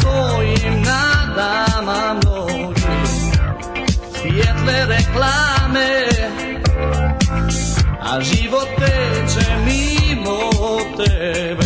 svojim nadama mnogi Svijetle reklame A život teče mimo tebe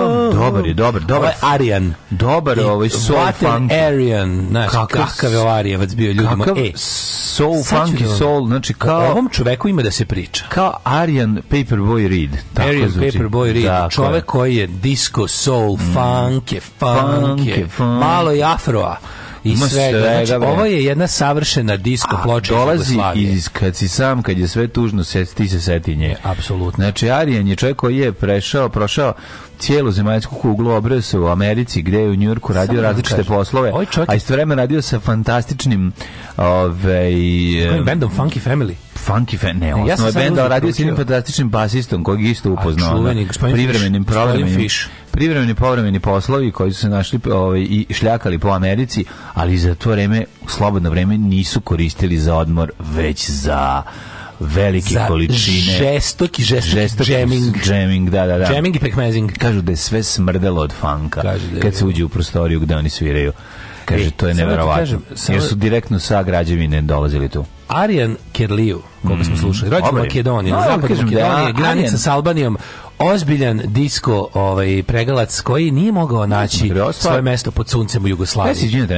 dobar je, dobar, dobar. Ovo je Arian. Dobar ovaj soul funk. Arian, Znači, kakav, kakav je Arijevac bio ljudima. Kakav e, soul funky da soul, znači kao... O ovom čoveku ima da se priča. Kao Arian Paperboy Reed. Tako Arian zvuči. Paperboy Reed, dakle. čovek koji je disco, soul, mm. funk, je, funk, funk je, malo i afroa i sve svega. Znači, ovo je jedna savršena disko ploča dolazi iz, kad si sam, kad je sve tužno, se, ti se seti nje. Apsolutno. Znači, Arijan je čovjek koji je prešao, prošao cijelu zemaljsku kuglu obrao se u Americi, gdje je u Njujorku radio Samo da različite kažem. poslove, ovaj a istovremeno radio sa fantastičnim ovaj, eh, bendom Funky Family. Funky Fan, ne, ne ja benda radio s jednim fantastičnim basistom kojeg isto upoznao. Da. Čuveni, privremenim, privremenim, privremeni povremeni poslovi koji su se našli ovaj, i šljakali po Americi, ali za to vreme, slobodno vreme, nisu koristili za odmor, već za velike za količine. Žestoki, žestoki, žestoki jamming. jamming. da, da, da. Jamming i pekmezing. Kažu da je sve smrdelo od funka, da kad se uđe u prostoriju gde oni sviraju. Kaže, e, to je neverovatno. Kažem, Jer su direktno sa građevine dolazili tu. Arijan Kerliju, koga smo mm. slušali, rođen u Makedoniji, no, zapad da Makedonije, granica s Albanijom, ozbiljan disko ovaj, pregalac koji nije mogao naći svoje mesto pod suncem u Jugoslaviji.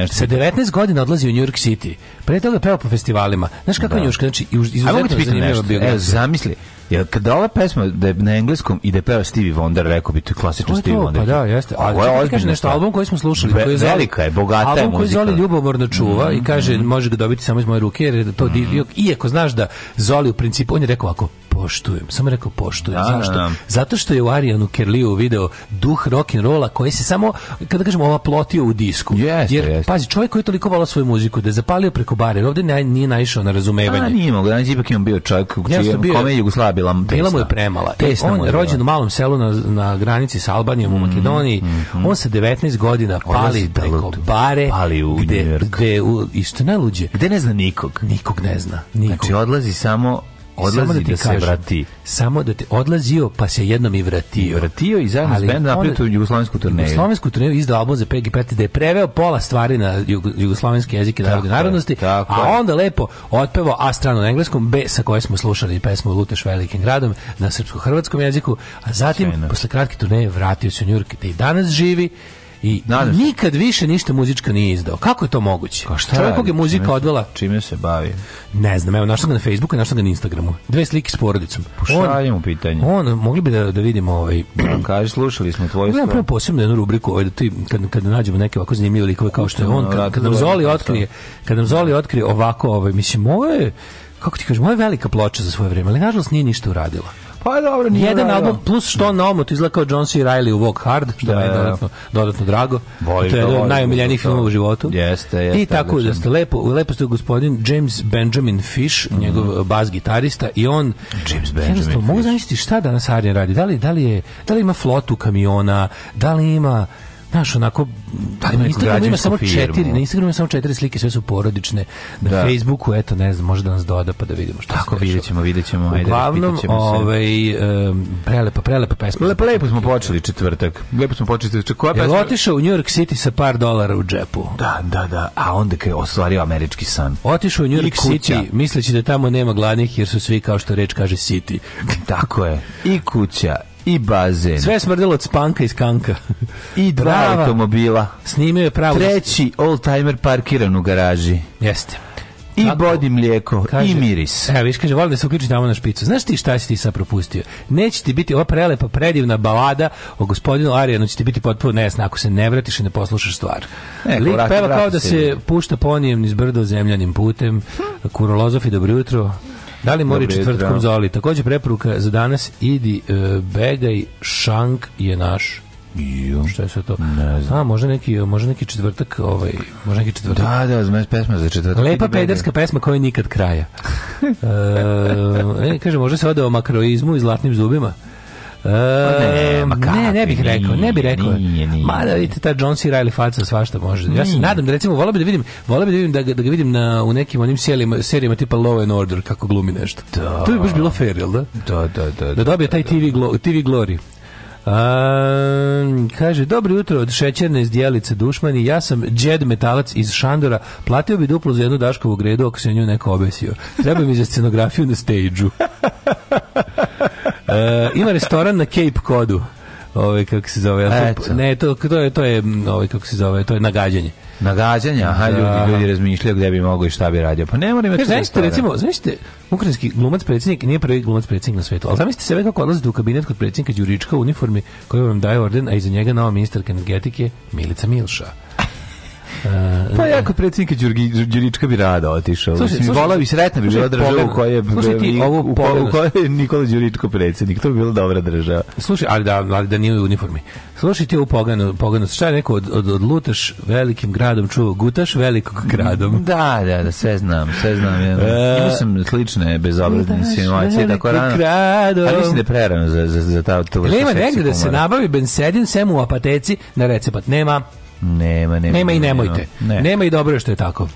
Sa 19 godina odlazi u New York City. Pre toga peo po festivalima. Znaš kako je da. Njuška? Znači, izuzetno zanimljiva biografija. zamisli, jer kada ova pesma da je na engleskom i da je peo Stevie Wonder, rekao bi to je klasično Stevie Wonder. Pa da, jeste. A ovo je ozbiljno nešto. Album koji smo slušali. Be, koji je velika je, bogata album je muzika. Album koji Zoli ljubomorno čuva mm i mm-hmm. kaže može ga dobiti samo iz moje ruke jer je to mm mm-hmm. divio. Iako znaš da Zoli u principu, on je rekao ovako, poštujem. Samo rekao poštujem. Da, da, Zašto? Da. Zato što je u Arijanu Kerliju video duh rock and rolla koji se samo kada kažemo ova plotio u disku. Jeste, Jer jeste. pazi, čovjek koji je toliko volao svoju muziku da je zapalio preko bare, ovde naj, nije naišao na razumevanje. A nije mogao, danas znači, ipak imam bio čovjek u čijem kome je Jugoslavija bila tesna. Bila mu je premala. E, tesna on je rođen u malom selu na, na granici sa Albanijom mm -hmm, u mhm, Makedoniji. Mm -hmm. On sa 19 godina pali preko bare pali u gde, gde u, i što najluđe? Gde ne zna nikog. Nikog ne zna. Nikog. Znači odlazi samo odlazi samo da, da ti da kažem, se vrati. Samo da te odlazio, pa se jednom i vratio. I vratio i zajedno s bendom napravio tu jugoslovensku turneju. Jugoslovensku turneju izdao album za PG Peti, da je preveo pola stvari na jugo, jugoslovenski jezik i narodne narodnosti, tako a je. onda lepo otpevao A stranu na engleskom, B sa koje smo slušali pesmu Luteš velikim gradom na srpsko-hrvatskom jeziku, a zatim, Sjajno. posle kratke turneje, vratio se u Njurk, i danas živi, I Nadam nikad se. više ništa muzička nije izdao. Kako je to moguće? Kao pa šta Čovjek je muzika odvela. Čime se bavi? Ne znam, evo našao ga na Facebooku, i našao ga na Instagramu. Dve slike s porodicom. Pošaljimo pa pitanje. On, mogli bi da, da vidimo ovaj... Kaži, slušali smo tvoj stvar. Ja prvo posebno jednu rubriku, ovaj, da ti, kad, kad nađemo neke ovako zanimljive likove kao što je on, kad, kad nam Zoli otkrije, kad nam Zoli otkrije ovako, ovaj, mislim, ovo je, kako ti kažem, ovo je velika ploča za svoje vreme, ali nažalost nije ništa uradila. Pa dobro, nije Jedan rado. album, plus što on na omotu izgleda kao John C. Reilly u Walk Hard, što da, je da. dodatno, dodatno drago. Volim to je jedan od najomiljenijih filmova u životu. Jeste, jeste. I tako da ste lepo, lepo ste gospodin James Benjamin Fish, mm njegov mhm. bas gitarista, i on... James Benjamin Fish. Mogu zamisliti šta danas Arjen radi? Da li, da li, je, da li ima flotu kamiona? Da li ima znaš, onako, da, na Instagramu ima samo četiri, na Instagramu ima samo četiri slike, sve su porodične. Na da. Facebooku, eto, ne znam, može da nas doda pa da vidimo šta Tako, se vidjet ćemo, vidjet ćemo. Uglavnom, ajde, ovaj, um, prelepa, prelepa pesma. Lepo, lepo smo počeli četvrtak. Lepo smo počeli četvrtak. Koja pesma? Jel otišao u New York City sa par dolara u džepu? Da, da, da. A onda je ostvario američki san. Otišao u New York City, misleći da tamo nema gladnih jer su svi, kao što reč kaže, City. Tako je. I kuća, i bazen. Sve smrdelo od spanka i skanka. I dva Prava. automobila. Snimio je pravo. Treći old-timer parkiran u garaži. Jeste. I Tako, bodi mlijeko, kaže, i miris. Evo, viš, kaže, volim da se uključi tamo na špicu. Znaš ti šta si ti sad propustio? Neće ti biti ova prelepa, predivna balada o gospodinu Arijanu, će ti biti potpuno nejasna ako se ne vratiš i ne poslušaš stvar. Eko, Lik vrati, peva vrati, kao vrati da se pušta ponijem niz brdo zemljanim putem. Hm. Kurolozov i dobro jutro. Da li mori da četvrtkom zoli? Takođe preporuka za danas idi uh, Begaj Šank je naš. Jo. Šta je sve to? Ne znam. A, može neki, može neki četvrtak, ovaj, može neki četvrtak. Da, da, znam pesma za četvrtak. Lepa pederska pesma koja nikad kraja. E, e, kaže, može se ode o makroizmu i zlatnim zubima. Pa ne, ne, bih rekao, ne bih rekao. Ma da vidite ta John C. Reilly faca svašta može. Ja se nadam da recimo voleo bih da vidim, voleo bih da vidim da da ga vidim na u nekim onim serijama, serijama tipa Law and Order kako glumi nešto. Da. To bi baš bilo fair, jel da? Da, da, da. Da, da, da dobije taj da. TV, glo, TV Glory. A, kaže, dobro jutro od šećerne iz dijelice Dušmani, ja sam džed metalac iz Šandora, platio bi duplo za jednu daškovu gredu ako se nju neko obesio. Treba mi za scenografiju na stage E, ima restoran na Cape Codu. Ove ovaj, kako se zove? Eto. Ne, to to je to je ovaj kako se zove, to je nagađanje nagađanja, aha, ljudi, ljudi razmišljaju gde bi mogao i šta bi radio. Pa ne moram imati... Znaš recimo, da. znaš ukrajinski glumac predsjednik, nije prvi glumac predsjednik na svetu, ali zamislite sebe kako odlazite u kabinet kod predsednika Đurička u uniformi koju vam daje orden, a iza njega nova ministarka energetike Milica Milša. Uh, pa e, e, jako predsjednika Đurička bi rado otišao. Slušaj, Mislim, vola bi sretna bi bila država u kojoj je, slušaj, ovu u, u je Nikola Đuričko predsjednik. To bi bila dobra država. Slušaj, ali da, ali da nije u uniformi. Slušaj ti ovu poganu, poganu. Šta je neko Od, od, od lutaš velikim gradom čuo gutaš velikog gradom. Da, da, da, sve znam, sve znam. Ja. E, Imao sam slične bezobrazne insinuacije. Tako rano, gradom. Ali mislim da je prerano za, za, za ta, tu vrstu Nema negde da se nabavi bensedin sem u apateci na recept. Nema. Nema, nema. Nema i nemojte. Ne. Nema i dobro što je tako.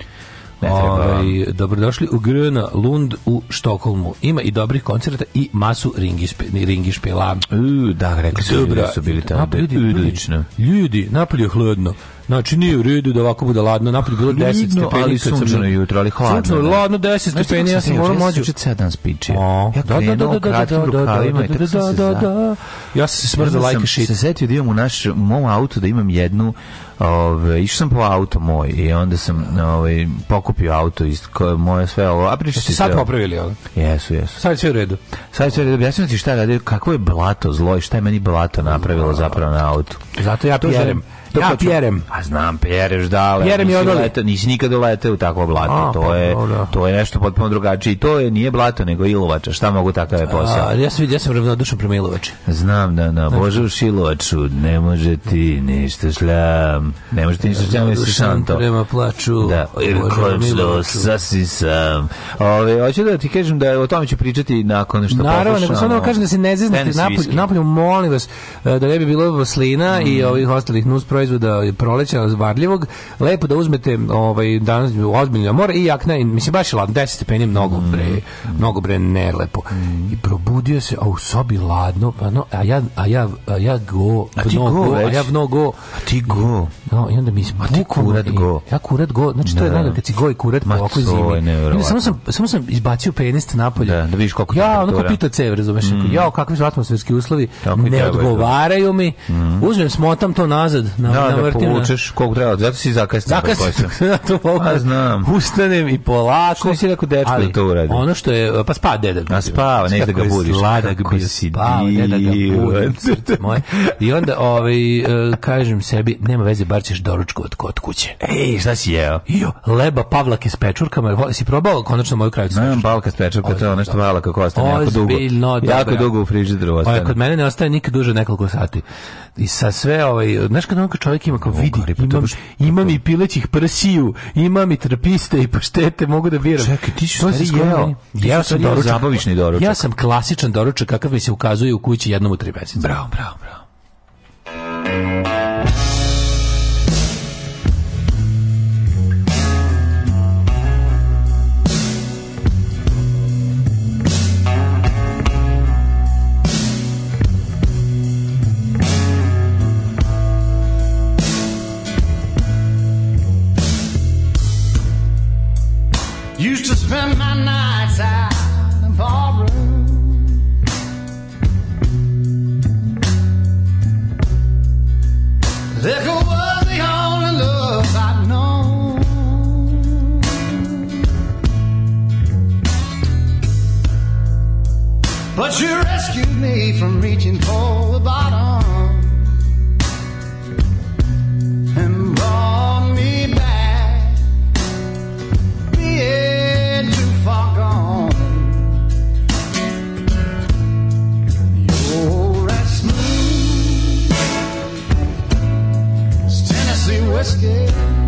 Ne Ovaj, dobrodošli u Gröna Lund u Stokholmu. Ima i dobrih koncerta i masu ringišpe, ringišpela. U, da, rekli su, da su bili tamo. Da, ljudi, ljudi, ljudi, napolje je hladno. Znači, nije u redu da ovako bude ladno. napolju bilo 10 stepeni. ali sunčano jutro, ali hladno. Sunčano, da. ladno, 10 znači, stepeni, ja sam morao mlađe. Ja sam dan spičio. Ja krenuo kratkim rukavima se da, da. Ja sam se smrzao like shit. se setio da imam u našem mom auto da imam jednu Ove, išao sam po auto moj i onda sam ove, pokupio auto iz koje moje sve ovo. A priča se sad popravili, ali? Jesu, jesu. Sad je sve u redu. Sad je sve u redu. Ja sam ti šta radio, kako je blato zlo i šta je meni blato napravilo zapravo na auto? Zato ja to želim. To ja, Pjerem. A znam, Pjereš, da. Pjerem je odali. Leta, nisi nikada letao u takvo blato. A, to, pa je, pa, to je nešto potpuno drugačije. I to je, nije blato, nego ilovača. Šta mogu takav je posao? A, ja sam, ja sam ravnodušan prema ilovači. Znam, da, da. Bože, u šilovaču ne može ti ništa šljam. Ne može ti ništa šljam, jesi šanto. Prema plaču. Da, jer konačno sasisam. Ove, hoću da ti kažem da o tome ću pričati nakon što Naravno, poslušamo. Naravno, samo da kažem da se ne zeznate napolju, molim vas, e, da ne bi bilo slina i mm. ovih ostalih nus proizvoda proleća varljivog, lepo da uzmete ovaj danas ozbiljno more i jakna, i, mislim baš je ladno, 10 stepeni mnogo mm. bre, mm. mnogo bre ne lepo. Mm. I probudio se, a u sobi ladno, pa no, a ja a ja a ja go, a ti no, go, a ja mnogo, go, a ti go. No, i onda mi a ti kurat i, go. ja kurat go, znači da. to je da. najbolje kad si go i kurat Ma, oko zimi. Ja, samo sam samo sam izbacio penist napolje. Da, da vidiš kako Ja, ono pita cev, razumeš, mm. ja kakvi su atmosferski uslovi, Tako ne odgovaraju mi. Da. Mm. Uzmem smotam to nazad, na, da, da na da povučeš koliko treba, zato si zakasnio. Zakasnio, to mogu. Pa znam. Ustanem i polako. Što si rekao dečko da to uradi? Ono što je, pa spa deda. A spava, ne da ga budiš. Sladak bi si deda ga budim, I onda, ovaj, e, kažem sebi, nema veze, bar ćeš doručku od, od kuće. Ej, šta si jeo? Jo, leba pavlake s pečurkama. Si probao konačno moju krajicu? Nemam pavlaka s pečurka, to je nešto malo kako ostane jako dugo. Da, jako da. dugo u frižideru ostane. Kod mene ne ostaje nikad duže nekoliko sati i sa sve ovaj znaš kad onako čovjek ima kao vidi Bogari, pa imam, imam i pilećih prsiju imam i trpiste i paštete mogu da biram čekaj ti si stari jeo ja sam doručak zabavišni doručak ja sam klasičan doručak kakav mi se ukazuje u kući jednom u tri meseca bravo bravo bravo Used to spend my nights out in the barroom. Liquor was the only love I'd known. But you rescued me from reaching for the bottom. escape.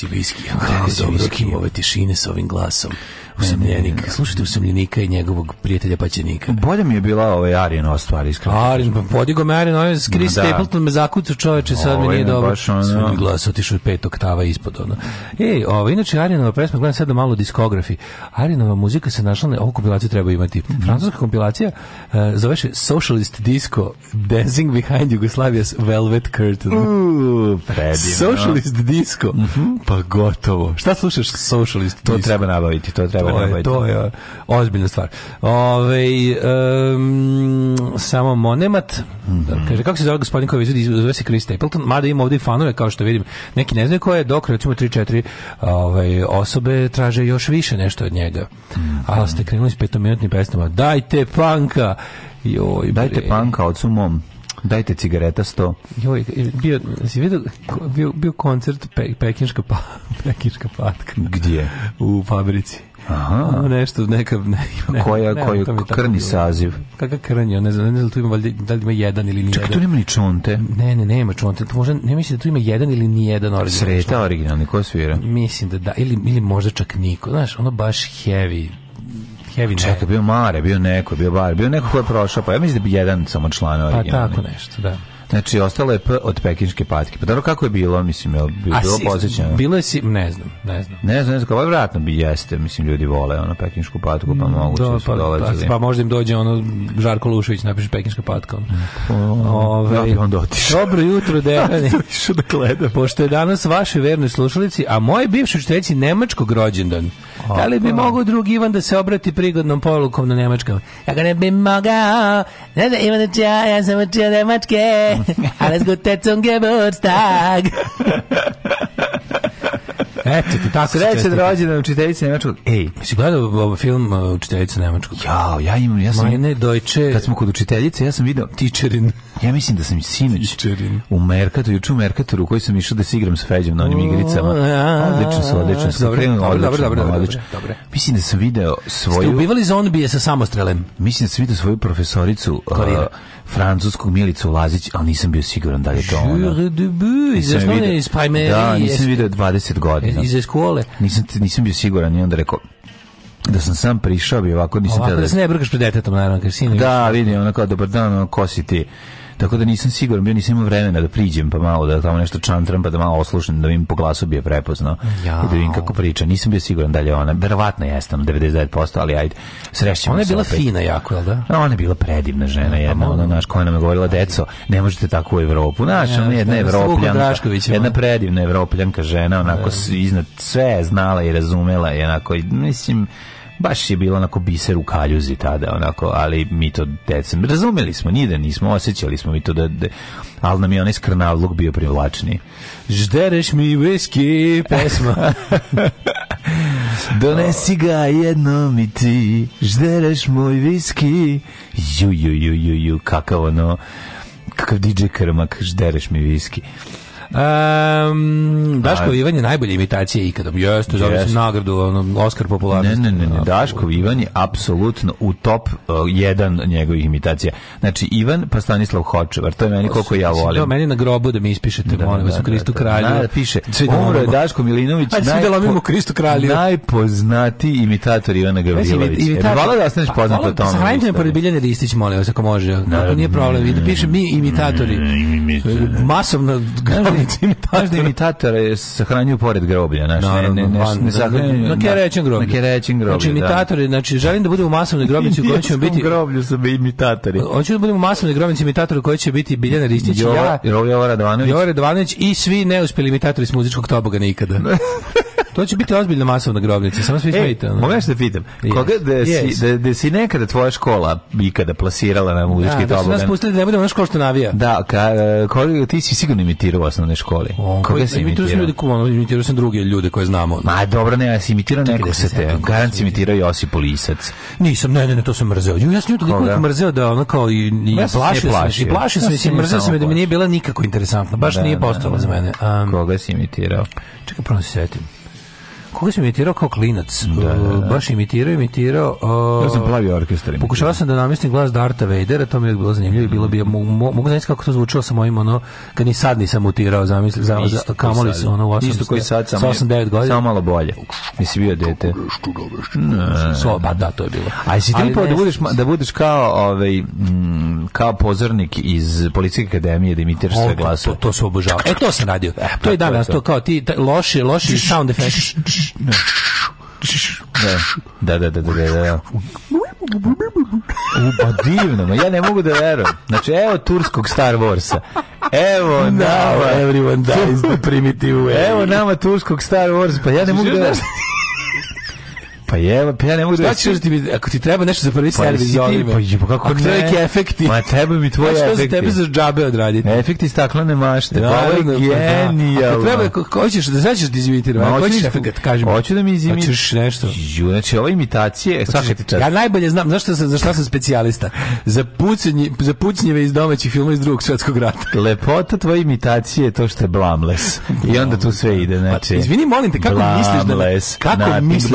Silijski. Kako dobro kimove tišine sa ovim glasom usamljenika. Slušajte usamljenika i njegovog prijatelja paćenika. Bolje mi je bila ovaj Arino stvar, iskreno. Arin, pa podigo me Arin, ovaj Chris da. Stapleton me zakucu čoveče, sad Ovo mi ovaj nije dobro. Ono... Sve mi glas otišao pet oktava ispod ono. Ej, ovaj, inače Arinova pesma, gledam sad malo diskografi. Arinova muzika se našla, na, ovu kompilaciju treba imati. Mhm. Francuska kompilacija uh, zove se Socialist Disco Dancing Behind Yugoslavia's Velvet Curtain. Uh, predivno. Socialist Disco. Mm -hmm. Pa gotovo. Šta slušaš Socialist to Disco? To treba nabaviti, to treba to je, ovaj, to je ozbiljna stvar. Ove, ovaj, um, samo Monemat, mm -hmm. kaže, kako se zove gospodin koji izvedi, zove se Chris Stapleton, mada ima ovdje i fanove, kao što vidim, neki ne znaju ko je, dok recimo 3-4 ovaj, osobe traže još više nešto od njega. Mm -hmm. Ali ste krenuli s petominutnim pesnama, dajte panka! Joj, dajte panka, od sumom. Dajte cigareta sto. Joj, bio, si vidio, bio, bio koncert pe, pekinška, pa, pekinška patka. Gdje? U fabrici. Aha. Ono nešto, neka... Ne, ne, koja, ne, koji krni saziv? Kakav krnji, ne znam, ne znam, tu ima, valjda da li ima jedan ili ni jedan. tu nema ni čonte? Ne, ne, nema čonte. To možda, ne mislim da tu ima jedan ili ni jedan original. Sreta originalni, ko svira? Mislim da da, ili, ili možda čak niko. Znaš, ono baš heavy, Kevin Čekaj, bio Mare, bio neko, bio Bar, bio neko ko je prošao, pa ja mislim da bi jedan samo član pa originalni. Pa tako nešto, da. Znači, ostalo je P od pekinške patke. Pa dobro, kako je bilo, mislim, je bilo A si, posjećeno? Bilo je, si, ne znam, ne znam. Ne znam, ne znam, vratno bi jeste, mislim, ljudi vole ono pekinšku patku, pa mm, moguće da Do, su pa, pa- dolazili. Pa, pa možda im dođe ono, Žarko Lušević napiše pekinška patka. Pa, Ove, ovaj, ja bi onda otišao. Dobro jutro, Dejani. Ja da gledam. Pošto je danas vašoj verne slušalici, a moje bivšoj štreći nemačkog rođendan. Da li bi mogao drugi Ivan da se obrati prigodnom polukom na nemačkom? Ja ga ne bi mogao. Ne da Ivan znači, ja, ja sam učio nemačke. Alles gute zum Geburtstag. Eto ti tako Sreće da rođena učiteljica nemačkog. Ej, si gledao ovaj film učiteljica nemačkog? Jao, ja imam, ja sam... Majne Dojče. Kad smo kod učiteljice, ja sam video Teacherin. Ja mislim da sam sinoć Teacherin. u Merkatu, juče u Merkatoru koji sam išao da se igram sa Feđom na onim igricama. Odlično su, odlično su. Dobro, dobro, dobro, dobro, Mislim da sam video svoju... Ste ubivali zombije sa samostrelem? Mislim da sam video svoju profesoricu uh, francuskog Milicu Lazić, ali nisam bio siguran da li je to ona. Jure de bu, iz Pajmeri. Da, nisam video 20 godina iz eskole. Nisam, nisam bio siguran i onda rekao, da sam sam prišao bi ovako nisam ovako da, da se ne brkaš pred detetom naravno kad sine da vidim ona kao dobar dan ono, ko si ti Tako da nisam siguran, bio nisam imao vremena da priđem pa malo da tamo nešto čantram pa da malo oslušam da vidim po glasu bi je prepoznao ja. i da vidim kako priča. Nisam bio siguran da li je ona. Verovatno jeste, 99%, ali ajde. Srećemo Ona je bila opet. fina jako, jel da? Ona je bila predivna žena, jedna, pa ona naš koja nam je govorila deco, ne možete tako u Evropu. Naš, ja, ona jedna evropljanka, jedna predivna evropljanka žena, onako da. iznad sve znala i razumela i onako mislim baš je bilo onako biser u kaljuzi tada, onako, ali mi to deca, razumeli smo, nije da nismo, osjećali smo mi to da, da ali nam je onaj skrnavlog bio privlačni. Ždereš mi viski, pesma. Donesi ga jedno mi ti, ždereš moj viski. Ju, ju, ju, ju, ju, kakav ono, kakav DJ krmak, ždereš mi viski. Um, Daško Ivan je najbolja imitacija ikada. Jeste, zove se nagradu, ono, Oscar popularnosti. Ne, ne, ne, ne. Daško Ivan je apsolutno u top uh, jedan njegovih imitacija. Znači, Ivan pa Stanislav Hočevar, to je meni koliko ja volim. To meni na grobu da mi ispišete, da, molim vas, u Kristu kralju. Da, piše, umro je Daško Milinović, najpo, Kristu kralju. najpoznatiji imitator Ivana Gavrilović. Znači, imitator, e, da ostaneš poznat po tome. Sahranite me pored Biljane Ristić, molim vas, ako može. Ako nije problem, da piše mi imitatori. Masovno imitator. Znaš da, da imitatore sahranjuju pored groblja, znaš, Naravno, ne, ne, ne, van, ne sahranjuju. Na kerećem groblju. Na kerećem groblju, Znači, imitatore, da. znači, želim da budemo u masovnoj grobnici u kojoj ćemo biti... groblju su imitatori. Hoću da budemo u masovnoj grobnici imitatori koji će biti Biljana Ristić, ja, Jova Radovanović. Jova Radovanović i svi neuspjeli imitatori s muzičkog toboga nikada. To će biti ozbiljna masovna grobnica, samo svi smijete. E, možeš da vidim, koga da yes. si, da, da si nekada tvoja škola ikada plasirala na muzički tobogan? Da, da su nas pustili da ne budemo na školu što navija. Da, ka, e, koga, ti si sigurno imitirao u osnovnoj školi. O, koga si imitirao? Imitirao sam ljude, ono, imitirao sam druge ljude koje znamo. Ma dobro, ne, ja si imitirao nekog da se te. Garant si imitirao Josip Lisac. Nisam, ne, ne, ne, to sam mrzeo. Ja sam nju toliko mrzeo da ono kao i, i ja plašio sam i plašio sam se, i mrzeo sam da mi nije bila nikako interesantno. Baš da, nije da, postala za mene. Koga si imitirao? Čekaj, prvo se setim koga sam imitirao kao klinac? Da, da, da. Baš imitirao, imitirao... Uh, ja sam plavi orkestar imitirao. Pokušao sam da namestim glas Darta Vadera, to mi je bilo zanimljivo i bilo bi... mogu, mo, mogu znači kako to zvučilo sa mojim, ono, kad ni sad nisam mutirao, zamisli, za, za, za kamoli se, ono, u 8, Isto koji sad, samo, 8, 9 godina. Samo malo bolje. Nisi bio dete. So, pa da, to je bilo. A jesi tripao da budeš, da budeš kao, ovaj, mm, kao pozornik iz Policijske akademije da imitiraš sve glasove? To, to, to se obožava. E, to sam radio. E, to je danas, to, kao ti, loši, loši sound effects Da, da, da, da, da, da. U, ba pa divno, ma ja ne mogu da verujem. Znači, evo turskog Star Warsa. Evo Now Everyone dies the primitive way. Evo nama turskog Star Warsa, pa ja ne znači, mogu da verujem. Pa je, pa ja ne mogu da... Šta ćeš da ti mi, ako ti treba nešto za prvi pa servis, zove me. Pa kako ako ne? neki efekti. Ma treba mi tvoji efekti. Pa što za tebe za džabe odraditi? Efekti staklane mašte. Da, ovo je pa da. genijalno. Ako treba, ako hoćeš, da sad ćeš da izimitirati. Ako hoćeš da kažem. Hoću da mi izimitirati. Hoćeš nešto. Ju, znači, ova imitacije, pa svaka ti čast. Ja najbolje znam, zašto za šta sam specijalista? Za, pucnje, za pucnjeve iz domaćih filmova iz drugog svetskog rata. Lepota tvoje imitacije je to što je blamles. I onda tu sve ide, znači. Izvini, molim te, kako misliš da... Blamles, kako misliš?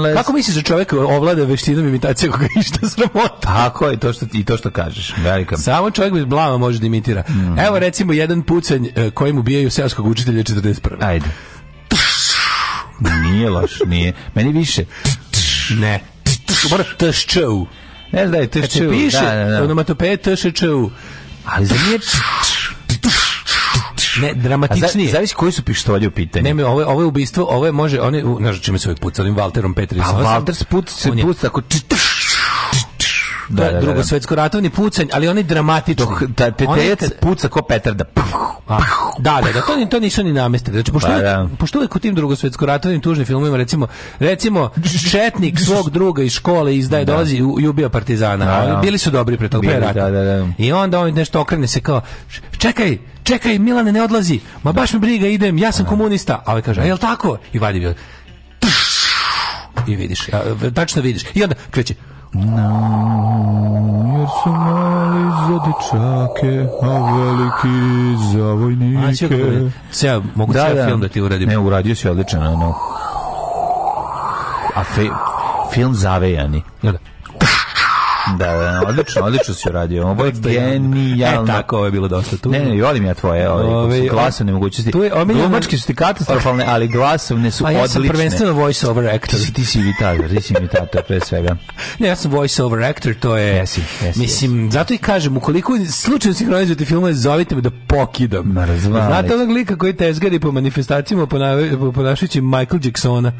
les. Kako misliš da čovjek ovlada veštinom imitacije koga išta sramota? Tako je, to što ti to što kažeš. Velika. Samo čovjek bez blama može da imitira. Mm Evo recimo jedan pucanj eh, kojim ubijaju selskog učitelja 41. Ajde. Nije loš, nije. Meni više. Ne. Mora tšču. Ne znam da je tšču. Da, da, da. Onomatopeja tšču. Ali za nije tšču Ne, dramatičnije. Za, zavisi koji su pištolje u pitanju. Ne, ovo, ovo je ubistvo, ovo je može, oni, je, znaš čime se uvijek pa, puca, ovim Walterom Petri. A Valter puca, puca ako čitaš da, da, da, drugo da, da. svetsko ratovni pucanj, ali oni dramatični. Dok, ta, te kad... puca ko petarda. Da, da, da, to, to nisu ni namestili. Znači, pošto, pa, da. pošto uvijek u tim drugo svetsko ratovnim tužnim filmovima, recimo, recimo četnik svog druga iz škole izdaje, da. dolazi i ubija partizana. Da, da. Bili su dobri pre toga, pre rata. Da, da, I onda on nešto okrene se kao, čekaj, čekaj, Milane ne odlazi, ma baš mi briga, idem, ja sam da. komunista. A ovaj kaže, a jel tako? I vadi i vidiš, tačno vidiš. I onda kreće, No, jer su mali za dečake, a veliki za vojnike. Cija, mogu da, da, film da ti uradim? Ne, uradio si odličan, ono. A fe, film Zavejani. Da, da. Da, da, da, odlično, odlično si uradio. Ovo je genijalno. E, tako, ovo je bilo dosta tu. Ne, ne, volim ja tvoje, ovaj, su glasovne mogućnosti. Tu je, omiljene... Glumački su ti katastrofalne, ali glasovne su odlične. A pa ja sam prvenstveno voice over actor. Ti si, ti si imitator, ti si imitator pre svega. Ne, ja sam voice over actor, to je... Jesi, jesi, Mislim, jesi. zato i kažem, ukoliko slučajno sinhronizujete filmove, zovite me da pokidam. Na Narazvali. Znate onog lika koji tezgari po manifestacijama po, ponašajući Michael Jacksona.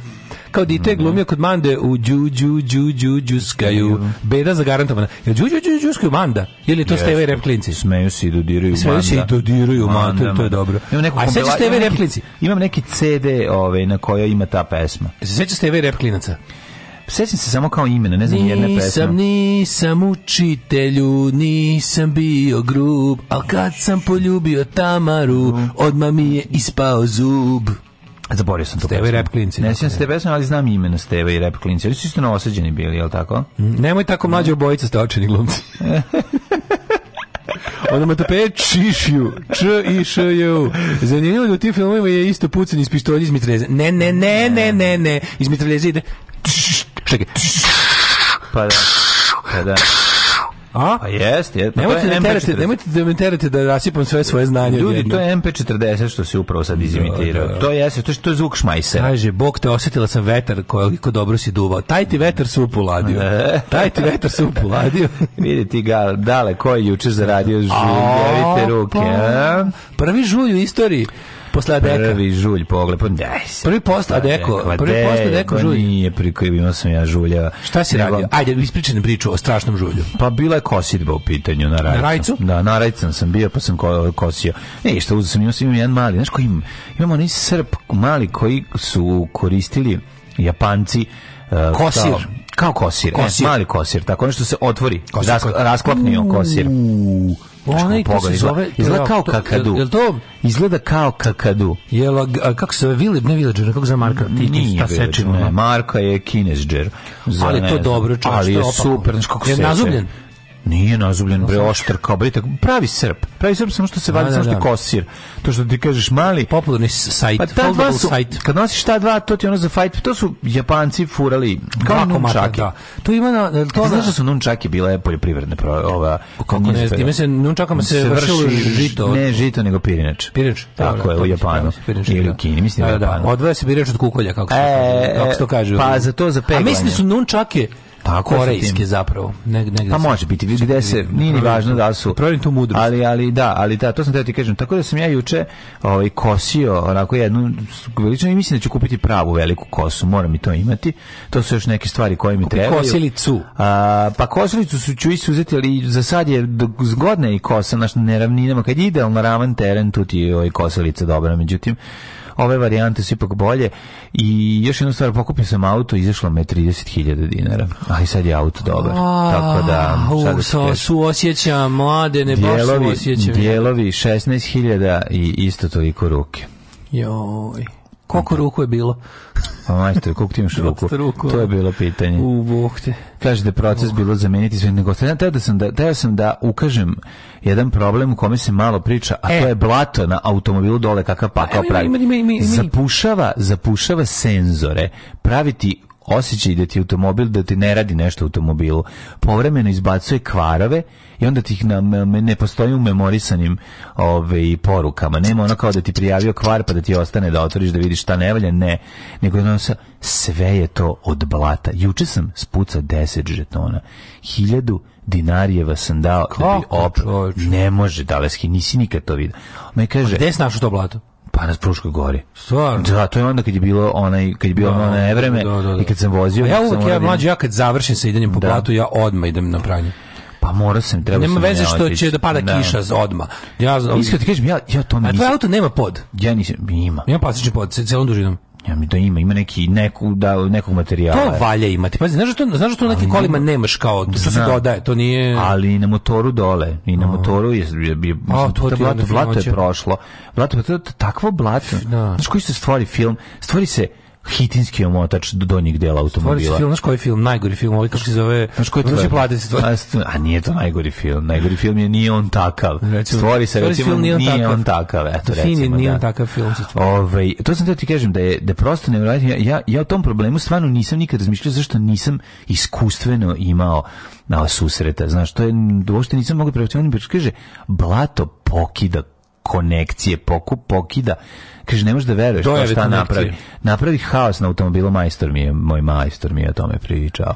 Kao dite je glumio kod Mande u Đu, Đu, Đu, Đu, Đuskaju. Beda zagarantovana. Je Đu, Đu, Đu, Đuskaju Manda? Je to yes. Steve Rep klinci? Smeju se i dodiraju Manda. Smeju se i dodiraju Manda, to je dobro. Imam neku A sećaš Steve Rep klinci? Imam neki CD ove, na kojoj ima ta pesma. Sećaš Steve Rep klinaca? Sjećam se samo kao imena, ne znam nijedne pesme. Nisam, nisam učitelju, nisam bio grub, al kad sam poljubio Tamaru, odma mi je ispao zub. Zaborio sam to. Steva i Rep Klinci. Ne sjećam se te ali znam imena Steva i Rep Klinci. Oni su isto novosađeni bili, je li tako? Mm, nemoj tako mlađe obojica ste očeni glumci. Ono me tope čišju, č i š ju. Zanimljivo da u tim filmovima je isto pucan iz pištolja iz mitraljeza. Ne, ne, ne, ne, ne, ne. Iz mitraljeza ide. Čekaj. Pa da. Pa da. A? Pa jest, pa je. nemojte, da terete, nemojte da me terete da rasipam sve svoje znanje. Ljudi, to je MP40 što se upravo sad da, izimitirao. Da, da. To jeste, to je, to je zvuk šmajsera. Kaže, Bog te osetila sam vetar koliko dobro si duvao. Taj ti vetar se upoladio. Taj ti vetar se upoladio. Vidi ti ga, dale, ko je juče zaradio žulj, ruke. Pa. Prvi žulj u istoriji posle Adeka. Prvi žulj pogled, pa daj Prvi post Adeko, prvi post pa Adeko žulj. Pa nije priko imao sam ja žulja. Šta si radio? Ajde, ispričaj nam priču o strašnom žulju. Pa bila je kosidba u pitanju na rajcu. Na rajcu? Da, na rajcu sam bio, pa sam ko, kosio. Ne, šta uzeo sam, imao sam imam jedan mali, znaš koji imam? Imam onaj srp mali koji su koristili Japanci Uh, kosir. Kao, kao kosir, kosir. E, mali kosir, tako nešto se otvori, kosir, rasklapnio kosir. Uuu Onaj ko se zove... Izgleda kao kakadu. Jel to... Izgleda kao kakadu. Jel, a kako se zove, vile, ne villager, kako se Marka? Ti, Nije ta Marka je kinesđer. Ali to dobro, čovječ, Ali je super, znaš kako se... Je nazubljen. Nije nazubljen bre oštar kao brita, pravi srp. Pravi srp samo što se da, vadi, da, samo što je da. kosir. To što ti kažeš mali popularni sajt, pa ta dva su, sajt. Kad nosiš ta dva, to ti ono za fight, to su Japanci furali kao nunčaki. Da. To ima na to e, znaš da su nunčaki bile poljoprivredne pro, ova kako ne, time se nunčakama se, se vršilo žito. Ne žito nego pirinač. Pirinač. Tako je u Japanu. Ili u Kini, mislim da da. Odvaja se pirinač od kukolja kako se e, to kaže. Pa za to za peglanje. A misli su nunčake Tako pa, korejske zapravo. Ne, negde pa može biti, gde se, nije ni važno da su. Provim tu mudrost. Ali, ali, da, ali da, to sam teo ti kažem. Tako da sam ja juče ovaj, kosio onako jednu veličinu i mislim da ću kupiti pravu veliku kosu, moram i to imati. To su još neke stvari koje mi Kupi Kosilicu. A, pa kosilicu su, ću isto uzeti, ali za sad je zgodna i kosa, naš neravninama. Kad je idealno ravan teren, tu ti je ovaj, kosilica dobra, međutim, ove varijante su ipak bolje i još jednu stvar, pokupio sam auto izašlo me 30.000 dinara a i sad je auto dobar tako da u, su osjećam mlade, ne baš su osjećam dijelovi 16.000 i isto toliko ruke joj Koliko ruku je bilo? Pa majstor, koliko ti imaš ruku? ruku? To je bilo pitanje. U buhte. Kaže da proces bilo zameniti sve nego teo da sam da teo sam da ukažem jedan problem u kome se malo priča, a e. to je blato na automobilu dole kakav pakao pravi. Zapušava, zapušava senzore. Praviti osjećaj da ti automobil, da ti ne radi nešto u automobilu, povremeno izbacuje kvarove i onda ti ih na, ne postoji u memorisanim ove, ovaj, porukama. Nema ono kao da ti prijavio kvar pa da ti ostane da otvoriš da vidiš šta ne valja, ne. Nego ono sa, sve je to od blata. Juče sam spucao 10 žetona. Hiljadu dinarijeva sam dao Kako da bi op... Ne može, da Daleski, nisi nikad to vidio. Me kaže... A gde si našao to blato? Pa na Pruškoj gori. Stvarno. Da, to je onda kad je bilo onaj kad je bilo da, ono vreme da, da, da. i kad sam vozio. A ja uvek ja da mlađi ja kad završim sa idanjem po da. platu ja odmah idem na pranje. Pa mora sam, treba Nema sam veze što će da pada da. kiša odma. Ja, Iskreno ti kažem, ja, ja to nisam. A tvoj auto nema pod? Ja nisam, ima. Ima plastični pod, celom dužinom. Ja mi da ima, ima neki neku da nekog materijala. To valja imati. Pazi, znaš da što znaš da što u nekim kolima nemaš kao to se dodaje, to nije Ali na motoru dole, i na motoru je bi blato, blato je prošlo. Blato, pa to takvo blato. Da. Znaš koji se stvori film? Stvori se hitinski omotač do donjeg dela automobila. Film, znaš koji film? Najgori film, ovaj kako se zove? Znaš koji je plati se a, a nije to najgori film. Najgori film je nije on takav. Recimo, stvori se, recimo, film nije on nije On takav eto, Fini, recimo, nije da. on takav film Ove, ovaj, to sam da ti kažem, da je, da prosto nevjerojatno. Ja, ja, ja o tom problemu stvarno nisam nikad razmišljao zašto nisam iskustveno imao na susreta. Znaš, to je, uopšte nisam mogao prevratiti. On mi kaže, blato pokida konekcije, pokup pokida Kaže, ne možeš da veruješ to šta napravi. Napravi haos na automobilu, majstor mi je, moj majstor mi je o tome pričao.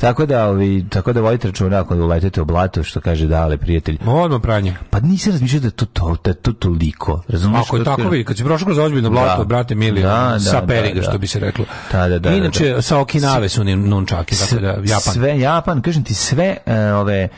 Tako da, ali tako da vodite računa ako uletete u blato, što kaže dale, prijatelj. Odmah pranje. Pa nisi razmišljao da to, to, da to toliko. Razumiješ? Ako je tako, vi, kad si prošao kroz ozbiljno blato, da. brate mili, da, da, sa da, periga, da. što bi se reklo. Da, da, da. Inače, da. sa Okinave su nunčaki, tako da, Japan. Sve, Japan, kažem ti, sve e, ove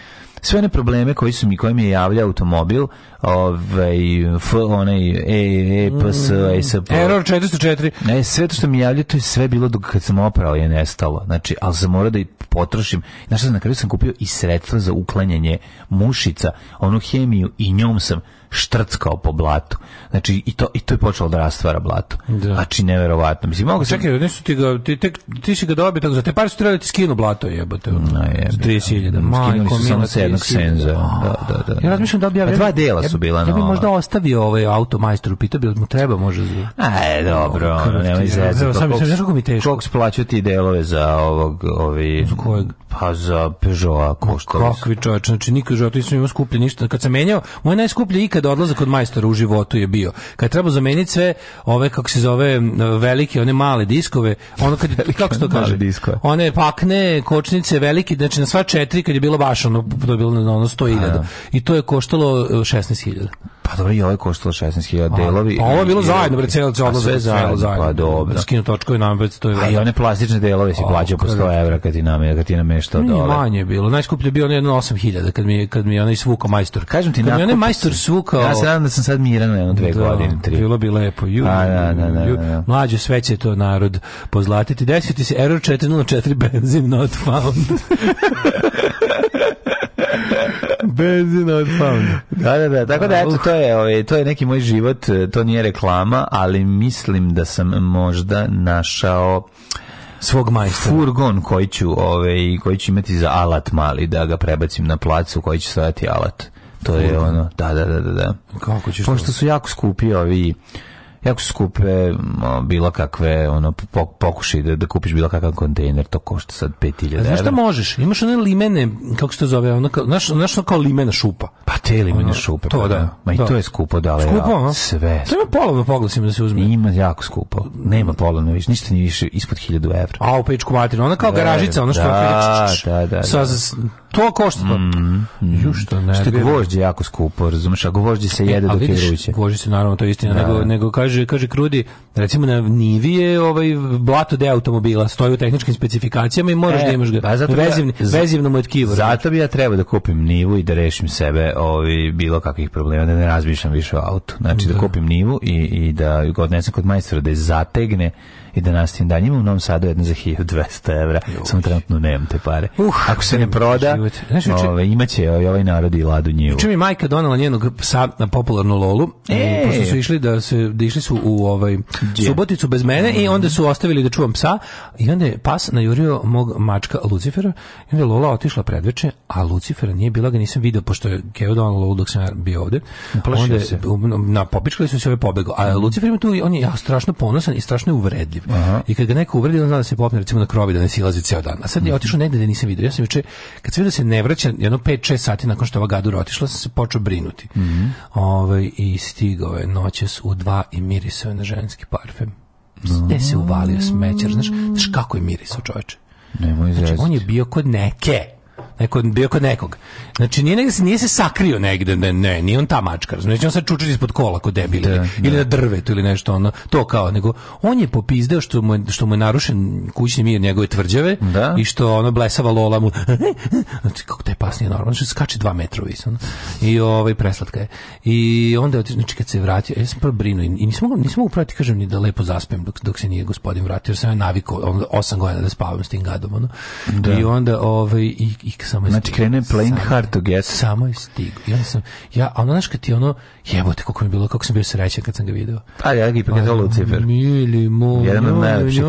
sve one probleme koji su mi kojim je javlja automobil, ovaj f onaj e EPS, mm. ESP. Error 404. Ne, sve to što mi javlja to je sve bilo dok kad sam oprao je nestalo. Znači, al sam morao da i potrošim. Znači, na kraju sam kupio i sredstva za uklanjanje mušica, onu hemiju i njom sam štrckao po blatu. Znači, i to, i to je počelo da rastvara blato. Da. Znači, neverovatno. Mislim, mogu se... Čekaj, nisu ti ga, ti, tek, ti si ga dobio tako za te par su trebali ti skinu blato jebote. Na je, za 30.000. Skinuli su samo sa jednog senzora. Da, da, da, da. Ja razmišljam da bi ja... Pa dva dela su bila. Ja, ja bi možda ostavio ovaj auto majstoru, pitao bi mu treba možda... A, dobro, ono, nemoj zezati. Evo, sam mislim, kako mi teško. Koliko splaću ti delove za ovog, ovi... Za kojeg? Pa za Peugeota, košta. što... Kakvi čovječ, znači nikad u životu nisam skuplje ništa. Kad sam menjao, moje najskuplje ikad nekada odlazak kod majstora u životu je bio. Kad treba zameniti sve ove, kako se zove, velike, one male diskove, ono kad, velike, kako se to kaže? Diskove. One pakne, kočnice, velike, znači na sva četiri, kad je bilo baš ono, to bilo na ono 100.000. Da. I to je koštalo 16.000. E, pa dobro, i ovo je koštalo 16.000 delovi. Pa ovo je bilo zajedno, bre, cijelo cijelo odlaze. Sve zajedno, zajedno. Pa dobro. Skinu znači, točkovi nambec, to je... A i one plastične delove si plaćao po 100 evra kad ti namje, kad ti nameštao dole. Manje je bilo. Najskuplje je bio ono 8.000 kad mi, kad mi onaj svuka majstor. Kažem ti, kad mi onaj majstor svuk kao... Ja se nadam da sam sad miran, jedno dve da, godine, tri. Bilo bi lepo. Ju, A, da, da, da, da. Mlađe sveće to narod pozlatiti. Desiti se error 404 benzin not found. Benzin od Da, da, da. Tako da, eto, to je, ovaj, to je neki moj život, to nije reklama, ali mislim da sam možda našao svog majstora. Furgon koji ću, ovaj, koji ću imati za alat mali, da ga prebacim na placu koji će stojati alat. To je ono, da, da, da, da. Kako ćeš Pošto su jako skupi ovi jako skupe bilo kakve ono pokuši da, da kupiš bilo kakav kontejner to košta sad 5000 €. Znaš šta možeš? Imaš one limene kako se to zove, ono kao naš naš kao limena šupa. Pa te limene ono, šupe. To pa, da. da. Ma i da. to je skupo da Skupo, ja, sve. To ima polovno poglasimo da se uzme. Ima jako skupo. Nema polovno, više ništa ni više ispod 1000 €. A u pečku materinu, ona kao da, garažica, ona što da, da, da, sa, da. to košta to. Pa- mm, mm. Ju što ne. Što gvožđe jako skupo, razumeš, a gvožđe se e, jede do je vruće. Gvožđe se naravno to je istina, nego nego kaže, kaže Krudi, recimo na Nivi je ovaj blato deo automobila, stoji u tehničkim specifikacijama i moraš e, da imaš ga. Pa zato vezivni, ja, vezivno mu je tkivo. Zato bi ja trebao da kupim Nivu i da rešim sebe ovi ovaj, bilo kakvih problema, da ne razmišljam više o autu. Znači da, da kupim Nivu i, i da ga odnesem kod majstora, da je zategne i da nastavim dalje. Imam u Novom Sadu jedno za 1200 evra, samo trenutno nemam te pare. Uh, Ako se ne proda, Znaš, ove, ovaj, imaće ovaj, ovaj narod i ladu njivu. Uče mi majka donela njenog psa na popularnu lolu, e, e, pošto su išli da se da išli su u ovaj Gdje? Suboticu bez mene mm i onda su ostavili da čuvam psa i onda je pas najurio mog mačka Lucifera i onda je Lola otišla predveče, a Lucifera nije bila ga nisam video pošto je Keo donela Lolu dok sam bio ovde. Plašio onda, se. Na, popičkali su se ove pobegao a Lucifer ima tu, on je ja, strašno ponosan i strašno je uvredljiv neuvredljiv. Aha. I kad ga neko uvredi, on zna da se popne recimo na krovi da ne silazi ceo dan. A sad je mhm. otišao negde da nisam video. Ja sam juče kad sve da se ne vraća, jedno 5-6 sati nakon što ova gadura otišla, sam se počeo brinuti. Mhm. Ovaj i stigao je noćas u 2 i mirisao je na ženski parfem. Gde se uvalio smećer, znaš, znaš kako je mirisao čoveče. Nemoj znači, on je bio kod neke. Neko, bio kod nekog. Znači nije, negde, nije se sakrio negde, ne, ne, nije on ta mačka, znači on sad čuči ispod kola kod debili, da, ili da. na drvetu ili nešto ono, to kao, nego on je popizdeo što mu je, što mu je narušen kućni mir njegove tvrđave da. i što ono blesava Lola mu, znači kako taj pas nije normalno, znači skače dva metra vis, ono, i ovaj preslatka je. I onda znači kad se vratio, ja e, sam prvo brinuo i nisam mogu, nisam mogu prati, kažem ni da lepo zaspem dok, dok se nije gospodin vratio, jer sam ja navikao, on, osam godina da spavam s tim gadom, ono. Da. I onda, ovaj, i, i samo... Znači krene playing hard to get. Samo je stigo. Ja sam, ja, ono, znaš kad ti ono, jebote, kako mi je bilo, kako sam bio srećan kad sam ga video. Pa ja ga ipak je to Lucifer. Pa, mili moj, Jedan od najlepših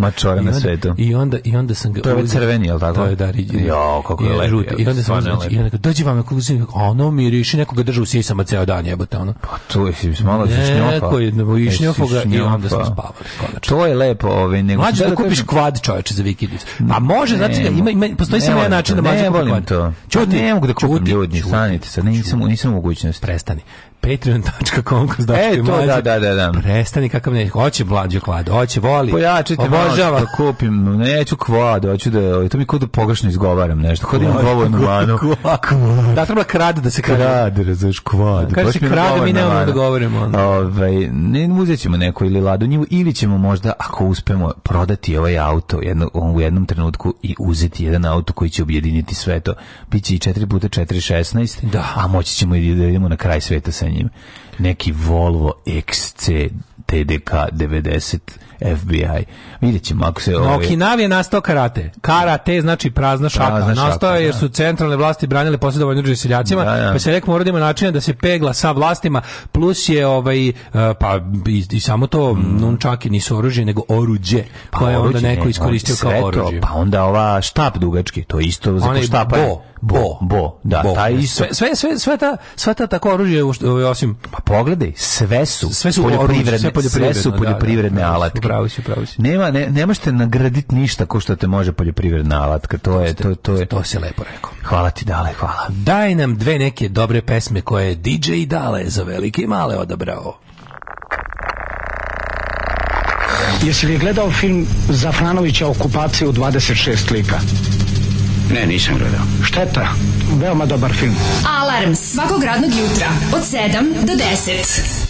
mačora na svetu. I onda, i onda sam ga... To je crveni, je li tako? To je, da, riđi. Jo, kako je lepo. I onda sam, znači, i onda kad dođe vam, kako ga ono miriši, neko ga drža u sisama ceo dan, jebote, ono. Pa to je, malo si šnjofa. Neko je, i šnjofa i onda smo spavali, konačno. To je lepo, ovaj, nego... Mlađe da, da kupiš kvad, čoveče, za vikendicu. Pa može, znači, ima, ima, postoji samo jedan način da mlađe kupi kvad. Čuti, ne mogu da kupim ljudi, sanite se, nisam, nisam mogućnost. Prestani patreon.com kroz E, to, mlađe. da, da, da, da. Prestani kakav ne, hoće mlađu kladu, hoće, voli. Pojačajte, obožava. Da kupim, neću kvadu, hoću da, to mi kod da pogrešno izgovaram nešto, kod da imam govornu manu. Da, treba krad da se krade. Krad, razveš, kvad. Kaže se krad, mi nemamo da govorimo. Ove, ovaj, ne, uzet ćemo neko ili ladu njivu, ili ćemo možda, ako uspemo, prodati ovaj auto jedno, u jednom trenutku i uzeti jedan auto koji će objediniti sve to. Biće i 4 puta 4, 16, da. a moći ćemo i da idemo na kraj sveta sa pitanjem neki Volvo XC TDK 90 FBI. Vidjet ćemo ako se... Na Okinavi je nastao karate. Karate znači prazna šaka. Prazna nastao je da. jer su centralne vlasti branile posjedovanje oružja siljacima, da, da. pa se rekao moramo da načina da se pegla sa vlastima, plus je ovaj, eh, pa i, i samo to mm. nunčaki nisu oružje, nego oruđe, pa koje oruđe, onda neko iskoristio kao to, Pa onda ova štap dugački, to isto za štapa Bo, bo, bo, da, bo. taj e, isto. Sve, sve, sve, ta, sve ta tako oružje, ovaj, osim... Pa pogledaj, sve su, sve su poljoprivredne, sve, poljoprivredne, sve su poljoprivredne da, da, da alatke pravu si, pravu si. Nema, ne, ne možete nagradit ništa ko što te može poljoprivredna alatka, to je, to, to je... To se lepo rekao. Hvala ti, Dale, hvala. Daj nam dve neke dobre pesme koje je DJ Dale za velike i male odabrao. Jesi li gledao film Zafranovića okupacije u 26 lika? Ne, nisam gledao. Šteta, veoma dobar film. Alarms svakog radnog jutra od 7 do 10.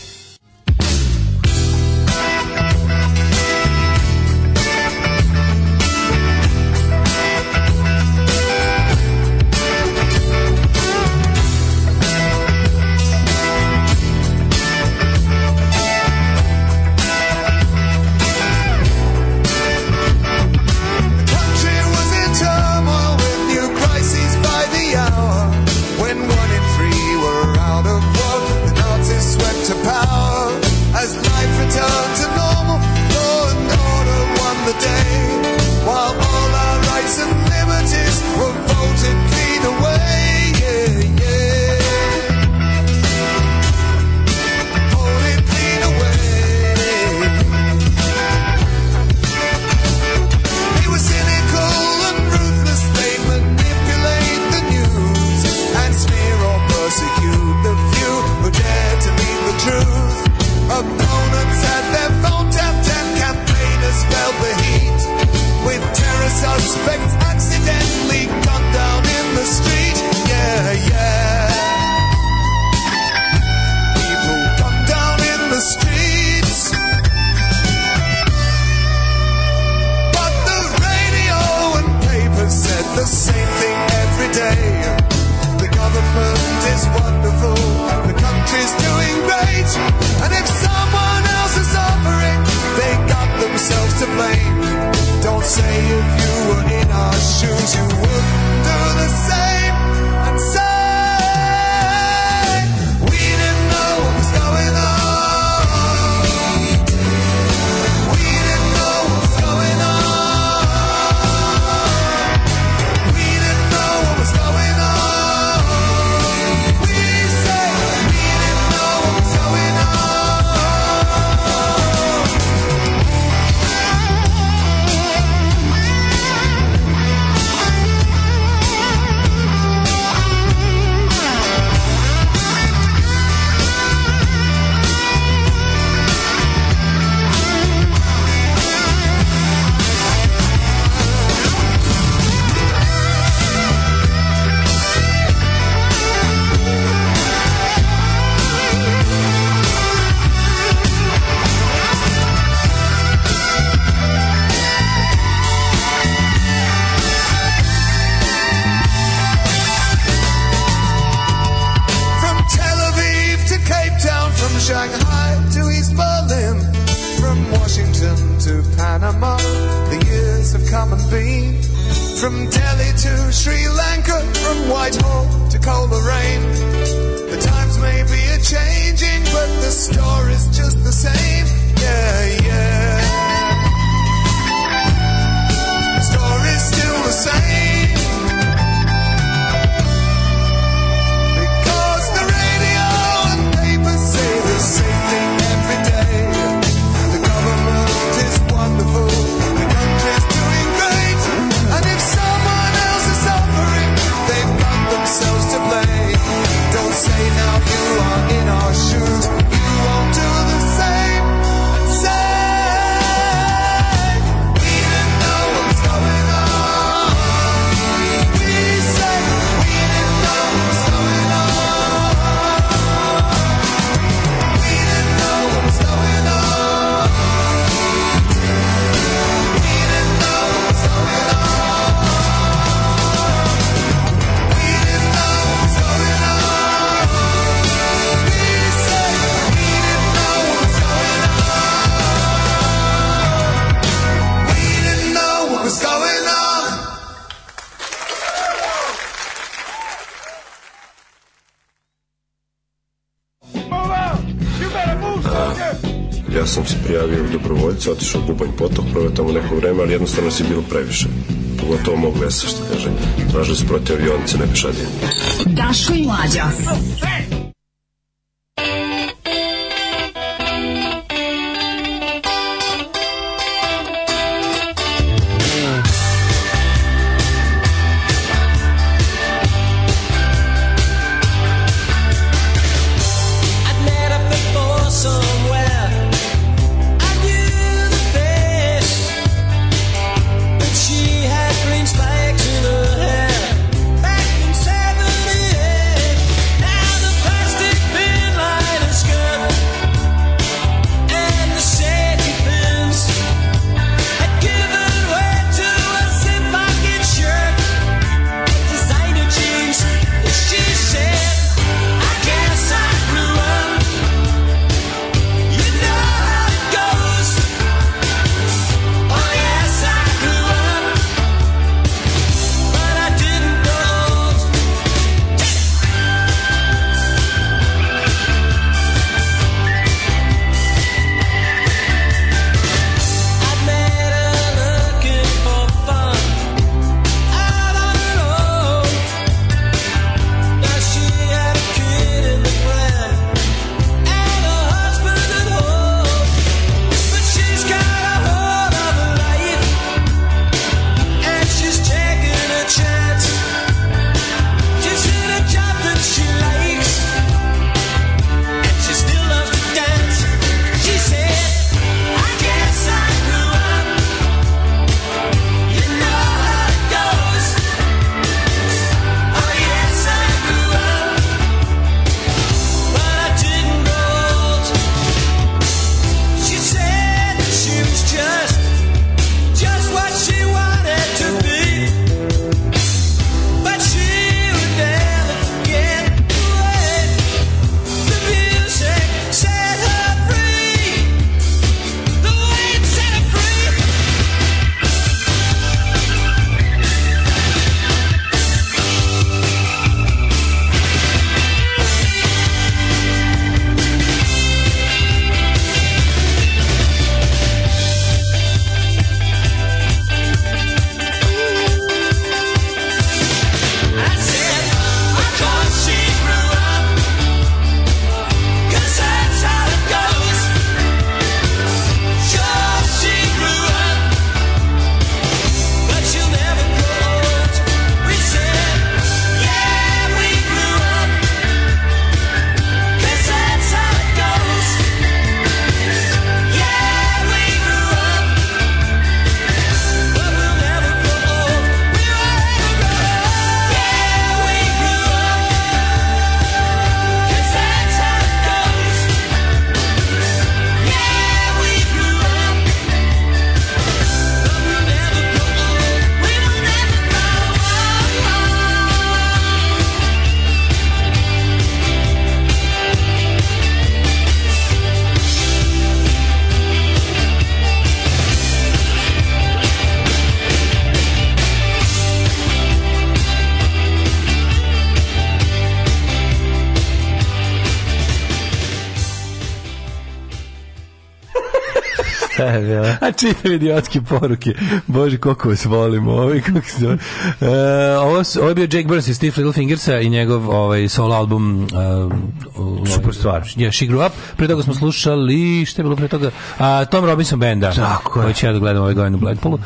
si otišao u Bubanj potok, prvo tamo neko vreme, ali jednostavno si bilo previše. Pogotovo mog vesa, što kaže. Tražili su protiv avionice, ne pešadije. Daško i mlađa. ja čitam idiotske poruke. Bože, koliko vas volim. Ovi, ovaj, kako se... Uh, ovo, je bio Jack Burns i Steve Littlefingersa i njegov ovaj, solo album uh, Super stvar. Yeah, She Grew Up. Pre toga smo slušali, šta je bilo pre toga? A, Tom Robinson Benda. Tako je. Koji ću ja da gledam ovaj godine u Blackpoolu.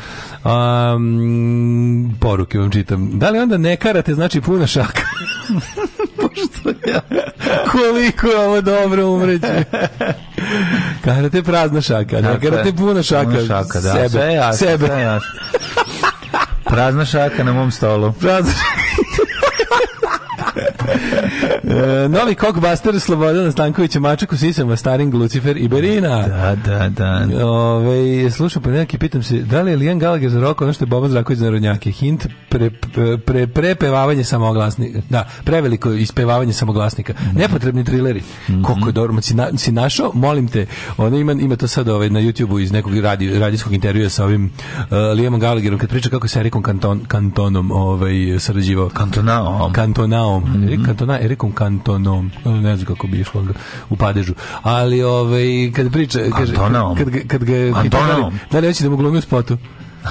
Um, poruke vam čitam. Da li onda ne karate znači puna šaka? Pošto ja, koliko je ovo dobro umreće. Kada karate prazna šaka, ne da, kada karate puna šaka. Puna šaka, da. Sebe, sve jasno, sebe. Sve jasno. prazna šaka na mom stolu. Prazna šaka e, novi kokbuster Slobodana Stankovića Mačak u sisama staring Lucifer i Berina. Da, da, da. Ove, slušam pa neki pitam se da li je Lijan Gallagher za rok ono što je Boban Zraković za rodnjake. Hint pre, pre, prepevavanje samoglasnika. Da, preveliko ispevavanje samoglasnika. Mm. Nepotrebni trileri. Mm -hmm. Koliko je dobro. Si, na, si našao? Molim te. Ono ima, ima to sad ovaj, na YouTube-u iz nekog radi, radijskog intervjua sa ovim uh, e, Lijanom Gallagherom kad priča kako se Erikom Kanton, Kantonom ovaj, sarađivao. Kantonaom. Kantonaom. Mm -hmm. Erik Kantona, Erikom kantonom, ne znam kako bi išlo u padežu. Ali ovaj kad priča, kaže, Antonom. kad, kad ga, Antonom. da li hoće da mu glumi u spotu?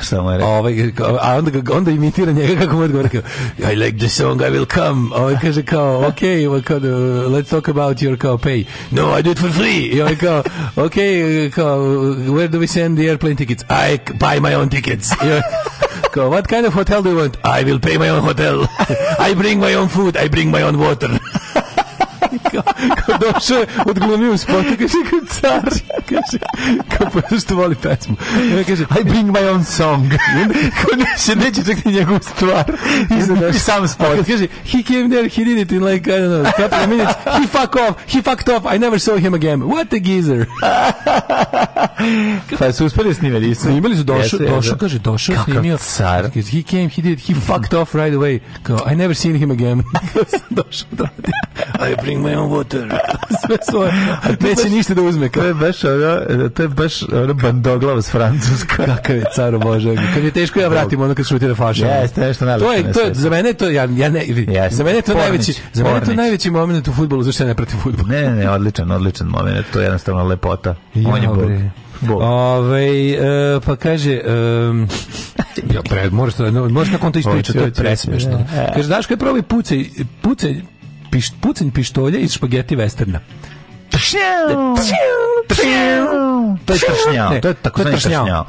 Samo je rekao. Ovaj, a onda, onda imitira njega kako mu odgovara kao, I like the song, I will come. Ovaj kaže kao, ok, kao, uh, let's talk about your kao pay. No, I do it for free. I ovaj kao, ok, kao, where do we send the airplane tickets? I buy my own tickets. I kao, what kind of hotel do you want? I will pay my own hotel. I bring my own food, I bring my own water. kao, Kao došao je, odglumio u spotu, kaže, kao car, kaže, kao pošto što voli pesmu. I kaže, I bring my own song. kao neće, neće čak ni njegovu stvar. I, I sam spot. Kaže, he came there, he did it in like, I don't know, couple of minutes, he fuck off, he fucked off, I never saw him again. What a geezer. pa su uspeli snimali. Snimali su, došao, došao, kaže, došao, snimio. car. He came, he did, he fucked off right away. Kao, I never seen him again. došao, da I bring my own water. sve svoje. Neće ništa da uzme. To je baš, ono, to je baš ono bandoglav s Francuska. Kakav je caro Bože. Kad je teško, ja vratim ono kad šutira faša. Jeste, nešto najlepše. To je, to je, za mene to, ja, ja ne, yes, za mene to pornič, najveći, za mene to najveći moment u futbolu, zašto ja ne pratim futbol. Ne, ne, ne, odličan, odličan moment, to je jednostavno lepota. Ja, On je bog. Bog. Ove, e, pa kaže um, ja pred možeš možeš na konto isto to e. je presmešno. Kaže Daško je probaj pucaj pucaj piš, pucanj pištolja iz špageti westerna. Tršnjao! Tršnjao! To je tršnjao. To je tako to je tršnjao.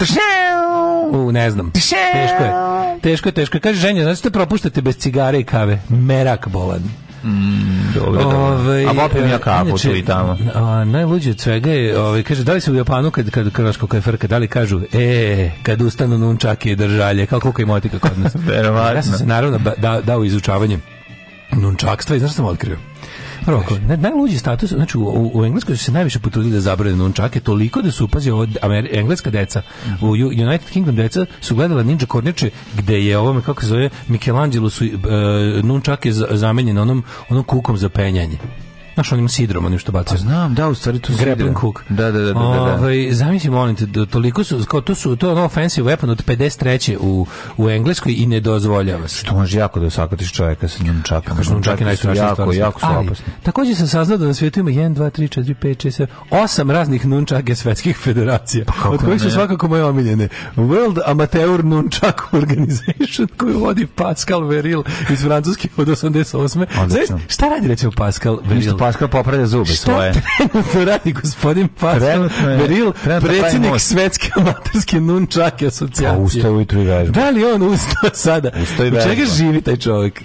Tršnjao! U, ne znam. Teško je. Teško je, teško je. Kaže ženja, znači te propuštate bez cigare i kave. Merak bolan. Mm, dobro, ove, dobro. Ovaj, a popim ja e, kapu tu i tamo. A, najluđe od svega je, ove, ovaj, kaže, da li se u Japanu, kad, kad Hrvatsko kaj frka, da li kažu, e, kad ustanu nunčake i držalje, kao koliko je motika kod nas. Verovatno. Ja sam se naravno da, da, u izučavanjem nunčakstva i znaš što sam otkrio? Prvo, najluđi status, znači u, u Engleskoj su se najviše potrudili da zabrane nunčake, toliko da su upazi od engleska deca. U United Kingdom deca su gledala Ninja Kornjače, gde je ovome, kako se zove, Michelangelo su e, nunčake zamenjene onom, onom kukom za penjanje. Znaš, onim sidrom, onim što pa bacaju. Pa znam, da, u stvari tu Grappling hook. Da, da, da. da, da, da. Ove, ovaj, zamisli, molim te, da toliko su, kao to su, to je ono offensive weapon od 53. u, u Engleskoj i ne dozvoljava se. Što može jako da osakatiš čovjeka sa njom čakom. Ja, njim čak je najstrašnija stvar. Jako, jako su Ali, opasni. Također sam saznao da na svijetu ima 1, 2, 3, 4, 5, 6, 7, 8 raznih nunčake svetskih federacija. Pa od kojih su svakako moje omiljene. World Amateur Nunčak Organization koju vodi Pascal Veril iz Francuske od 88. Znaš, šta radi recimo Pascal Veril? Paskal popravlja zube Šta svoje. Šta radi gospodin Paskal Beril, predsjednik svetske amaterske nunčake asocijacije? Pa ustaje ujutru i vežba. Da li on ustao sada? Ustao i vežba. U čega živi taj čovjek?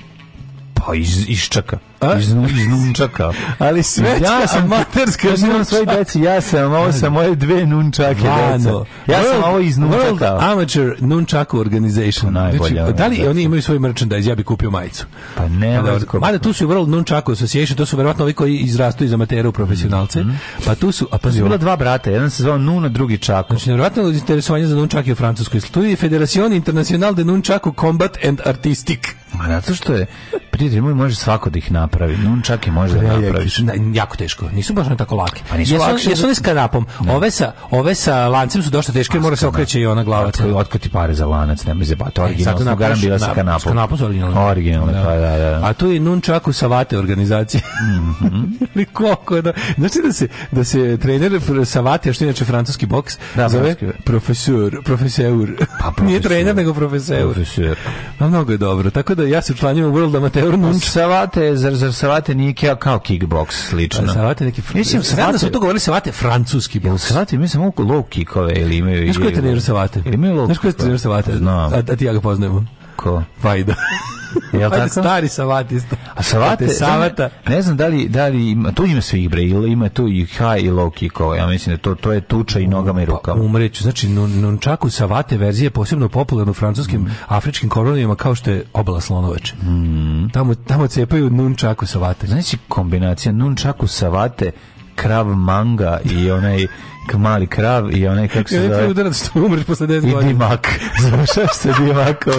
Pa iz, iščaka iz, iz nunčaka. Ali sve ja sam amaterska ja sam svoj deci, ja sam, ovo sam moje dve nunčake deca. Ja sam ovo iz nunčaka. World Amateur Nunčaka Organization. Pa Najbolja. Znači, da li da. oni imaju svoj merchandise, ja bih kupio majicu. Pa ne, mada tu su i World Nunčaka Association, to su verovatno ovi koji izrastu iz amatera u profesionalce. Mhm. Pa tu su, a pa su bila dva brata, jedan se zvao Nuna, drugi Čako. Znači, nevjerojatno interesovanje za nunčake u Francuskoj. Tu je Federacion Internacional de Nunčaku Combat and Artistic. Ma zato što je, prijatelj moj, može svako da ih napravi napravi. No, on čak i može da napravi. jako teško. Nisu baš tako lake. Pa nisu jesu, jesu one s kanapom. Ne. Da. Ove sa, ove sa lancem su dosta teške, mora se okreće i ona glava. Otko, otko pare za lanac, nemoj se bati. Originalno su garam bila sa kanapom. S kanapom su originalno. Originalno, da. pa da, da. A tu je nun čaku Savate vate organizacije. Mm -hmm. Koliko je da... Znači da se, da se trener Savate, što inače francuski boks, da, zove profesor, profesor. Pa, profesor. Nije trener, nego profesor. Profesor. A mnogo je dobro. Tako da ja se članjujem u World Amateur Nunč. Savate zar za savate nije kao, kao kickbox slično. Savate neki Mislim, savate da su to govorili savate francuski boks. Savate mislim oko low kickove ili imaju. i. ko je trener savate? Ili imaju low. Znaš ko je trener savate? Znam. A, a ti ja ga poznajemo. Ko? Vajda. Jel tako? Stari savatista. A savate, savata. Ne, ne, znam da li, da li ima, tu ima svih bre, ima tu i high i low kickova, ja mislim da to, to je tuča i nogama i pa, rukama. Pa, umreću, znači nunčaku savate verzije posebno popularna u francuskim, mm. afričkim kolonijama kao što je obala slonovače. Mm. Tamo, tamo cepaju nunčaku savate. Znači kombinacija non nunčaku savate, krav manga i onaj mali krav i onaj kako se zove. Ja udarac što umreš posle 10 godina. I dimak. Završaš se dimako.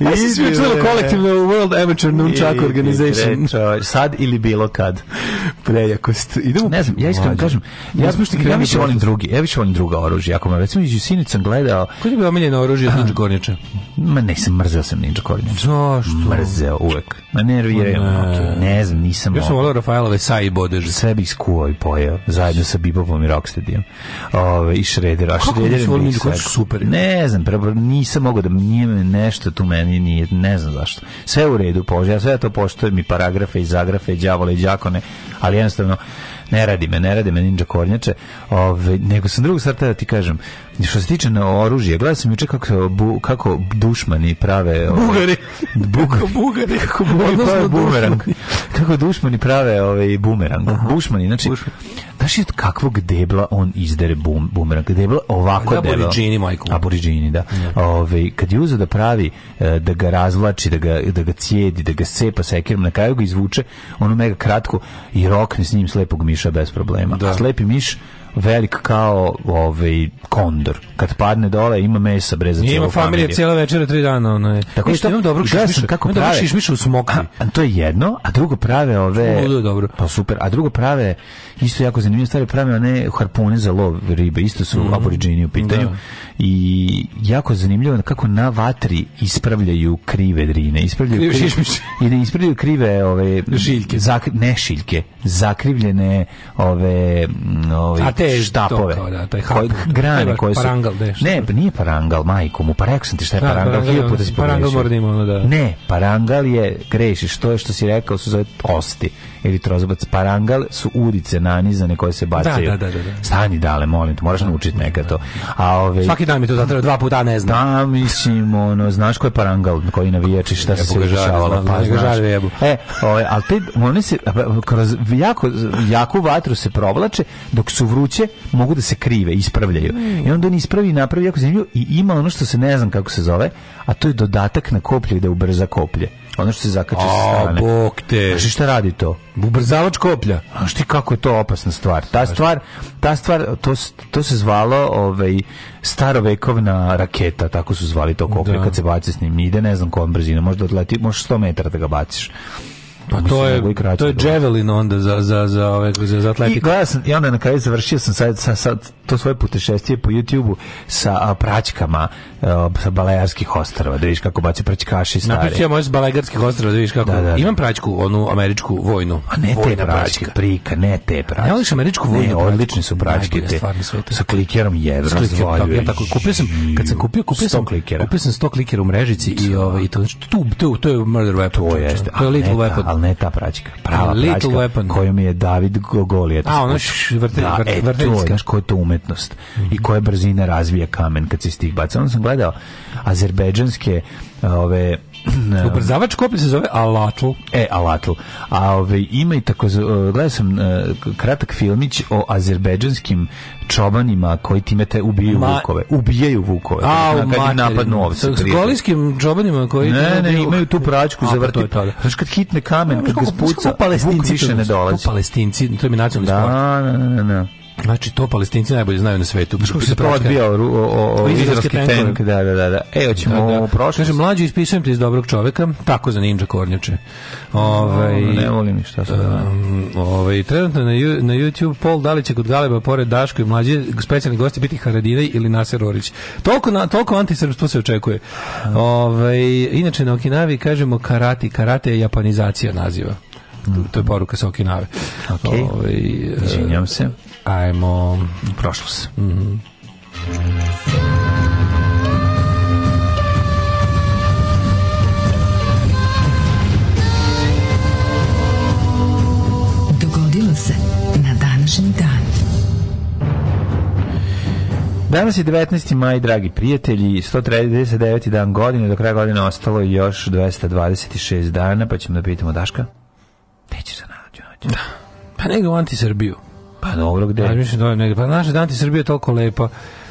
I se svi čulo kolektivno World Amateur Nunchak Organization. sad ili bilo kad. Prejakost. Idemo. Ne znam, ja iskreno kažem, ja, ja, ja više volim drugi, ja više volim druga oružja. Ako me recimo iz Sinic sam gledao. Koji je bio omiljeno oružje od Ninja Kornjača? Ma sam mrzeo sam Ninja Kornjača. Zašto? Mrzeo uvek. Ma nerviraju. Ne. ne znam, nisam. Ja sam volao Rafaelove sajbodeže. Sve bih skuo i pojeo zajedno sa Bibopom i Rocksteadyom. Ove, i Šredera. Kako nisu volili koji super? Ne znam, prvo nisam mogao da nije nešto tu meni nije, ne znam zašto. Sve u redu, pože, ja sve to poštujem i paragrafe i zagrafe, i đavole i đakone, ali jednostavno ne radi me, ne radi me Ninja Kornjače. Ove, nego sam drugu stvar da ti kažem, Što se tiče na oružje, gledao sam juče kako, bu, kako dušmani prave... Ove, bugari. bugari. Kako bugari pa, bumerang. Kako dušmani prave ovaj, bumerang. Aha. znači... Bušman. Znaš je od kakvog debla on izdere bum, bumerang? Debla ovako da, debla. Aboriđini, majko. Aboriđini, da. da. Ove, kad je uzeo da pravi, e, da ga razvlači, da ga, da ga cijedi, da ga sepa sekirom, na kraju ga izvuče ono mega kratko i rokne s njim slepog miša bez problema. Da. A slepi miš velik kao ovaj kondor. Kad padne dole ima mesa bre za Ima familija cela večera tri dana ona je. Tako što imam dobro šišmiš, kako imam prave. Šišmiš u smokvi. A, to je jedno, a drugo prave ove. Ludo, da, dobro. Pa super. A drugo prave isto jako zanimljivo stvari prave one harpune za lov ribe, isto su mm -hmm. aboriđini u da. pitanju. Da. I jako zanimljivo kako na vatri ispravljaju krive drine, ispravljaju krive, krive i ne ispravljaju krive ove žiljke, zak, ne šiljke, zakrivljene ove ove te štapove. To kao, da, grane koje su... Parangal, da, ne, nije parangal, majko mu, pa rekao sam ti šta je da, parangal, da, puta si Parangal mora da da. Ne, parangal je, grešiš, što je što si rekao, su za osti ili trozobac parangal su urice nanizane koje se da, bacaju. Da, da, da, da. Stani dale, molim te, moraš da, naučiti da, neka to. A ove Svaki dan mi to zatreba dva puta ne znam. Da, mislim, ono, znaš ko je parangal, koji navijači, šta se sve dešavalo, pa znaš. E, ove, ali te, oni se kroz jako, jaku vatru se provlače, dok su vruće, mogu da se krive, ispravljaju. I onda oni ispravi i napravi jako zemlju i ima ono što se ne znam kako se zove, a to je dodatak na koplje da ubrza koplje. Ono što se zakače sa strane. bok te. Znaš šta radi to? Ubrzavač koplja. Znaš ti kako je to opasna stvar. Ta stvar, ta stvar to, to se zvalo ovaj, starovekovna raketa, tako su zvali to koplje, da. kad se baci s njim. Ide ne znam kojom brzinom, možda odleti, možeš 100 metara da ga baciš. Pa, pa to je to je javelin onda za za za ove za, za atletiku. I, ja sam i onda na kraju završio sam sad, sad, sad to svoje putešestvije po YouTubeu sa a, praćkama a, sa Balearskih ostrva, da vidiš kako baci praćkaši stari. Napisao moj s Balearskih ostrva, da vidiš kako. Da, da, da. Imam praćku, onu američku vojnu. A ne te praćke, prika, ne te praćke. Ne voliš američku vojnu? Ne, odlične su praćke te. Sa klikerom jedra razvaljuje. Da, ja tako kupio sam, kad sam kupio, kupio sam klikera. Kupio sam 100 klikera u mrežici i ovaj i to, to, znači, to, to je murder weapon. To jeste. To je little weapon ali ne ta praćka. Prava Little praćka weapon. kojom je David Golijet. A, ono vrte, da, e, vrte, znaš, koja je to umetnost mm -hmm. i mhm. koja brzina razvija kamen kad se stih baca. Ono sam gledao azerbejdžanske ove Ne. Ubrzavač koplja se zove Alatl. E, Alatl. A ove, ovaj, ima i tako, e, gledao sam e, kratak filmić o azerbeđanskim čobanima koji time te ubijaju Ma, vukove. Ubijaju vukove. A, kad materi, napadnu ovce. S golijskim čobanima koji... Ne, ne, imaju tu praćku za vrti. Znaš kad hitne kamen, kad ga spuca, vuk više ne dolazi. Palestinci, to je mi nacionalni da, sport. Da, da, da, da. Znači to Palestinci najbolje znaju na svetu. Što se odbio o, o, o izraelski tank, da, da, da, da. E, hoćemo da, da. prošlost. Kaže mlađi ispisujem te iz dobrog čoveka, tako za Ninja Kornjače. Ovaj ne volim ništa Um, ovaj trenutno na, na YouTube Paul Dalić kod Galeba pored Daško i mlađi specijalni gosti biti Haradinaj ili Naser Orić. Toliko na toliko antisrpstvo se očekuje. Ovaj inače na Okinavi kažemo karati, karate je japanizacija naziva. Mm. To je poruka sa Okinave. Okej. Okay. Ovaj, um, se. Ajmo u prošlost. Mm -hmm. Dogodilo se na današnji dan. Danas je 19. maj, dragi prijatelji, 139. dan godine, do kraja godine ostalo je još 226 dana, pa ćemo da pitamo Daška. Te ćeš za narodju Da. Pa nego anti Srbiju. Pa dobro, gde? Ja, mislim, dobro, da negde. Pa naša Dante Srbija je toliko lepa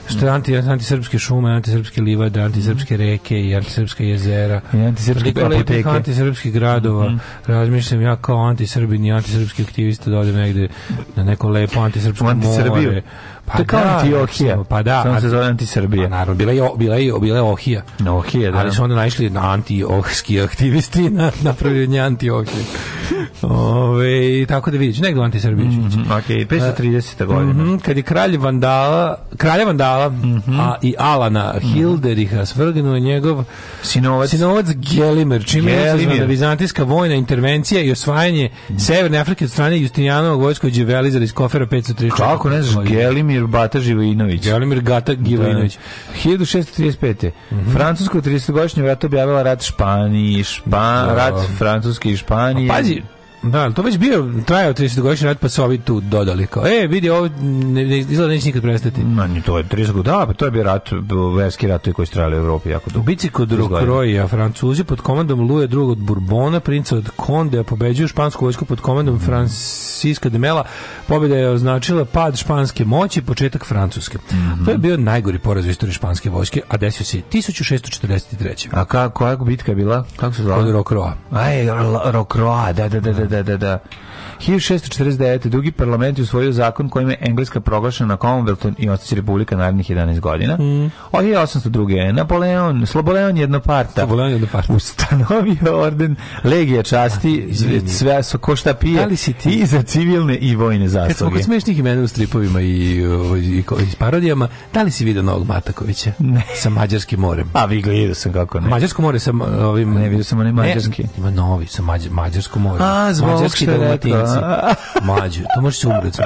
što je anti, antisrpske šume, antisrpske livade, antisrpske mhm. reke i antisrpska jezera. I antisrpske apoteke. Antisrpskih gradova. Mm -hmm. Razmišljam ja kao antisrbin i antisrpski aktivista da odem negde na neko lepo antisrpsko more. Pa to je kao da, Antiohija. Pa da. Samo se zove Antisrbija. Pa, naravno, bila je, bila je, bila je Ohija. No, Ohija, da. Ali su onda našli na antiohski aktivisti na, napravljanje Antiohije. Ove, tako da vidiš, negdje Antisrbija. Mm -hmm, ok, 530. godina. Mm -hmm, kad je kralj Vandala, kralja Vandala mm -hmm. a, i Alana mhm. Hilderiha svrgnuo njegov sinovac, sinovac Gelimer, čime je izazvana vizantijska vojna intervencija i osvajanje Severne Afrike od strane Justinijanovog vojskoj dževeliza iz kofera 534. Kako ne znaš, Gelimir Velimir Bata Živojinović. Velimir Gata Živojinović. Da. 1635. Mm -hmm. Francusko 30-godišnje rat objavila rat Španiji, Špan, da. rat Francuske i Španije. A pazi, Da, to već bio trajao 30 godina rat pa su ovi tu dodali kao e vidi ovo ne, ne izgleda neće nikad prestati. Ma ni to je 30 godina, da, pa to je bio rat, verski rat koji su trajali u Evropi jako dugo. Bici kod Rokroja, Francuzi pod komandom Luja II od Bourbona, princa od Konde, pobeđuju špansku vojsku pod komandom mm. Franciska de Mela. Pobjeda je označila pad španske moći i početak francuske. Mm -hmm. To je bio najgori poraz u istoriji španske vojske, a desio se 1643. A kako, koja bitka je bila? Kako se zvala? Kod Rokroa. Aj, Rokroa, da, da, da, da da, da, da. 1649. drugi parlament je usvojio zakon kojim je Engleska proglašena Commonwealthom i ostaće republika narednih 11 godina. Mm. O 1802. Napoleon, Sloboleon jednoparta, Sloboleon jednoparta. ustanovio orden Legija časti sve sa ko šta pije da si ti? i za civilne i vojne zasluge. Kad smo kod smešnih imena u stripovima i, ovaj, i, i, s parodijama, da li si vidio Novog Matakovića ne. sa Mađarskim morem? A vi gledao sam kako ne. Mađarsko more sa ovim... Ne, vidio sam onaj Mađarski. Ne, ima novi sa Mađarskom morem. more. A, zbog Mađarski što je da rekao plaži. Mađu, to može se umreti.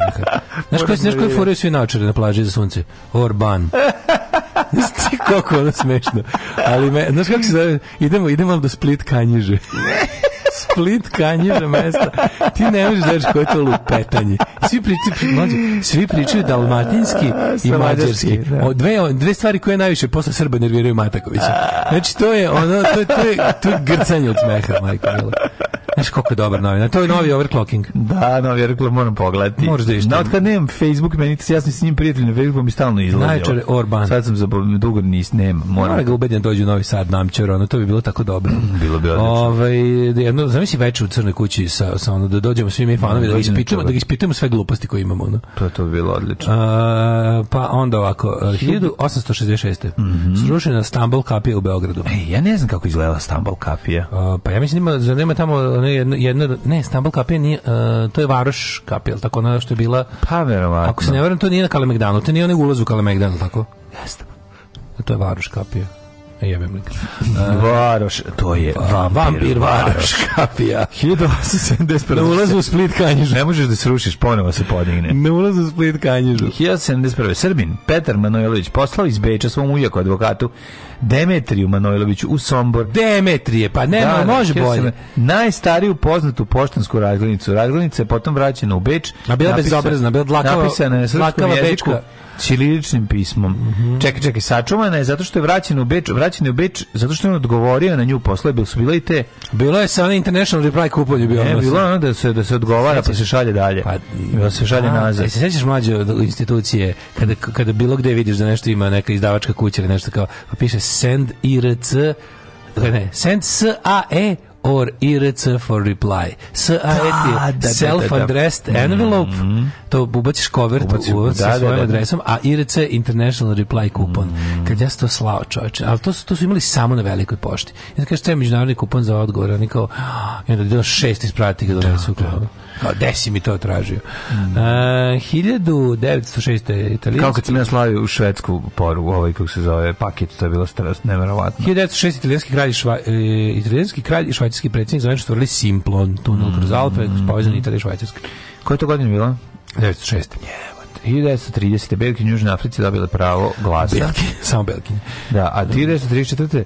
Znaš koji znaš koji da furaju svi naočare na plaži za sunce? Orban. ti kako ono smešno. Ali me, znaš kako se zove? Idemo, idemo do Split kanjiže. Split kanjiža mesta. Ti ne možeš da znaš koje to lupetanje. Svi pričaju, mlađe, svi pričaju dalmatinski i mađarski. Da. O, dve, dve stvari koje najviše posle Srba nerviraju Matakovića. Znači, to je ono, to je, to je, to je grcanje od smeha, majko. Milo. Znaš koliko je dobar novinar. To je novi overclocking. Da, novi overclock moram pogledati. Možeš da išta. Da, otkad nemam Facebook, meni ja sam s njim prijatelj na Facebooku, mi stalno izlazi. Najčar Orban. Sad sam zaboravio, dugo nis, nema. Moram. Mora ga ubediti da dođe u Novi Sad namčar, ono, to bi bilo tako dobro. bilo bi odlično. Ovaj, jedno, zamisli veče u crnoj kući sa, sa ono, da dođemo svi mi fanovi, da, ispitujemo, da ga ispitujemo sve gluposti koje imamo. Ono. To, to bi bilo odlično. A, pa onda ovako, 1866. Mm -hmm. Srušena Stambol kapija u Beogradu. Ej, ja ne znam kako izgledala Stambol kapija. A, pa ja mislim da nema tamo ono jedno, jedno ne, Stambol kapija nije, uh, to je varoš kapija, tako ona što je bila... Pa, verovatno. Ako se ne varam, to nije na Kalemegdanu, to nije onaj ulaz u Kalemegdanu, tako? Jeste. To je varoš kapija jebem lik. Uh, Varoš, to je vampir, vampir Varoš, kapija. 1871. Ne ulazi u Split kanjižu. Ne možeš da srušiš, ponovo se podigne. Ne ulazi u Split kanjižu. 1871. Srbin Petar Manojlović poslao iz Beča svom ujaku advokatu Demetriju Manojloviću u Sombor. Demetrije, pa nema, da, da, može bolje. Najstariju poznatu poštansku razglednicu. Razglednica je potom vraćena u Beč. A bila bezobrazna, bila dlakava, napisana je srpskom jeziku ćiriličnim pismom. Mm -hmm. Čekaj, čekaj, sačuvana je zato što je vraćena u Beč, vraćena vraćene u Beč zato što je on odgovorio na nju posle, bil su bile i te... Bilo je sa International Reply kupolju. bio je bilo ono da se, da se odgovara Sjećaš. pa se šalje dalje. Pa, da se šalje a, nazad. Se sećaš mlađe institucije, kada, kada bilo gde vidiš da nešto ima neka izdavačka kuća ili nešto kao, pa piše send irc ne, send s a e or IRC for reply. SAET je da, da, da, self-addressed mm-hmm. envelope, to ubaciš kovert Ubaci, u, da, sa svojom adresom, a IRC international reply kupon. Mm-hmm. Kad ja sam to slao čovječe, al to su, to su imali samo na velikoj pošti. I onda kažeš, to je međunarodni kupon za odgovor, oni kao, ah, i onda je bilo šest isprati ga donesu u glavu. Kao, desi mi to tražio. Mm. -hmm. 1906. italijanski... Kao kad sam ja slavio u švedsku poru, ovaj, kako se zove, paket, to je bilo nevjerovatno. 1906. italijanski kralj, šva, e, italijanski kralj švajcarski predsjednik zvanično stvorili Simplon, tunel mm. kroz Alpe, mm. povezan Italija i Švajcarska. Koje to godine bilo? 1906. Yeah. 1930. Belkin Južne Africe dobile pravo glasa. Belkin, samo Belkin. Da, a 1934. Da.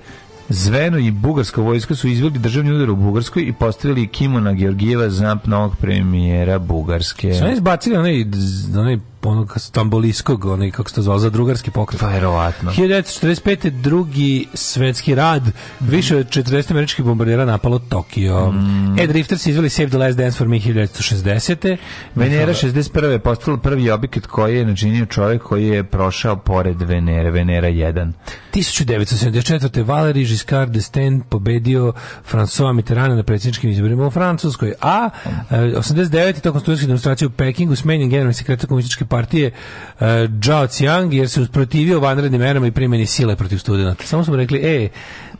Zveno i bugarska vojska su izveli državni udar u Bugarskoj i postavili Kimona Georgijeva za novog premijera Bugarske. Sve izbacili onaj, onaj onog stambolijskog, onaj, kako se to zvao, zadrugarski pokret. Pa, verovatno. 1945. drugi svetski rad, više od 40 američkih bombardera napalo Tokio. Mm. E, Drifters izveli Save the Last Dance for Me 1960. Venera 61. je postala prvi objekat koji je načinio čovjek koji je prošao pored Venere, Venera 1. 1974. Valeri Giscard d'Estaing pobedio François Mitterrand na predsjedničkim izborima u Francuskoj, a 89. Mm. Eh, tokom studijskih demonstracija u Pekingu smenjen generalni sekretar komunističke partije partije uh, Zhao Qiang jer se usprotivio vanrednim merama i primjeni sile protiv studenta. Samo smo rekli, e,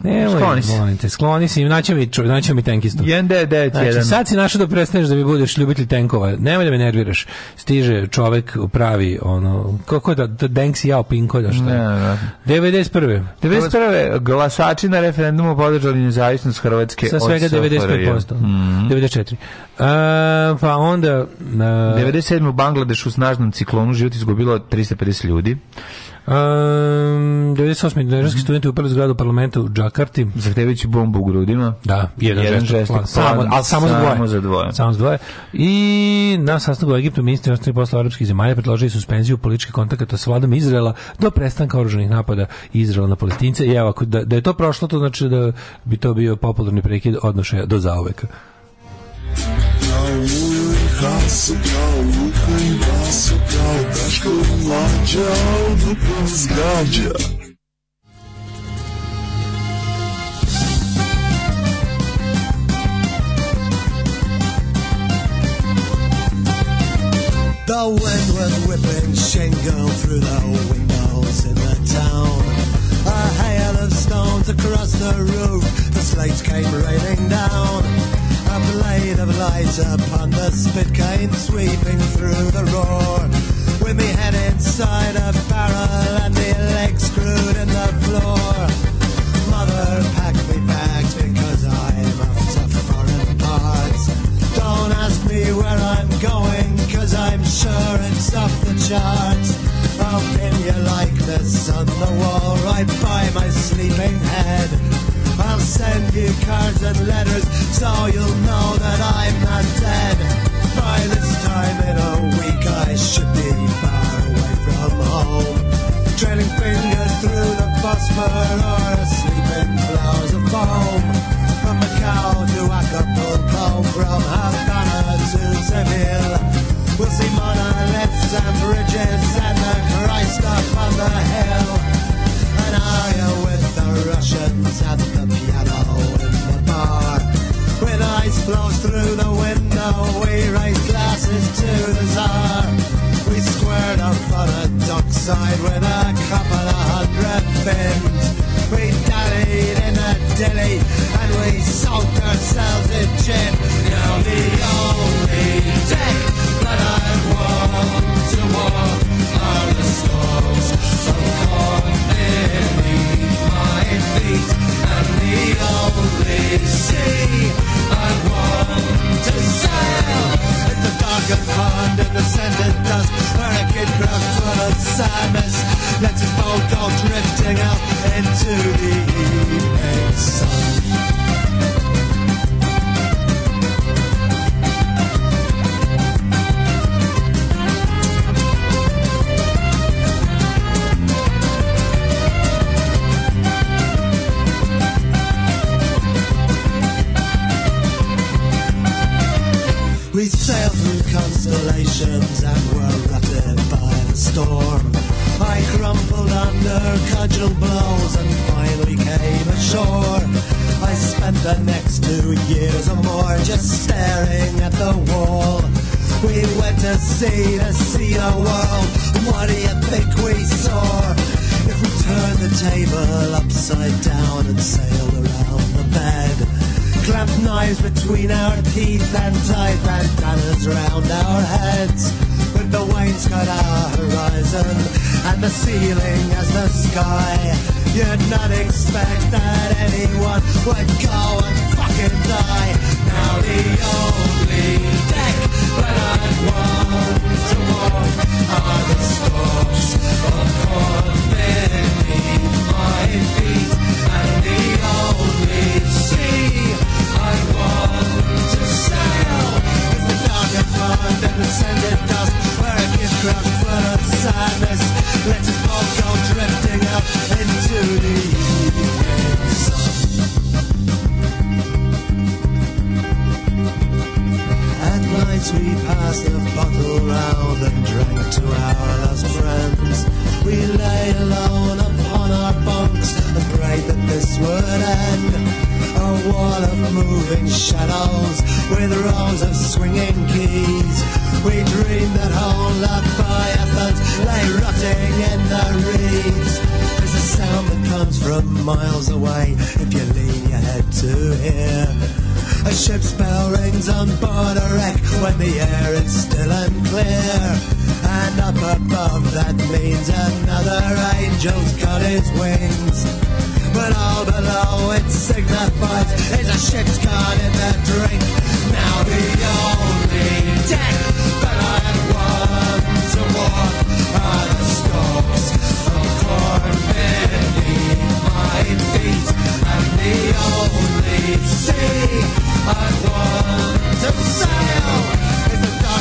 Ne, skloni se. Molim te, skloni se i naći mi, ču, naći mi tenkistu. 1991. Znači, sad si našao da prestaneš da mi budeš ljubitelj tenkova. Nemoj da me nerviraš. Stiže čovek pravi, ono, kako da, da Denks jao pinko, da što je. Ne, ne. 91. 91. glasači na referendumu podržali nezavisnost Hrvatske Sa svega 95%. Mm -hmm. 94. Uh, pa onda... Uh, e, 97. u Bangladešu u snažnom ciklonu život izgubilo 350 ljudi. Um, ehm, 98. dinarski mm -hmm. studenti upali u zgradu parlamenta u Džakarti. Zahtevajući bombu u grudima. Da, jedan, jedan žestok. Samo, ali samo, za dvoje. Samo za dvoje. Samo za dvoje. I na sastanku u Egiptu ministri osnovnih posla arapskih zemalja predložili suspenziju političkih kontakata sa vladom Izraela do prestanka oruženih napada Izraela na palestince. I evo, da, da je to prošlo, to znači da bi to bio popularni prekid odnošaja do zaoveka. Kao aşkımla çaldı kızgaca The wind was whipping shingle through the windows in the town a hail of stones across the roof, the slates came raining down. A blade of light upon the spit came sweeping through the roar. With me head inside a barrel and the legs screwed in the floor. Mother packed me bags because I'm off to foreign parts. Don't ask me where I'm going cause I'm sure it's off the charts. How can you like this on the wall right by my sleeping head? I'll send you cards and letters so you'll know that I'm not dead. By this time in a week I should be far away from home. Trailing fingers through the phosphor or asleep in clouds of foam. From Macau to Acapulco, from Havana to Seville. We'll see monoliths and bridges and the Christ up on the hill. an aria with the Russians at the piano in the bar. When ice flows through the window, we raise glasses to the czar we squared up on a dockside with a couple of hundred fins. We dallied in a dilly and we soaked ourselves in gin. Now the only deck that I want to walk are the stalls of corn beneath my feet. And the only sea I want to sail At the darkened pond and the scented dust Where a kid craft full of sadness Lets his boat go drifting out into the evening sun blows and finally came ashore. I spent the next two years or more just staring at the wall. We went to sea to see the world. What do you think we saw? If we turned the table upside down and sailed around the bed, clamped knives between our teeth and tied bandanas round our heads. The wainscot our horizon, and the ceiling as the sky. You'd not expect that anyone would go and fucking die. Now the only deck that I'd want to walk are the stalks of corn beneath my feet, and the only sea I want to sail and the sandy it does a gift crowd full of sadness Let us all go drifting out into the evening sun At night we passed the bottle round and drank to our last friends We lay alone upon our bunks and prayed that this would end a wall of moving shadows with rows of swinging keys. We dream that whole lot leviathans lay rotting in the reeds. There's a sound that comes from miles away if you lean your head to hear. A ship's bell rings on board a wreck when the air is still and clear, And up above that means another angel's got his wings. But all below it signifies is a ship's caught in the drink. Now the only deck that I am one to walk are the stalks of corn beneath my feet. And the only sea I want to sail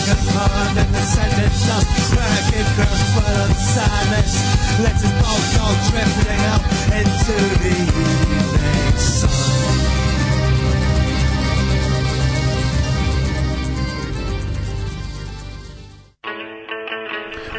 and the sentence of American girls full of sadness. Let us both go drifting out into the evening sun.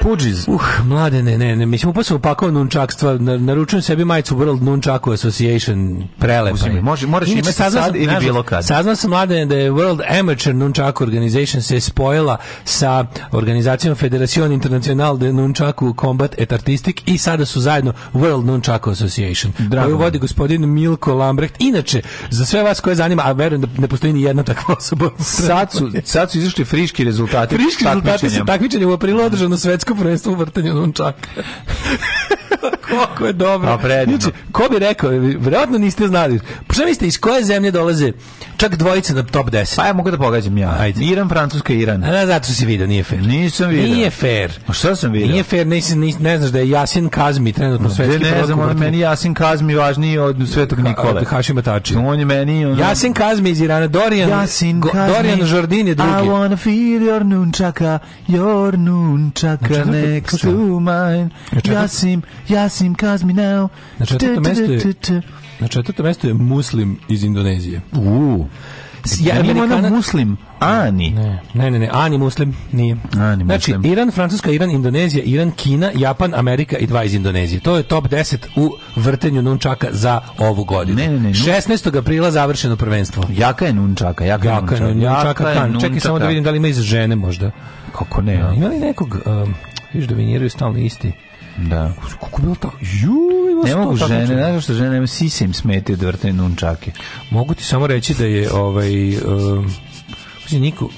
Pudžiz. Uh, mlade, ne, ne, ne. Mi ćemo posle upakao nunčakstva. Naručujem sebi majicu World Nunčaku Association. Prelepa Uzmi, može, moraš imati sad sam, ili nažal, bilo kad. Saznao sam mlade da je World Amateur Nunčaku Organization se spojila sa organizacijom Federacion Internacional de Nunčaku Combat et Artistic i sada su zajedno World Nunčaku Association. Drago koju vodi gospodin Milko Lambrecht. Inače, za sve vas koje zanima, a verujem da ne postoji ni jedna takva osoba. Sad su, sad su izašli friški rezultati. Friški rezultati su takmičenjem u aprilu održano svetsko prvenstvo u vrtanju nunčaka. Koliko je dobro. Pa predivno. Znači, ko bi rekao, verovatno niste znali. Pa šta mislite, iz koje zemlje dolaze čak dvojice na top 10? Pa ja mogu da pogađam ja. Ajde. Iran, Francuska, Iran. A, zato si vidio, nije fair. Nisam vidio. Nije fair. A šta sam vidio? Nije fair, nisi, nis, ne znaš da je Jasin Kazmi trenutno da, svetski prvak. Ne znam, on meni Jasin Kazmi važniji od Svetog Nikole. Ha, Hašima Tači. Da, on je meni... On... Jasin Kazmi iz Irana, Dorian, Jasin Go, Kazmi, Dorian Žordin je drugi. I wanna feel your nunčaka, your nunčaka next to mine. Jasim, Jasim Maxim Kazminao. Na četvrtom mestu je, na četvrtom mestu je Muslim iz Indonezije. Uuu. Ja, Amerikanac... muslim. Ani. Ne, ne, ne, ne, Ani muslim nije. Ani znači, muslim. Iran, Francuska, Iran, Indonezija, Iran, Kina, Japan, Amerika i dva iz Indonezije. To je top 10 u vrtenju nunčaka za ovu godinu. Ne, ne, ne, 16. aprila završeno prvenstvo. Jaka je nunčaka, jaka, jaka je nunčaka. nunčaka, jaka je nunčaka. Čekaj samo da vidim da li ima iz žene možda. Kako ne? Ja, da, ima li nekog, um, viš dominiraju da stalno isti? Da. Kako bilo tako? Ju, ima ne mogu žene, znaš što žene nema sise im smete da vrtaju nunčake. Mogu ti samo reći da je ovaj... Um, niko,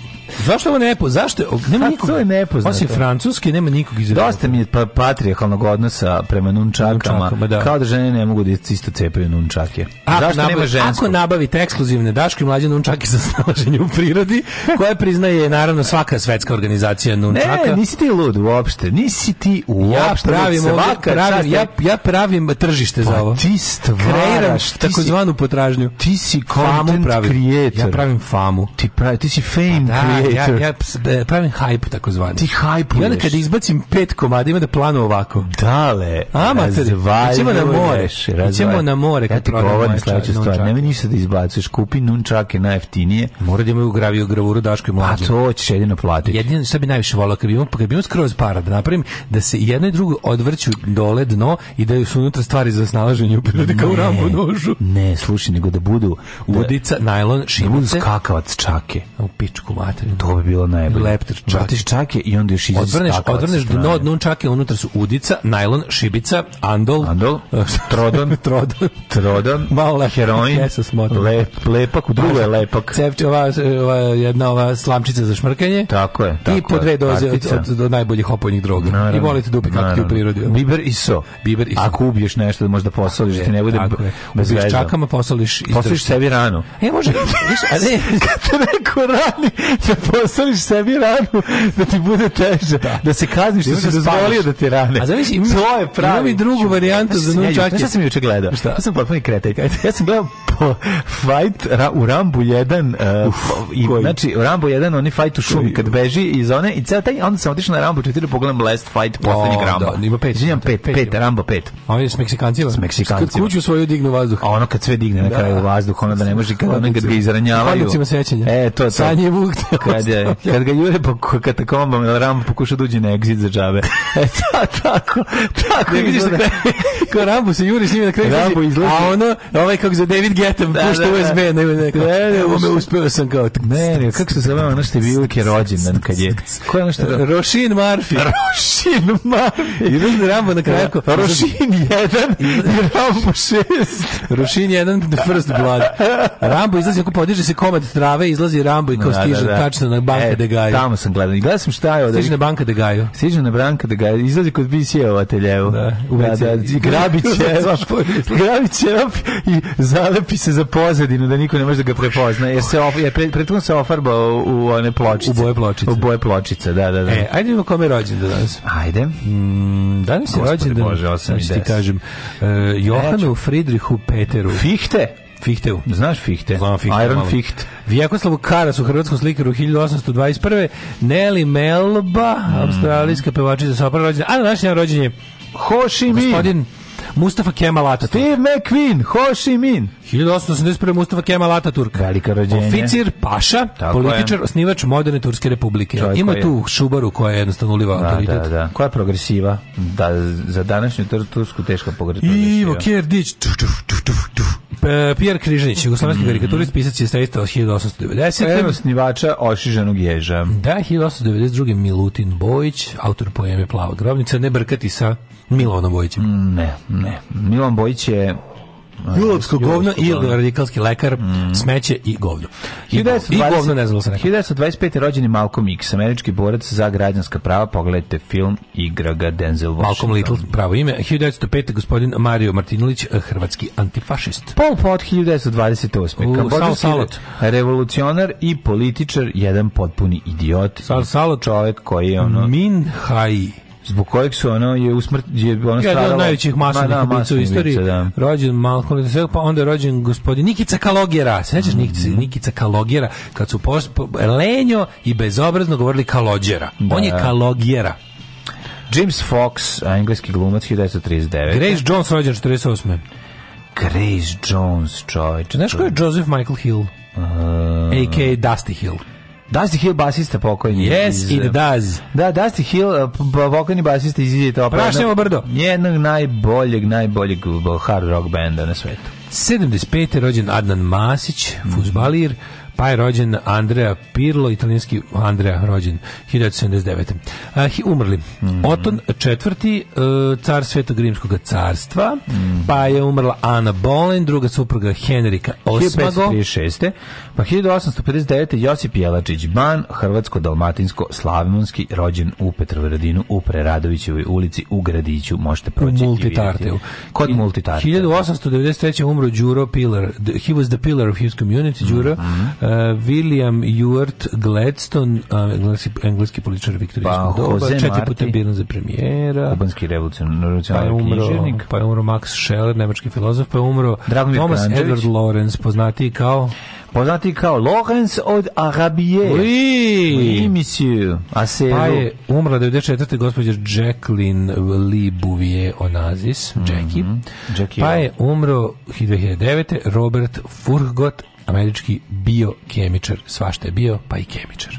Zašto ovo ne po? Zašto? Nema nikog. To je nepoznato. Osim francuski nema nikog iz. Dosta mi je pa, patrijarhalnog odnosa prema nunčakama. Da. Kao da žene ne mogu da isto cepaju nunčake. Ako Zašto nabavi, nema žensko? Ako nabavite ekskluzivne daške mlađe nunčake za snalaženje u prirodi, koje priznaje naravno svaka svetska organizacija nunčaka. Ne, nisi ti lud uopšte. Nisi ti uopšte. Ja pravim, ovdje, pravim ja, ja pravim tržište pa, za ovo. Ti stvaraš takozvanu potražnju. Ti si content creator. Ja pravim famu. Ti pravi, ti si fame pa, da, creator. Ja, ja, ja e, pravim hype takozvani. Ti hype. Ja onda kad izbacim pet komada ima da planu ovako. Dale. Amater. Ićemo na more. Ićemo na more kad ja ti govorim sledeću stvar. Nemoj ništa da izbacuješ, kupi nunčake najjeftinije. Mora da imaju graviju gravuru daško i pa mlađe. A to će jedino platiti. Jedino sad bi najviše volao kad bi imao, kad bi imao skroz para da napravim da se jedno i drugo odvrću dole dno i da su unutra stvari za snalaženje u prirodi kao rambu nožu. Ne, slušaj, nego da budu da vodica, najlon, šimce. Da budu skakavac čake. U pičku mater. To bi bilo najbolje. Leptir čake. Vratiš čake i onda još izaći odvrneš, odvrneš dno od nun čake, unutra su udica, najlon, šibica, andol, andol trodon, trodon, trodon, malo lep, heroin, lep, lepak, u drugo je lepak. Cevče, ova, ova, jedna ova slamčica za šmrkanje. Tako je. Tako I po dve doze od, od, od, najboljih opojnih droga. Naravno, I volite dupe kako ti u prirodi. Biber i so. Biber i so. Ako ubiješ nešto da možda posoliš, da ti ne bude bez veza. čakama, posoliš. Posoliš sebi ranu. E, može. a ne, kad te neko rani, posoliš sebi ranu da ti bude teže, da, da se kazniš što da si dozvolio da ti rane. A znaš, im, to je pravi. Imam i drugu varijantu za nunčake. Znaš šta sam juče gledao? Šta? Ja sam potpuno kretaj. Ja sam gledao po fight ra, u Rambu 1 uh, Uf, i, znači u Rambu 1 oni fight u šumi koji? kad beži iz one i ceo taj onda sam otišao na Rambu 4 pogledam Last Fight poslednjeg Rambo. Da, ima pet. Izvinjam, pet, pet, pet, Rambo 5. A on je s Meksikancima? S Meksikancima. Kad kuću svoju dignu vazduh. A ono kad sve digne na da. kraju vazduh, ono da ne može, kad ono kad ga izranjavaju. Hladnicima sećanja. E, to je to. Sanje Vukte. kad, je, kad ga jure po katakombama na Rambo pokuša da uđe na exit za džabe. E, ta, tako, tako. Ne vidiš da kao Rambo se juri s njim na da kraju. Da Rambo izlazi. A ono, ovaj kako za David Getem, da, pušta da, USB. Da. Ne, ne, ne, ne, ne, me uspeo sam kao. Ne, ne, kako se zove ono što je bilo je rođendan kad je. Ko je ono što je? Rošin Marfi. Rošin Marfi. I vidiš Rambo na kraju. Rošin 1 i Rambo 6. Rošin 1, the first blood. Rambo izlazi, ako podiže se komad trave, izlazi Rambo i kao stiže, tači na banka e, de Gaju. Tamo sam gledao. I gledao sam šta je. Stiže na banka de Gaju. Stiže na banka de Gaju. Izlazi kod BC-a da, u ateljevu. Da, da, da, grabi čerap, i zalepi se za pozadinu da niko ne može da ga prepozna. Jer se of, jer pre, prethodno se ofarbao u one pločice. U boje pločice. U boje pločice, da, da, da. E, ajde vidimo kome je rođen danas. Ajde. Mm, danas je rođen. Gospod Bože, 8 i 10. Ti kažem, uh, Johanu Friedrichu Peteru. Fichte? Fichteu. Znaš Fichte? Znam Fichte. Iron malo. Ficht. Vjekoslavu Karas u hrvatskom slikaru 1821. Nelly Melba, mm. australijska pevačica sa opera rođenja. A na današnje rođenje Ho Chi Minh. Gospodin Mustafa Kemal Atatürk. Steve McQueen, Ho Chi Minh. 1881. Mustafa Kemal Atatürk. Velika rođenje. Oficir, paša, Tako političar, je. osnivač moderne Turske republike. Čovjek Ima je. tu šubaru koja je jednostavno uliva da, autoritet. Da, da. Koja je progresiva? Da, za današnju Tursku teška pogreška. Ivo Kerdić. E, Pierre Križanić, jugoslovenski mm -hmm. karikaturist, pisac je sredstva 1890. Evo snivača Ošiženog ježa. Da, 1892. Milutin Bojić, autor pojeme Plava grobnica, ne brkati sa Milonom Bojićem. Mm, ne, ne. Milan Bojić je Julovsko govno i radikalski lekar, mm. smeće i govno. I, govno, ne znam se nekako. 1925. rođen je Malcolm X, američki borac za građanska prava. Pogledajte film, igra ga Denzel Washington. Malcolm Little, pravo ime. 1905. gospodin Mario Martinulić, eh, hrvatski antifašist. Pol pot 1928. Kambodžanski revolucionar i političar, jedan potpuni idiot. Sal Salot. Čovek koji je ono... Min Hai zbog kojeg su ono je usmrt je ono stradalo jedan od najvećih masovnih Ma, da, u istoriji da. rođen Malcolm pa onda je rođen gospodin Nikica Kalogjera sećaš mm -hmm. Nikica Kalogjera kad su po, lenjo i bezobrazno govorili Kalogjera da. on je Kalogjera James Fox, engleski glumac 1939. Grace Jones rođen 48. Grace Jones, čovječe. Znaš ko je Joseph Michael Hill? Uh, ehm. A.k.a. Dusty Hill. Dusty Hill basista pokojni. Yes, iz, it eh, does. Da, Dusty Hill eh, pokojni basista iz Izita. Prašnjamo brdo. Jednog najboljeg, najboljeg eh, hard rock benda na svetu. 75. rođen Adnan Masić, fuzbalir, pa je rođen Andrea Pirlo, italijanski Andrea rođen 1979. Uh, umrli. Mm -hmm. Oton četvrti, uh, car Svetog Rimskog carstva, mm -hmm. pa je umrla Ana Boleyn, druga supruga Henrika Osmago. 1536. Pa 1859. Josip Jelačić Ban, hrvatsko-dalmatinsko-slavonski, rođen u Petrovaradinu u Preradovićevoj ulici u Gradiću. Možete proći multitarteu. Kod multitarte. 1893. umro Đuro Pilar. He was the pillar of his community, Đuro. Mm -hmm. uh, William Ewart Gladstone, uh, engleski, engleski političar viktorijskog pa, doba, četiri puta biran za premijera. Kubanski revolucionarni pa umro, književnik. Pa je umro Max Scheler, nemački filozof, pa je umro Dragomir Thomas Edward Lawrence, poznatiji kao poznati kao Lorenz od Arabije. Oui, monsieur. A se pa je umrla 94. gospođa Jacqueline Lee Bouvier Onazis, mm -hmm. Jackie. Jackie. Pa je umro 2009. Robert Furgot, američki biokemičar. Svašta je bio, pa i kemičar.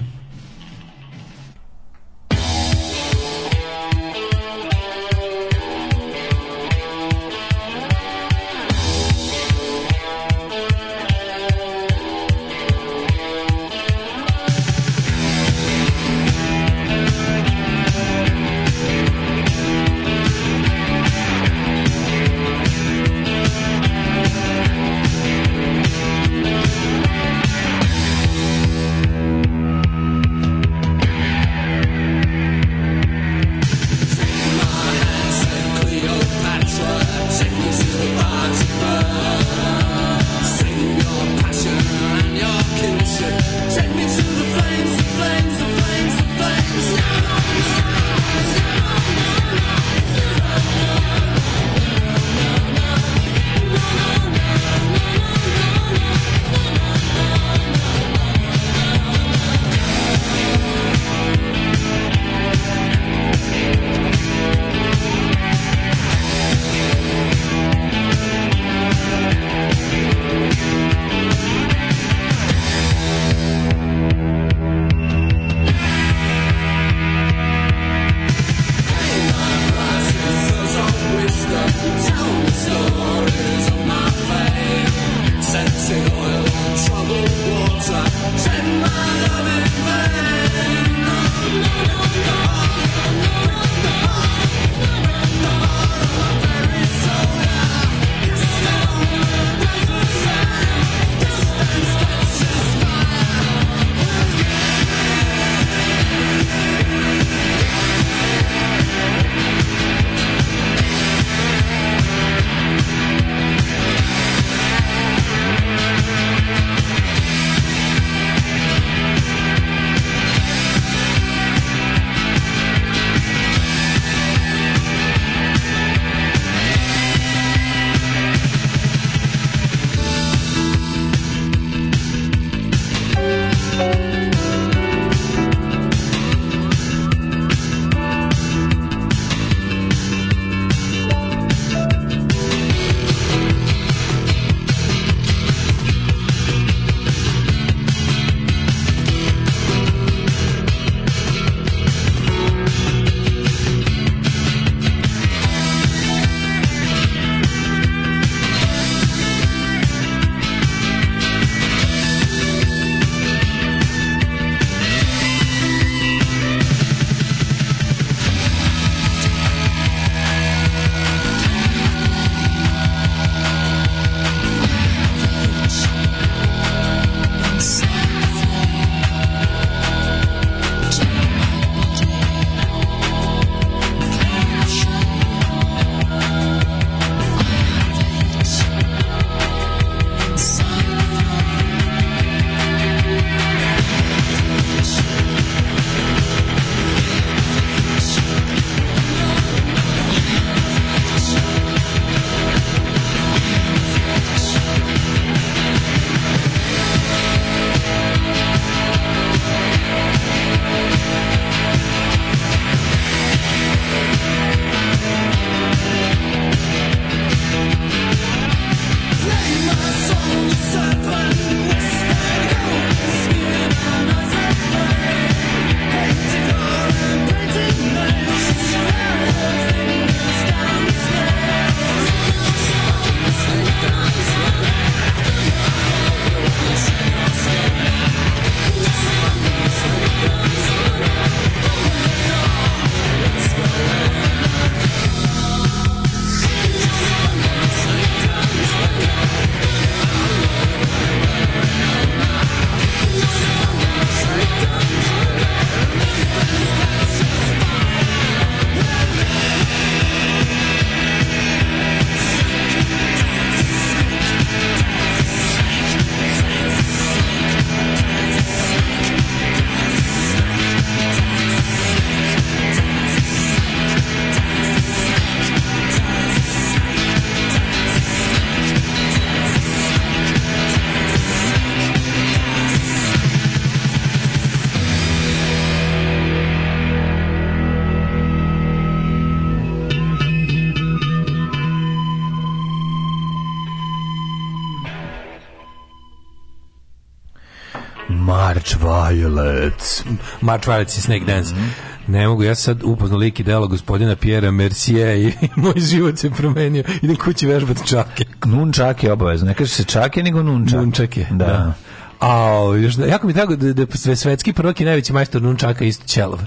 Violets. March Violets i Snake Dance. Mm -hmm. Ne mogu, ja sad upoznao lik i delo gospodina Pjera Mercier i moj život se promenio. Idem kući vežbat čake. Nun čake obavezno. Ne kaže se čake, nego Nun čake, da. da. A, ovaj, još, da, jako mi drago da, da svetski prvak i najveći majstor nun čaka isto Ćelov.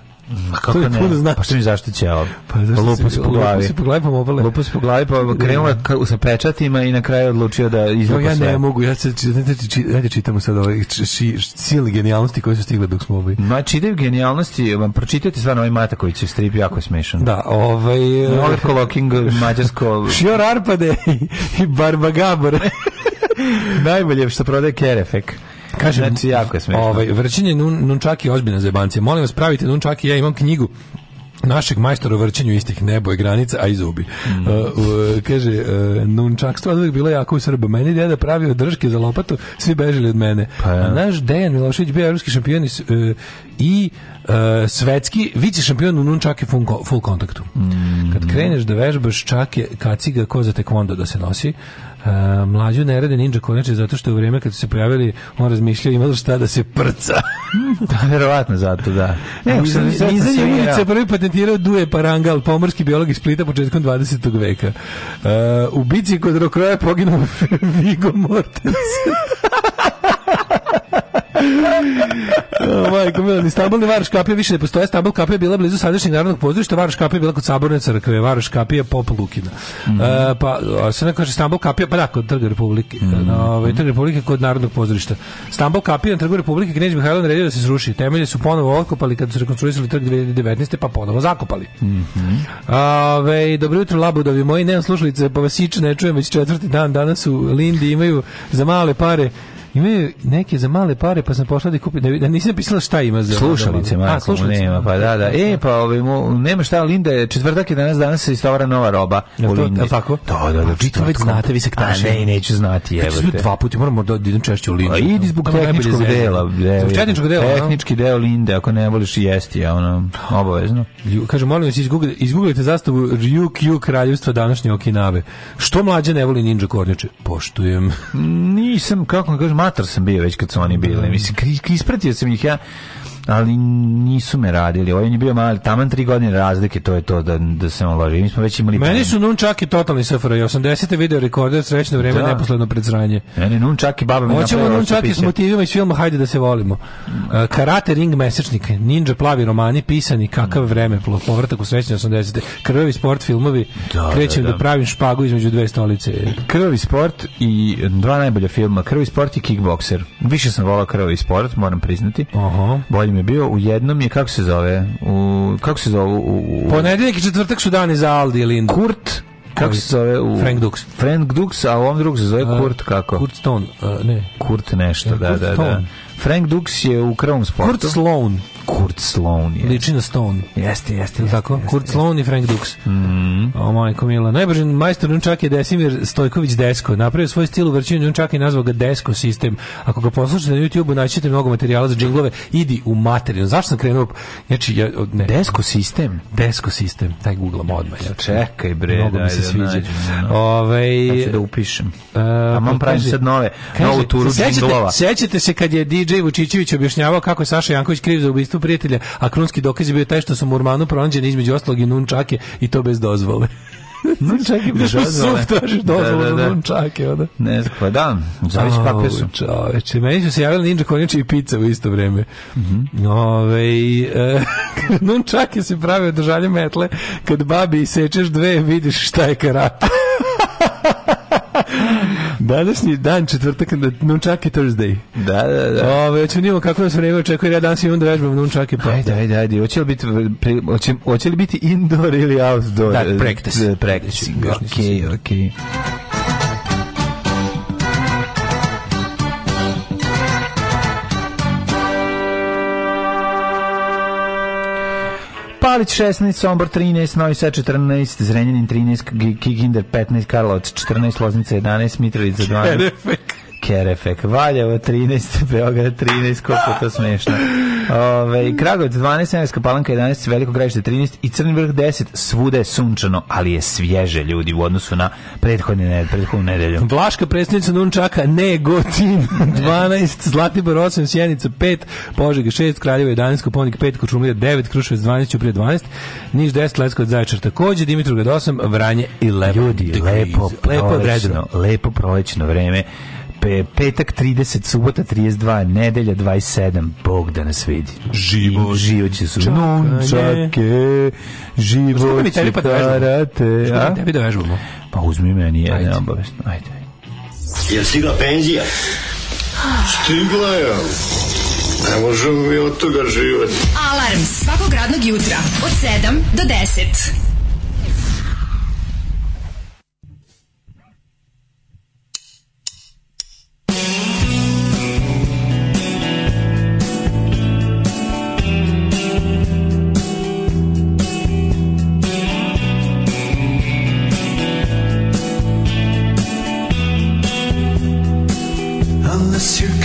Ma kako to ne? Da zna. Pa što mi zašto ćela? Pa zašto lupo se po glavi. Lupo se po glavi pa mobile. Lupo se po glavi pa krenula da. ka, sa pečatima i na kraju odlučio da izlupa no, ja sve. Ja ne mogu, ja se ajde čitamo sad ove sile genijalnosti koje su stigle dok smo ovi. Ma čitaju genijalnosti, vam pročitajte stvarno ovaj Mataković strip jako smešan. Da, ovaj Oliver eh, Nole Koloking mađarsko Šior Arpade i Barbagabor. Najbolje što prodaje Kerefek kaže znači, jako je Ovaj, vrćenje nun, nunčaki je ozbiljna zebancija. Molim vas, pravite nunčaki, ja imam knjigu našeg majstora vrćenju istih nebo i granica, a i zubi. Mm. Uh, uh, kaže, uh, nunčakstvo je bilo jako u Srba. Meni deda pravio drške za lopatu, svi bežali od mene. Pa, ja. Naš Dejan Milošić bio evropski šampion uh, i uh, svetski vice šampion u nunčake full kontaktu. Mm. Kad kreneš da vežbaš čake kaciga ko za tekvondo da se nosi, Uh, mlađu ne rade Ninja Kornjače zato što u vrijeme kad su se pojavili on razmišljao imalo šta da se prca. da, verovatno zato, da. Ne, Nizanje ulice prvi patentirao Duje Parangal, pomorski biolog iz Splita početkom 20. veka. Uh, u bici kod Rokroja poginuo Vigo Mortensen. Majko, Milan, Istanbul ni Varoš Kapija više ne postoje. Istanbul Kapija bila blizu sadašnjeg narodnog pozorišta, Varoš Kapija bila kod Saborne crkve, Varoš Kapija pop Lukina. Mm -hmm. e, pa, se ne kaže Istanbul Kapija, pa da, kod Trga Republike. Mm -hmm. ovaj, Trga Republike kod Narodnog pozorišta. Stambol Kapija na Trgu Republike, Knjež Mihajlo naredio da se sruši. Temelje su ponovo otkopali kad su rekonstruisali trg 2019. pa ponovo zakopali. Mm -hmm. Ove, dobro jutro, labudovi moji, nemam slušalice, pa vas ne čujem već četvrti dan. Danas u Lindi imaju za male pare Imaju neke za male pare, pa sam pošla da kupim da, da nisam pisala šta ima za... Slušalice, Marko, nema, pa da, da. E, pa ovaj, nema šta, Linda je, četvrtak je danas, danas se istovara nova roba u Lindi. tako? Da, da, da. Pa, Čito već znate, vi se ktaše. A ne, neću znati, znači, evo te. Dva puta, moramo da idem češće u Lindu. A pa, idi zbog tehničkog dela. Zbog tehničkog dela, Tehnički deo Linde, ako ne voliš jesti, a ono, obavezno. Kaže, molim vas, izgooglite zastavu Ryukyu kraljevstva današnje Okinave. Što mlađe ne voli ninja kornjače? Poštujem. Nisam, kako kažem, amator sam bio već kad su oni bili. Da. Mislim, ispratio sam ih ja ali nisu me radili. On ovaj je bio mali, taman tri godine razlike, to je to da, da se on loži. Mi smo već imali... Meni su nunčaki totalni safari. 80. video rekorder, srećno vreme, da. neposledno pred zranje. Meni nunčaki, baba mi Hoćemo nunčaki s motivima iz filma Hajde da se volimo. Uh, karate ring mesečnik, ninja plavi romani, pisani, kakav vreme, povratak u srećnje 80. Krvavi sport filmovi, da, da krećem da, da. da pravim špagu između dve stolice. Krvavi sport i dva najbolja filma, Krvavi sport i Kickbokser. Više sam volao Krvavi sport, moram priznati. Aha. Bolje film je bio, u jednom je, kako se zove? U, kako se zove? U, u, Ponedeljak i četvrtak su dani za Aldi i Lindu. Kurt kako se zove? U... Frank Dux. Frank Dux, a ovom drugog se zove a, Kurt kako? Kurt Stone, a, ne. Kurt nešto, ja, da, Kurt da, da. Stone. da. Frank Dux je u krvom sportu. Kurt Sloan. Kurt Sloan je. Liči na Stone. Jeste, jeste. Jel tako? Jeste, Kurt jeste. Sloan i Frank Dux. Mm -hmm. O, majko mila. Najbrži majstor Nunčak je Desimir Stojković Desko. Napravio svoj stil u vrćinu Nunčaka i nazvao ga Desko sistem. Ako ga poslušate na YouTube-u, naćete mnogo materijala za džinglove. Idi u materiju. Zašto sam krenuo? Znači, ja, ne. Desko sistem? Desko sistem. Taj googlam odmah. Ja. Čekaj, bre. Mnogo mi se da sviđa. Nađem, no. Ove, da, da upišem. Uh, A mam pravim sad nove, kaže, novu turu sećate, džinglova. Sećate se kad je DJ Vučićević objašnjavao kako je Saša Janković kriv za ubistvo ubistvo prijatelja, a krunski dokaz je bio taj što su Murmanu pronađeni između ostalog i nunčake i to bez dozvole. Nunčake bez dozvole. Suf tražiš da, da, dozvolu da, da, da. nunčake, onda. Ne znam, pa da, zavis kakve su. Čoveče, meni su se javili ninja konjače i pizza u isto vreme. Mm -hmm. Ove, e, nunčake se prave od žalje metle, kad babi sečeš dve, vidiš šta je karate. Današnji dan, četvrtak, nunčaki Thursday. Da, da, da. Ove, očinimo kako nas vreme očekuje, ja danas imam da vežbam nunčaki. Pa. Ajde, ajde, ajde. Hoće li biti, hoće, hoće li biti indoor ili outdoor? Da, practice. Practice. Okej, okej. Okay, okay. Palić 16, Sombor 13, Novi Sad 14, Zrenjanin 13, Kikinda 15, Karlovac 14, Loznica 11, Mitrovica 12. Kerefek. Valjevo 13, Beograd 13, koliko je to smešno. Ove, Kragovic 12, Seneska palanka 11, Veliko gravište 13 i Crni vrh 10, svuda je sunčano, ali je svježe ljudi u odnosu na prethodnu ne, prethodnu nedelju. Vlaška predstavnica Nunčaka, ne, Gotin 12, Zlatibor 8, Sjenica 5, Požega 6, Kraljevo 11, Koponik 5, Kočumlija 9, Kruševac 12, Uprije 12, Niš 10, Leskovac Zaječar takođe, Dimitrovgrad 8, Vranje 11. Ljudi, lepo, lepo, lepo prolećno vreme pe, petak 30, subota 32, nedelja 27, Bog da nas vidi. Život. Živo će su. Nunčake, živo će karate. Što mi da tebi da vežbamo? Pa uzmi meni jedan obavezno. Ajde. Je stigla penzija? Stigla je. Ne možemo mi od toga živati. Alarms svakog radnog jutra od 7 do 10. us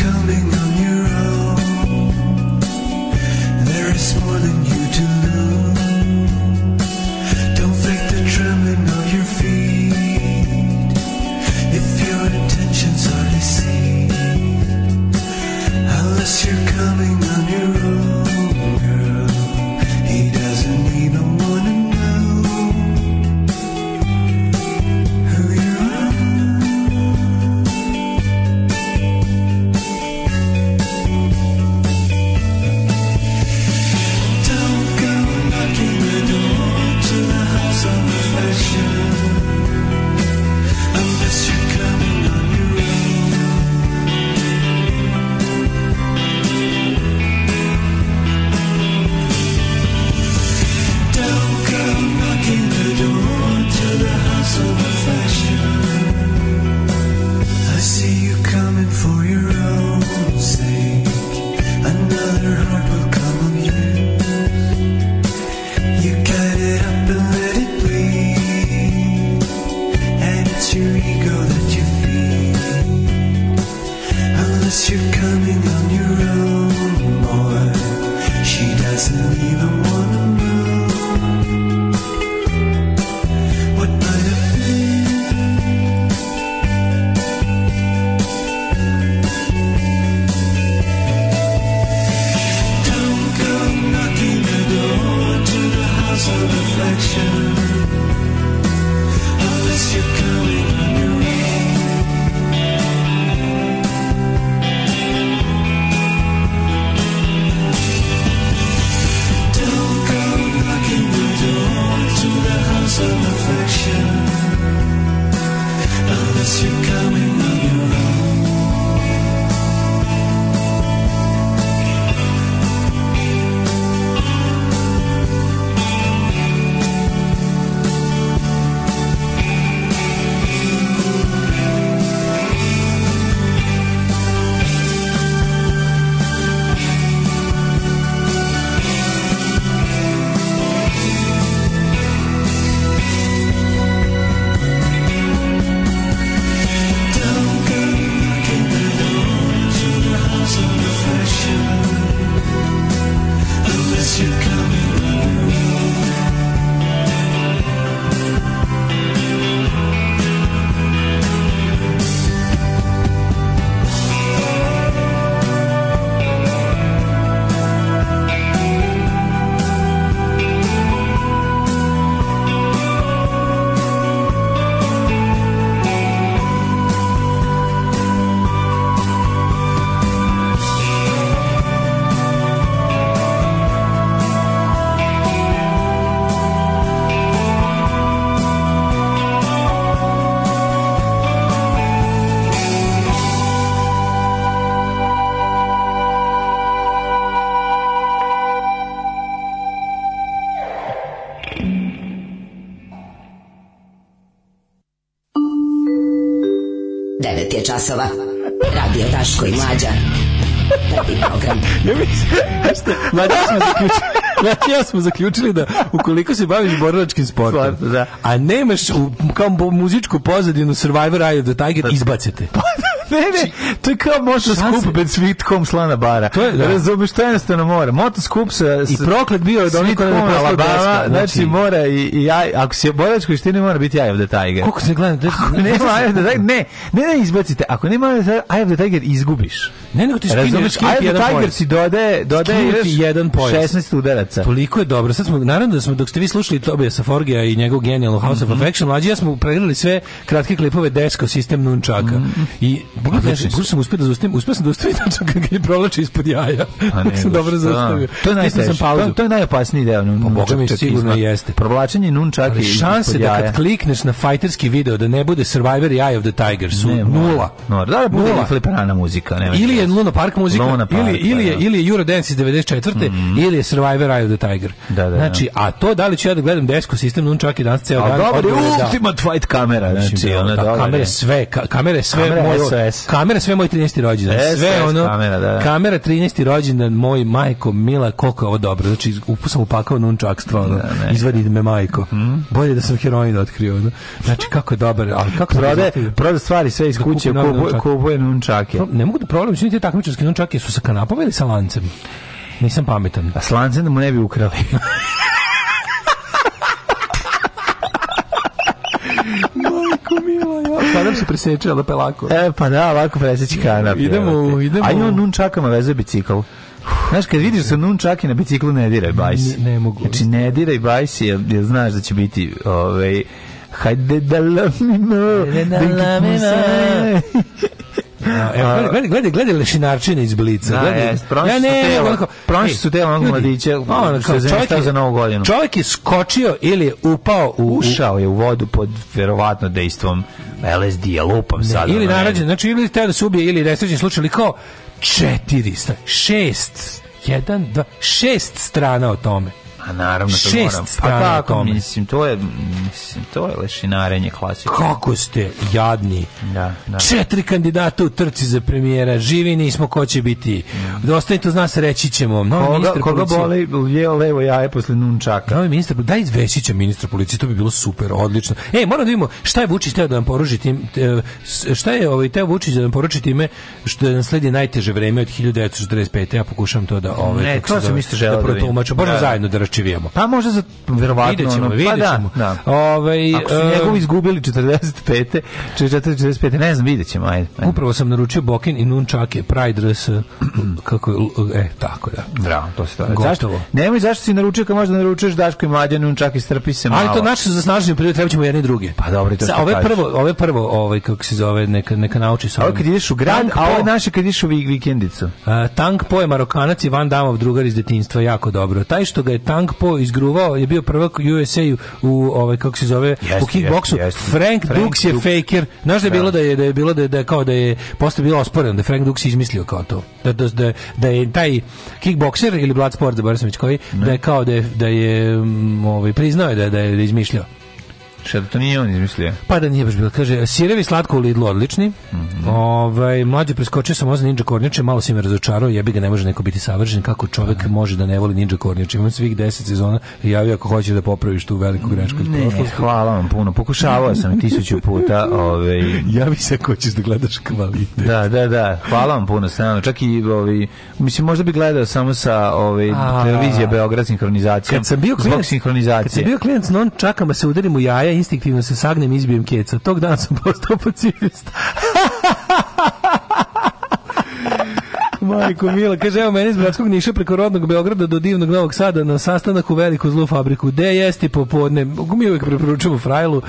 časova. Radio Daško i Mlađa. Prvi program. ja mislim, Mlađa smo zaključili. Znači, ja smo zaključili da ukoliko se baviš borilačkim sportom, Sport, da. a nemaš u, kao muzičku pozadinu Survivor Eye of the Tiger, pa- izbacite. Pa ne, ne, znači, to je kao motoskup bez svitkom slana bara. To je, da. Razumeš, to jednostavno mora. Motoskup sa... I proklet bio je da niko ne prosto deska. Znači, mora i, i jaj, ako se borač koji štini, mora biti Eye of the Tiger. Koliko se gleda? Da, ako nema Eye of the Tiger, ne, ne, ne izbacite. Ako nema Eye of the Tiger, izgubiš. Ne, nego ti škinješ Eye of the Tiger si dode, dode jedan pojas. 16 udaraca. Toliko je dobro. Sad smo, naravno da smo, dok ste vi slušali Tobiasa Forgea i njegov genijalno House of mhm. Affection, mlađi ja smo pregledali sve kratke klipove Desko sistem Nunčaka. Mhm. I Pogledaj, znači, ja sam uspio da zaustavim, uspio sam da ustavim tačno kad ga provlači ispod jaja. A ne, sam dobro zaustavio. To je najteže. To, to je najopasniji deo. Pa Boga mi sigurno jeste. Provlačenje nunčaka ispod i Šanse da kad klikneš na fajterski video da ne bude Survivor i Eye of the Tiger su ne, nula. No, da li da bude fliperana muzika? Ne, ili je Luna Park muzika, Luna Park, ili, ili, je, da, da. ili je Eurodance iz 94. Mm -hmm. ili je Survivor Eye of the Tiger. Da, da, da. znači, a to da li ću ja da gledam desko sistem nunčak i danas ceo dan. A dobro, ultimate fight kamera. Znači, znači ona da, kamere sve, kamere sve, kamera Yes. Kamera sve moj 13. rođendan. Yes, sve yes, ono. Kamera, da, da. kamera 13. rođendan moj majko Mila koliko je ovo dobro. Znači upusam upakao non nunčakstva ono. Da, Izvadi me majko. Mm. Bolje da sam heroin otkrio ono. Znači kako je dobro. ali kako prode, prode stvari sve iz da kuće, non nunčake. Ne mogu da problem, čini ti te non nunčake su sa kanapom ili sa lancem. Nisam pametan. A s lancem da mu ne bi ukrali. kanap se preseče, ali pelako. E, pa da, lako preseći kanap. Idemo, idemo. A i on nun čakama vezuje bicikl. Znaš, kad vidiš se nun i na biciklu, ne diraj bajs. Ne, ne mogu. Znači, ne diraj bajs, jer, jer znaš da će biti... Ovaj, Hajde da lamimo, da Evo, gledaj, gledaj, gledaj lešinarčine iz Blica. Da, gledaj, jest, ja ne, telo, onako, pronašli su telo onog mladića ono, čovjek za novu godinu. Čovjek je skočio ili je upao u... Ušao je u vodu pod verovatno dejstvom lsd ja lupam sad. Ili narađen, znači ili teo da se ubije ili nesrećen slučaj, ali kao 400, 6, 1, 2, 6 strana o tome. A naravno to Šest moram. Pa tako, tome. mislim, to je, mislim, to je lešinarenje klasično. Kako ste jadni. Da, da. Četiri kandidata u trci za premijera. Živi nismo ko će biti. Dosta da i to zna se reći ćemo. No, koga, koga policije... boli je levo jaje posle nunčaka. Novi ministar, daj izveći će ministra policije, to bi bilo super, odlično. Ej, moram da vidimo šta je Vučić teo da nam poruči tim, šta je ovaj teo Vučić da nam poruči time što da nam najteže vreme od 1945. Ja pokušavam to da ovaj, ne, to sam isto želeo da, da, da, da, da, da, da, da, da, očevijamo. Znači, pa može za verovatno vidjet ćemo, ono, pa vidjet Pa da, da. Ovaj ako su e, njegovi izgubili 45. 45. ne znam, videćemo, ajde, ajde. Upravo sam naručio bokin i nunčake, pride dress e, kako e tako da. Bravo, to se to. Zašto? Nemoj zašto si naručio, kad možda naručuješ Daško i Mlađan nunčake, strpi se malo. Ali to naše za snažnije prirode trebaćemo jedni i druge. Pa dobro, to. Sa ove kažeš. prvo, ove prvo, ovaj kako se zove, neka neka nauči sa. Ovo kad ideš u grad, a ovo naše kad ideš u vikendicu. Uh, tank poje Marokanac i Van Damov drugar iz detinjstva jako dobro. Taj što ga je tank Chang Po izgruvao, je bio prvak USA u ovaj kako se zove yes, u kickboksu. Yes, yes. Frank, Frank Dux je faker. Znaš da je da. bilo da je da je bilo da je, da je kao da je posle bilo osporeno da Frank Dux izmislio kao to. Da da da, da je taj kickbokser ili Bloodsport za da Barsović koji da je kao da je da je mm, ovaj priznao da da je, da izmišljao. Šta da to nije on izmislio? Pa da nije baš bilo. Kaže, sirevi slatko u Lidlu odlični. Mm -hmm. ovaj, mlađe preskočio sam oza Ninja Kornjače, malo si me razočarao, jebi ga ne može neko biti savršen, kako čovek mm. može da ne voli Ninja Kornjače. Imam svih 10 sezona i javio ako hoćeš da popraviš tu veliku grešku. Ne, hvala vam puno. Pokušavao sam tisuću puta. Ovaj... Javi se ako hoćeš da gledaš kvalitet. Da, da, da. Hvala vam puno. Stvarno. Čak i, ovaj, mislim, možda bi gledao samo sa ovaj, televizije da. Beograd sinhronizacijom. Kad sam bio klijent, zbog sinhronizacije. Kad sam bio klijent, non čakama da se udarim u jaja instinktivno se sagnem i izbijem keca. Tog dana sam postao pacifista. Majko Mila, kaže, evo meni iz Bratskog Niša preko rodnog Beograda do divnog Novog Sada na sastanak u veliku zlu fabriku. De jesti popodne? Mi uvijek preporučujemo Frajlu.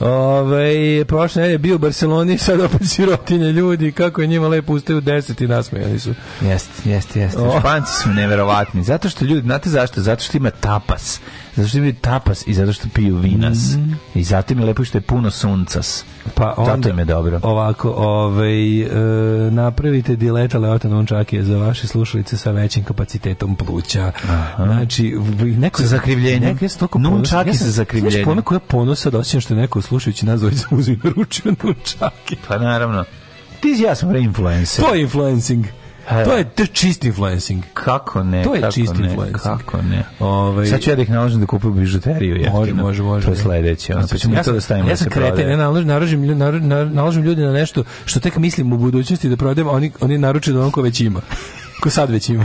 Ove, prošle je bio u Barceloni, sad opet sirotinje ljudi, kako je njima lepo ustaju deset i nasmejali su. Jeste, jeste, jeste. Španci su neverovatni. Zato što ljudi, znate zašto? Zato što ima tapas zato što imaju tapas i zato što piju vinas. Mm. I zato im je lepo što je puno suncas. Pa onda, zato im je dobro. Ovako, ovaj, e, napravite dileta Leota Nončakije za vaše slušalice sa većim kapacitetom pluća. Aha. Znači, neko sa zakrivljenjem. Neko je toliko nunčaki ja sa zakrivljenjem. Znaš, ponako ponosa da osjećam što neko slušajući nas za uzmi naručio nunčaki. Pa naravno. Ti i ja smo reinfluencer. To je influencing. To je čist influencing. Kako ne? To je kako čist influencing. Kako ne? Ovaj Sad ću ja da ih naložim da kupuju bižuteriju je. Može, može, može. To je sledeće. Ono, pa ćemo ja to da stavimo. Ja da sam kreten, ja naložim, naložim, naložim ljudi na nešto što tek mislim u budućnosti da prodajem, oni, oni naruče da onko već ima. Ko sad već ima.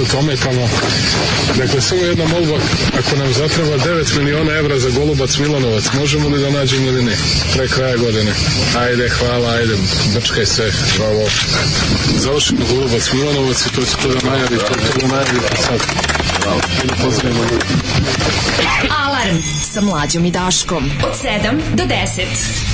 opet ometamo. Dakle, samo jedna molba, ako nam zatreba 9 miliona evra za Golubac Milanovac, možemo li da nađemo ili ne? Pre kraja godine. Ajde, hvala, ajde, brčkaj se, bravo. Završimo Golubac Milanovac i to će to da najavi, to će da najavi sad. Bravo. Da pozdravimo ljudi. Alarm sa mlađom i Daškom od 7 do 10.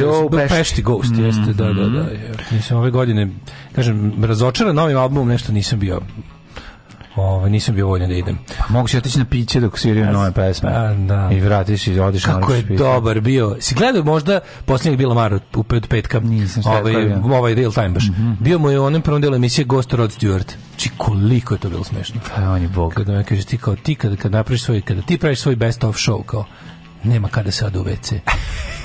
Yo, Pešti. Pešti Ghost, mm -hmm. jeste, da, da, da. Mislim, ove godine, kažem, razočaran novim albumom, nešto nisam bio Ove, nisam bio voljen da idem. Pa, mogu da si otići na piće dok sviraju yes. nove pesme. A, da. I vratiš i odiš Kako na Kako je piće. dobar bio. Si gledao možda posljednjeg Bila Mara u pet petka? Nisam ovaj, Ovaj real time baš. Mm -hmm. Bio mu je u onom prvom delu emisije Ghost Rod Stewart. Či znači, koliko je to bilo smešno. Pa, on je bog. Kada me kažeš ti kao ti, kada, kada napraviš svoj, kada ti praviš svoj best of show, kao nema kada sad u WC.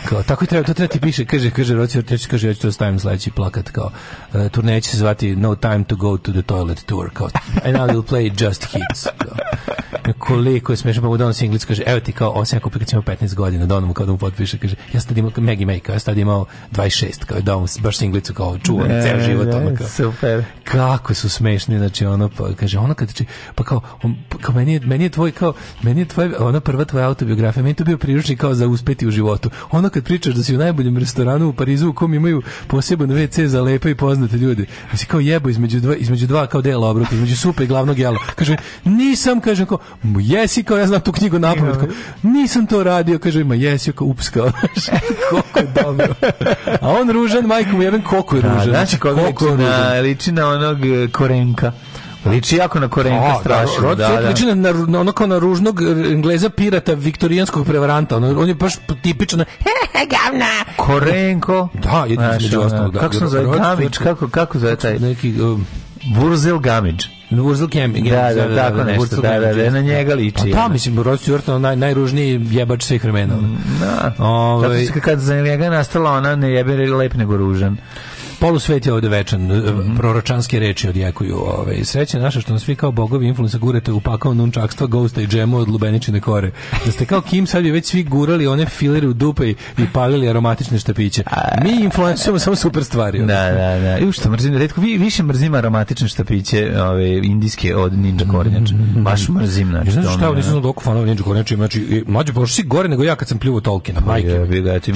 Kao, tako i treba, to treba ti piše, kaže, kaže, Rocio Ortiz, kaže, ja ću to stavim sledeći plakat, kao, uh, turneja će se zvati No Time to Go to the Toilet Tour, kao, and I will play Just Hits, kao. Koliko je smešno, pa mu donosi Inglis, kaže, evo ti kao, ovo sam ja kupio kad sam imao 15 godina, dono da mu kao da mu potpiše, kaže, ja sam tad imao, Maggie May, kao, ja sam tad imao 26, kao, da mu baš singlicu, kao, čuvam ne, ceo život, ne, ono, kao. Super. Kako su smešni, znači, ono, pa, kaže, ono kad, či, pa kao, on, pa, kao, meni je, meni je tvoj, kao, meni je tvoj, ona prva tvoja autobiografija, meni je to bio priručnik, kao, za uspeti u životu. Ono kad pričaš da si u najboljem restoranu u Parizu u kom imaju poseban WC za lepe i poznate ljude. A si kao jebo između dva, između dva kao dela obroka, između supe i glavnog jela. Kaže, nisam, kaže, kao, jesi, kao ja znam tu knjigu napamet, kao, nisam to radio, kaže, ma jesi, kao, ups, kao, e, koliko je dobro. A on ružan, majko mu jedan koliko je da, ružan. Da, znači, znači koliko, je ružan. Na, liči na onog e, korenka. Liči jako na korenka oh, strašno. Da, da, Liči na, na, ono kao na ružnog e, engleza pirata viktorijanskog prevaranta. On, on je baš tipičan gavna. Korenko. Da, jedno između ostalog. Da. Kako se zove Gamić? Kako, kako zove taj? Neki... Um, Burzel Gamić. Urzel Kemming. Da, da, da, tako nešto, da, da, da, na njega liči. Pa, da, mislim, Rod Stewart naj, najružniji jebač svih vremena. Mm, da, Ove... Ovaj- zato se kad za njega nastala ona ne jebe lep nego ružan. Polusvet je ovde večan, mm -hmm. proročanske reči odjekuju. Ove. Ovaj. Sreće naše što nas svi kao bogovi influensa gurete u pakao nunčakstva, ghosta i džemu od lubeničine kore. Da ste kao Kim, sad bi već svi gurali one filere u dupe i, i palili aromatične štapiće. Mi influencerujemo samo super stvari. Ovde. Da, da, da. I što mrzim, redko, da, vi, više mrzim aromatične štapiće ove, indijske od ninja kornjača. Baš mrzim. Znači, znaš šta, nisam da. znao doko fanova ninja kornjača. Znači, znači mlađe, pošto si gore nego ja kad sam pljuvo Tolkiena, pa majke.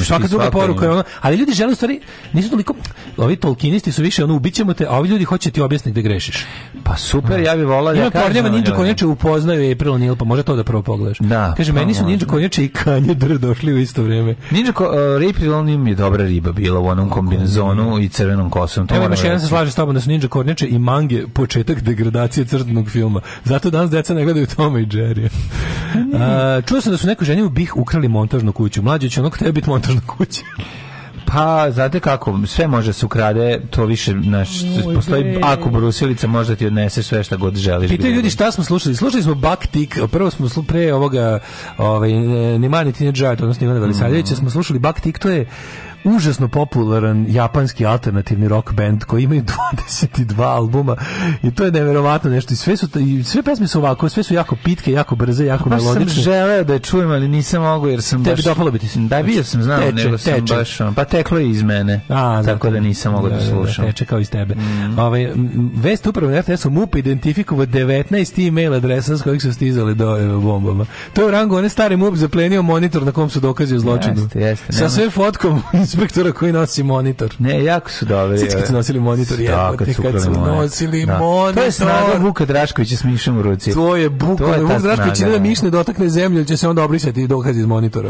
Svaka druga poruka je ono, ali ljudi žele stvari, nisu toliko, ovi tolkinisti su više ono ubićemo te, a ovi ljudi hoće ti objasniti da grešiš. Pa super, ja bih volao da kažem. Ima Ninja Konjače upoznaju April Neil, pa možda to da prvo pogledaš. Da, Kaže, pa meni su pa Ninja Konjače i Kanje Dr došli u isto vreme. Ninja ko, uh, April Neil mi je dobra riba bila u onom kombinzonu i crvenom kosom. To Evo imaš jedan se slaže s tobom da su Ninja Konjače i mange početak degradacije crtanog filma. Zato danas deca ne gledaju Toma i Jerry. uh, pa čuo sam da su neko ženje u Bih ukrali montažnu kuću. Mlađe će ono kod tebi biti montažna kuća. Pa, znate kako, sve može da se ukrade, to više, naš, postoji, be. ako brusilica može da ti odnese sve što god želiš. Pitaju ljudi da. šta smo slušali, slušali smo Baktik, prvo smo slu, pre ovoga, ovaj, Nemani Tinejad, odnosno Ivana Velisavljevića, mm. smo slušali Baktik, to je užasno popularan japanski alternativni rock band koji imaju 22 albuma i to je neverovatno nešto i sve su i sve pesme su ovako, sve su jako pitke, jako brze, jako pa melodične. sam želeo da je čujem, ali nisam mogao jer sam Tebi baš dopalo bi ti se. Da bio sam, znao, teče, nego sam teče. baš, pa teklo je iz mene. A, da, tako da, da nisam mogao da, da, da slušam. Da, teče kao iz tebe. Mm. Ovaj vest upravo na RTS-u MUP identifikovao 19 e-mail adresa s kojih su stizale do e, bombama. To je rango rangu one stare MUP zaplenio monitor na kom su dokazi o zločinu. Jeste, jeste, Sa sve fotkom inspektora koji nosi monitor. Ne, jako su dobri. Sad kad su nosili monitor, ja, kad su, kad su nosili da. monitor. To je snaga Vuka Draškovića s mišem u ruci. To je buka, to je Drašković ne da miš ne dotakne zemlju, će se onda obrisati dokaz iz monitora.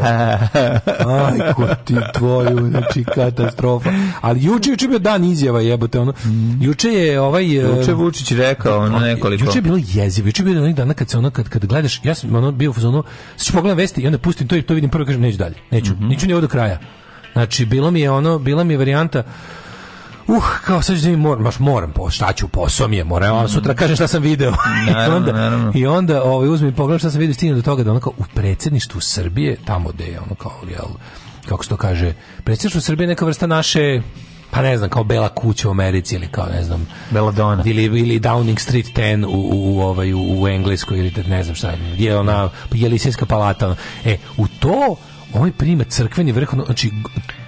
Aj, ko ti tvoju, znači katastrofa. Ali juče, juče bio dan izjava, jebote, ono. Mhm. Juče je ovaj... E, juče Vučić rekao, ono pa, nekoliko. Juče je bilo jezivo, juče je bilo onih dana kad se ono, kad, kad gledaš, ja sam ono bio u fazonu, sad ću pogledam vesti i onda pustim to i to vidim prvo, kažem, neću dalje, neću, mm -hmm. neću ni ovo do kraja. Znači, bilo mi je ono, bila mi je varijanta uh, kao sad da mi moram, baš moram, po, šta ću, posao mi je, moram vam sutra kažem šta sam video. I onda, naravno. i onda ovaj, uzmi i pogledam šta sam video, stinem do toga da ono kao u predsjedništvu Srbije, tamo gde je ono kao, jel, kako se to kaže, predsedništvo Srbije neka vrsta naše pa ne znam, kao Bela kuća u Americi ili kao, ne znam, Beladona Ili, ili Downing Street 10 u, u, ovaj, u, u Engleskoj ili ne znam šta, je ona Jelisejska palata. Ono. E, u to ovaj prima crkveni vrh, znači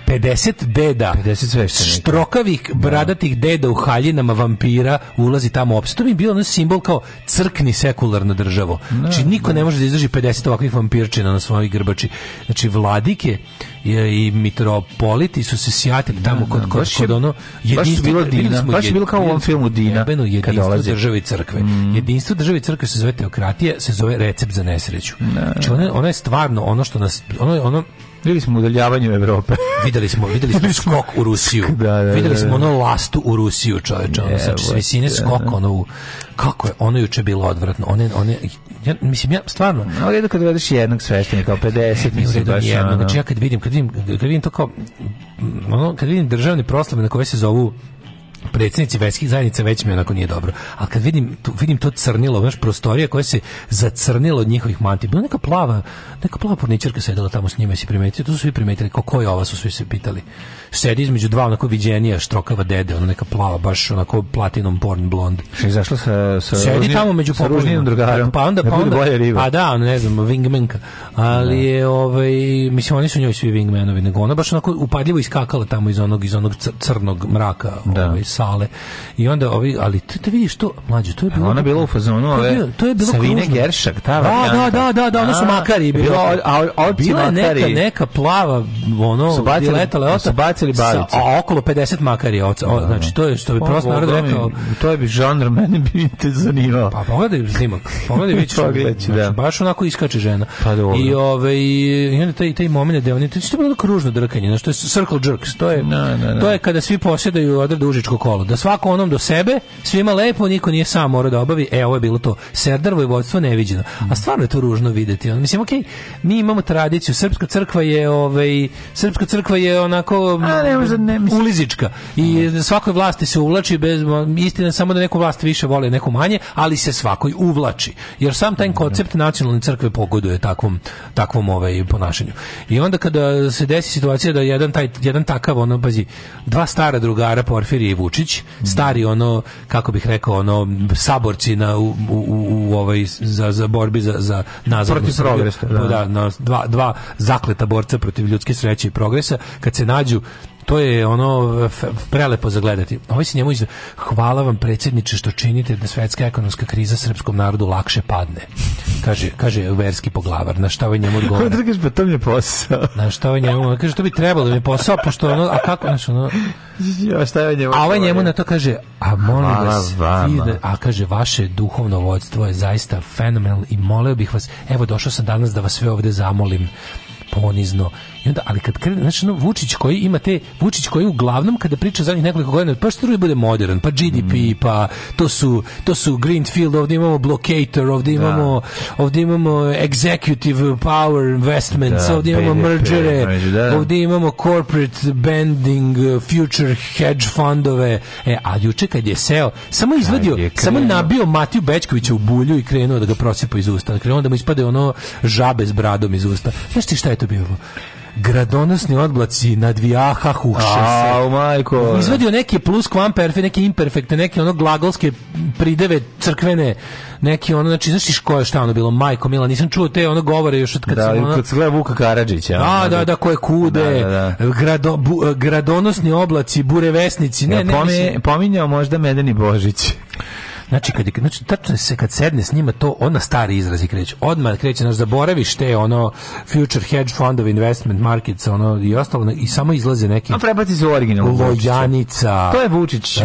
50 deda, 50 sveštenika. Da. Štrokavih, da. bradatih deda u haljinama vampira ulazi tamo opšte. To mi bilo na simbol kao crkni sekularna država. Da, znači, niko ne može da izdrži 50 ovakvih vampirčina na svojoj grbači. Znači, vladike i i mitropoliti su se sjatili da, tamo da, kod, kod, baš kod ono jedinstvo da Dina baš je bilo kao u ovom filmu Dina jebeno, jedinstvo države i crkve mm. jedinstvo države i crkve se zove teokratija se zove recept za nesreću znači ona, ona je stvarno ono što nas ono, ono Videli smo u Evrope. videli smo, videli smo skok u Rusiju. da, da, da, videli smo ono lastu u Rusiju, čoveče, ono sa znači, visine skok, ono kako je, ono juče bilo odvratno. One, one, ja, mislim, ja stvarno... No, jedno da kad gledaš jednog sveštenika, 50, mislim, baš jedno. Znači, ja kad vidim, kad vidim, kad vidim to kao, ono, kad vidim državne proslave na koje se zovu predsednici verskih zajednica već mi onako nije dobro. Ali kad vidim, tu, vidim to crnilo, znaš, prostorija koja se zacrnila od njihovih manti, bila neka plava, neka plava porničarka sedela tamo s njima i si primetio, tu su svi primetili, kako ko je ova, su svi se pitali sedi između dva onako viđenija štrokava dede, ona neka plava, baš onako platinom born blond. Što izašla sa, sa sedi ružnim, tamo među sa ružnim drugarom. Pa onda, da pa onda, a da, ne znam, wingmenka. Ali no. Da. je, ovaj, mislim, oni su njoj svi wingmenovi, nego ona baš onako upadljivo iskakala tamo iz onog, iz onog crnog mraka da. Ovaj, sale. I onda, ovi, ali ti te da vidiš to, mlađe, to je bilo... Ona bila u fazonu, ove, to je bilo, to je bilo Savine kružno. Geršak, ta da, da, da, da, da, ona su makari. Bilo, a, a, a, bila je neka, neka plava, ono, su letala, su bacili bacili bavice. a okolo 50 makar oca. O, da, znači, da. to je što bi pa, prosto narod rekao. To je bi žanr, mene bi te zanimao. Pa pogledaj snimak. Pogledaj vidiš. znači, da. baš onako iskače žena. Pa dobro. I, ove, ovaj, i onda taj, taj moment gde oni, to je bilo kružno drkanje, znači, to je circle jerks, to je, na, da, na, na. to je kada svi posjedaju odrede užičko kolo. Da svako onom do sebe, svima lepo, niko nije sam mora da obavi. E, ovo je bilo to. Serdarvo i vodstvo neviđeno. A mm. stvarno je to ružno videti. Mislim, okej, okay, mi imamo tradiciju. Srpska crkva je, ovaj, Srpska crkva je onako ne, pa, ne, može, ne, ulizička. I svakoj vlasti se uvlači bez istina samo da neku vlast više vole, neku manje, ali se svakoj uvlači. Jer sam taj koncept nacionalne crkve pogoduje takvom takvom ovaj ponašanju. I onda kada se desi situacija da jedan taj jedan takav ono pazi dva stara drugara Porfirije i Vučić, stari ono kako bih rekao ono saborci na u, u, u u ovaj za za borbi za za nazad protiv progresa, da, pa da na dva dva zakleta borca protiv ljudske sreće i progresa, kad se nađu to je ono prelepo zagledati. Ovo ovaj se njemu izda, hvala vam predsjedniče što činite da svetska ekonomska kriza srpskom narodu lakše padne. Kaže, kaže verski poglavar, na šta ovaj njemu odgovara. Kako drugaš, pa to mi je posao. Na šta ovaj njemu, kaže, to bi trebalo da mi je posao, pošto ono, a kako, znaš, ono... njemu? A ovaj njemu na to kaže, a molim vas, da, a kaže, vaše duhovno vodstvo je zaista fenomenal i moleo bih vas, evo došao sam danas da vas sve ovde zamolim ponizno I onda, ali kad krene, znači, ono, Vučić koji ima te, Vučić koji uglavnom, kada priča zadnjih nekoliko godina, pa što drugi bude modern, pa GDP, mm. pa to su, to su Greenfield, ovde imamo Blockator, ovde da. imamo, da. ovdje imamo Executive Power Investments, da, ovdje imamo mergere, pa da. ovde imamo Corporate Bending, uh, Future Hedge Fondove, e, a juče kad je seo, samo izvadio, samo nabio Matiju Bečkovića u bulju i krenuo da ga prosipa iz usta, krenuo da mu ispade ono žabe s bradom iz usta. Znaš ti šta je to bilo? gradonosni odblaci nadvijaha huše se. A, majko. Izvadio neki plus kvamperfe, neki imperfekte, neki ono glagolske prideve crkvene, neki ono, znači, znaš ko je šta ono bilo, majko mila, nisam čuo te ono govore još od kad da, sam ono... kad se gleda Vuka Karadžića. Da, da, da, da, koje kude, da, da, da. Grado, bu, gradonosni oblaci, burevesnici, ne, ja, ne, pomi, ne mislim... Pominjao možda Medeni Božić. Znači, kad, znači, tačno se kad sedne s njima, to ona stari izrazi kreće. Odmah kreće, znaš, zaboraviš te, ono, future hedge fund investment markets, ono, i ostalo, i samo izlaze neki... A prebaci se originalno. Lojanica. To je Vučić. Uh,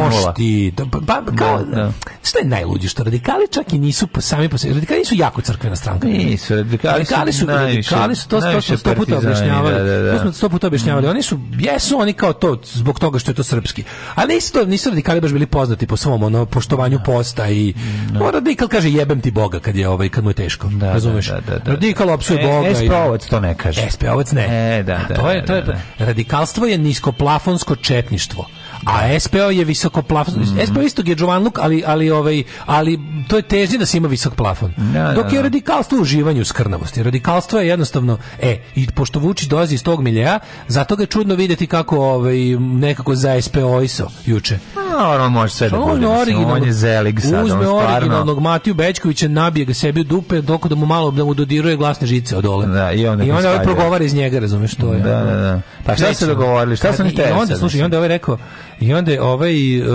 mošti. Da, pa, pa, da, kao, da, da. Šta je najluđe? Što radikali čak i nisu po, sami po sebi. Radikali nisu jako crkvena stranka. Nisu, radikali, radikali su, najviše, radikali su, to, to smo sto puta objašnjavali. Da, da, da, To smo sto puta objašnjavali. Oni su, jesu oni kao to, zbog toga što je to srpski. Ali isto, nisu radikali baš bili poznati po svom, ono, po poštovanju da. posta i da. no. radikal kaže jebem ti boga kad je ovaj kad mu je teško. Da, da razumeš? Da, da, da, radikal opsuje e, boga. Espeovac to ne kaže. Espeovac ne. E, da, da, to je to je radikalstvo je niskoplafonsko četništvo. A SPO je visoko plafon. Mm -hmm. SPO isto je Đovanluk, ali, ali, ovaj, ali to je težnje da se ima visok plafon. Da, da Dok da, je radikalstvo u uživanju skrnavosti. Radikalstvo je jednostavno, e, i pošto Vučić dolazi iz tog miljeja, zato ga je čudno videti kako ovaj, nekako za SPO iso juče. A, pa, ono može sve da bude. On je zelig sad, Uzme on originalnog Matiju Bečkovića, nabije ga sebi u dupe, dok da mu malo da mu dodiruje glasne žice od dole. Da, i onda, I onda ovaj progovara iz njega, razumeš, to je. Da, da, da. Pa šta, šta su dogovorili? Šta su oni te? I onda, slušaj, i onda ovaj rekao, I onda je ovaj, uh,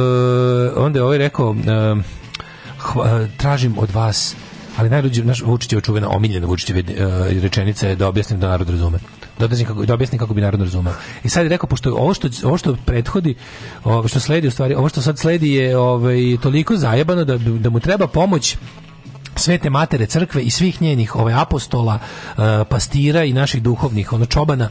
onda je ovaj rekao, uh, hva, e, tražim od vas ali najluđe naš Vučićeva očuvena, omiljena Vučićeva uh, rečenica je da objasnim da narod razume. Da objasnim kako da objasnim kako bi narod razumeo. I sad je rekao pošto ovo što ovo što prethodi, ovo što sledi u stvari, ovo što sad sledi je ovaj toliko zajebano da da mu treba pomoć svete matere crkve i svih njenih ovaj, apostola, uh, pastira i naših duhovnih, ono čobana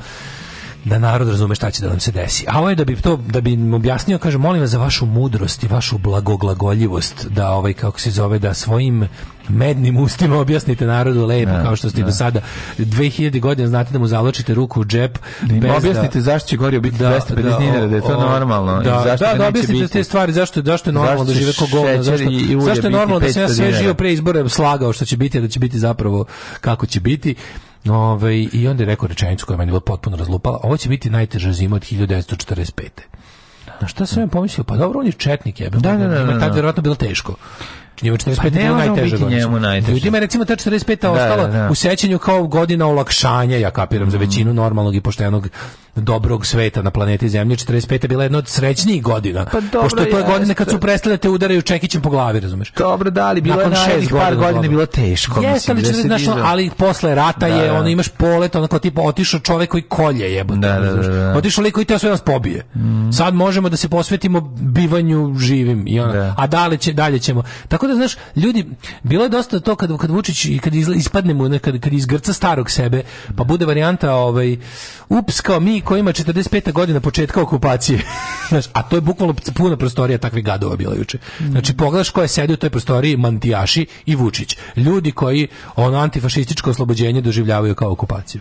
da narod razume šta će da nam se desi. A ovo je da bi to da bi im objasnio, kaže molim vas za vašu mudrost i vašu blagoglagoljivost da ovaj kako se zove da svojim mednim ustima objasnite narodu lepo da, kao što ste ne. do da. sada 2000 godina znate da mu zaločite ruku u džep da, da- objasnite da, zašto će gorio biti da, 250 da, dinara da je to o, normalno da, i zašto da, da, da objasnite biti. te stvari zašto zašto je normalno zašto da žive ko govno zašto, i zašto je normalno da se ja sve živio pre izbora slagao što će biti da će biti zapravo kako će biti Ove, ovaj, I onda je rekao rečenicu koja je meni potpuno razlupala, ovo će biti najteža zima od 1945. Na šta sam ja pomislio? Pa dobro, on je četnik, jebe. Da, da, da, da, da, Tad vjerojatno bilo teško. Njemu 45 pa bilo najteže godine. Njemu najteže. Ljudima je recimo ta 45 da, ostala da, da. u sećanju kao godina olakšanja, ja kapiram, mm. za mhm. većinu normalnog i poštenog dobrog sveta na planeti Zemlji 45. bila jedna od srećnijih godina. Pa dobro, pošto je to je godina kad su prestale da te udaraju čekićem po glavi, razumeš? Dobro, da, ali bilo Nakon je šest godina, par godina bilo teško. Jeste, ali, da znaš, ali posle rata da, je, da. ono imaš polet, onako tipa otišao čovek koji kolje jebote. Da, da, da, da, da. Otišao lik koji te sve da nas pobije. Mm. Sad možemo da se posvetimo bivanju živim i ono. Da. A dalje, će, dalje ćemo. Tako da, znaš, ljudi, bilo je dosta to kad, kad Vučić i kad ispadnemo, kad, kad izgrca starog sebe, pa bude varijanta ovaj, ups, kao mi koji ima 45. godina početka okupacije. Znaš, a to je bukvalno puna prostorija takvih gadova bila juče. Znači, pogledaš ko je sedio u toj prostoriji, Mantijaši i Vučić. Ljudi koji ono antifašističko oslobođenje doživljavaju kao okupaciju.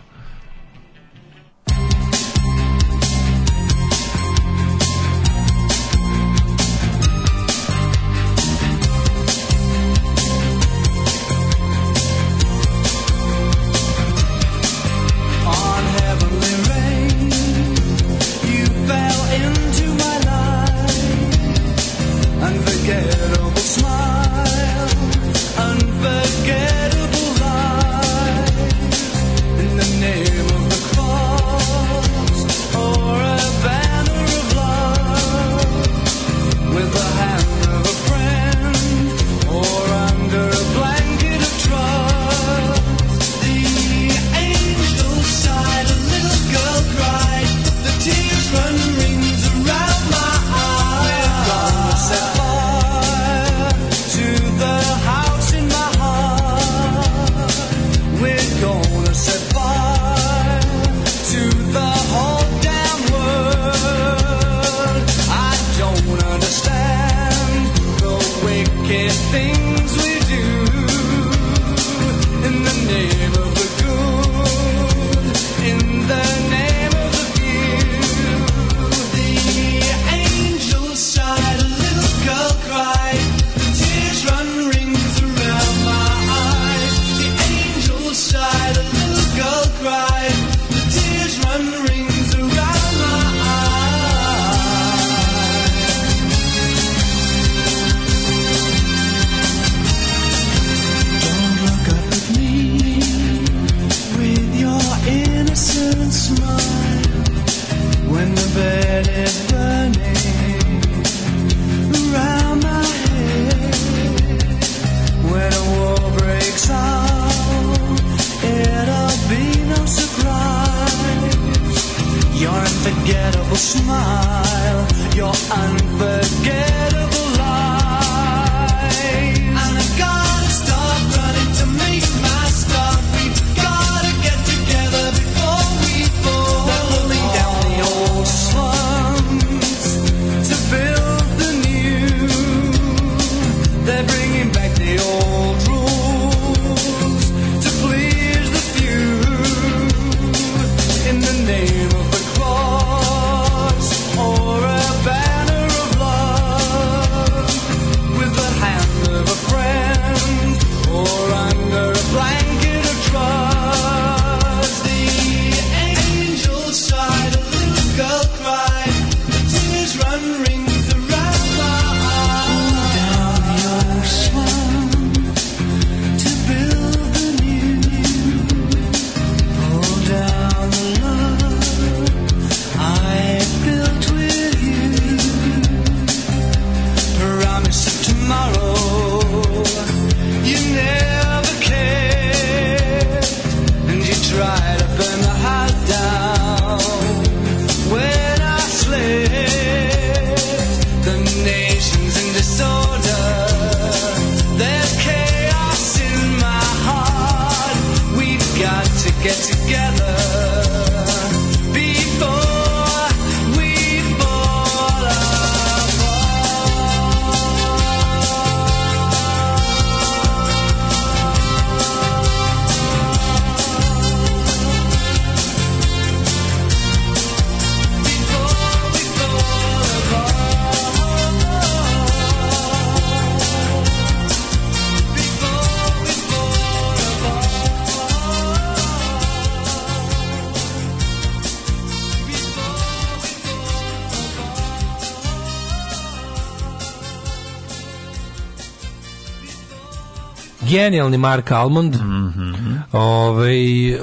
genijalni Mark Almond. Mm -hmm. Ove, ovaj, uh,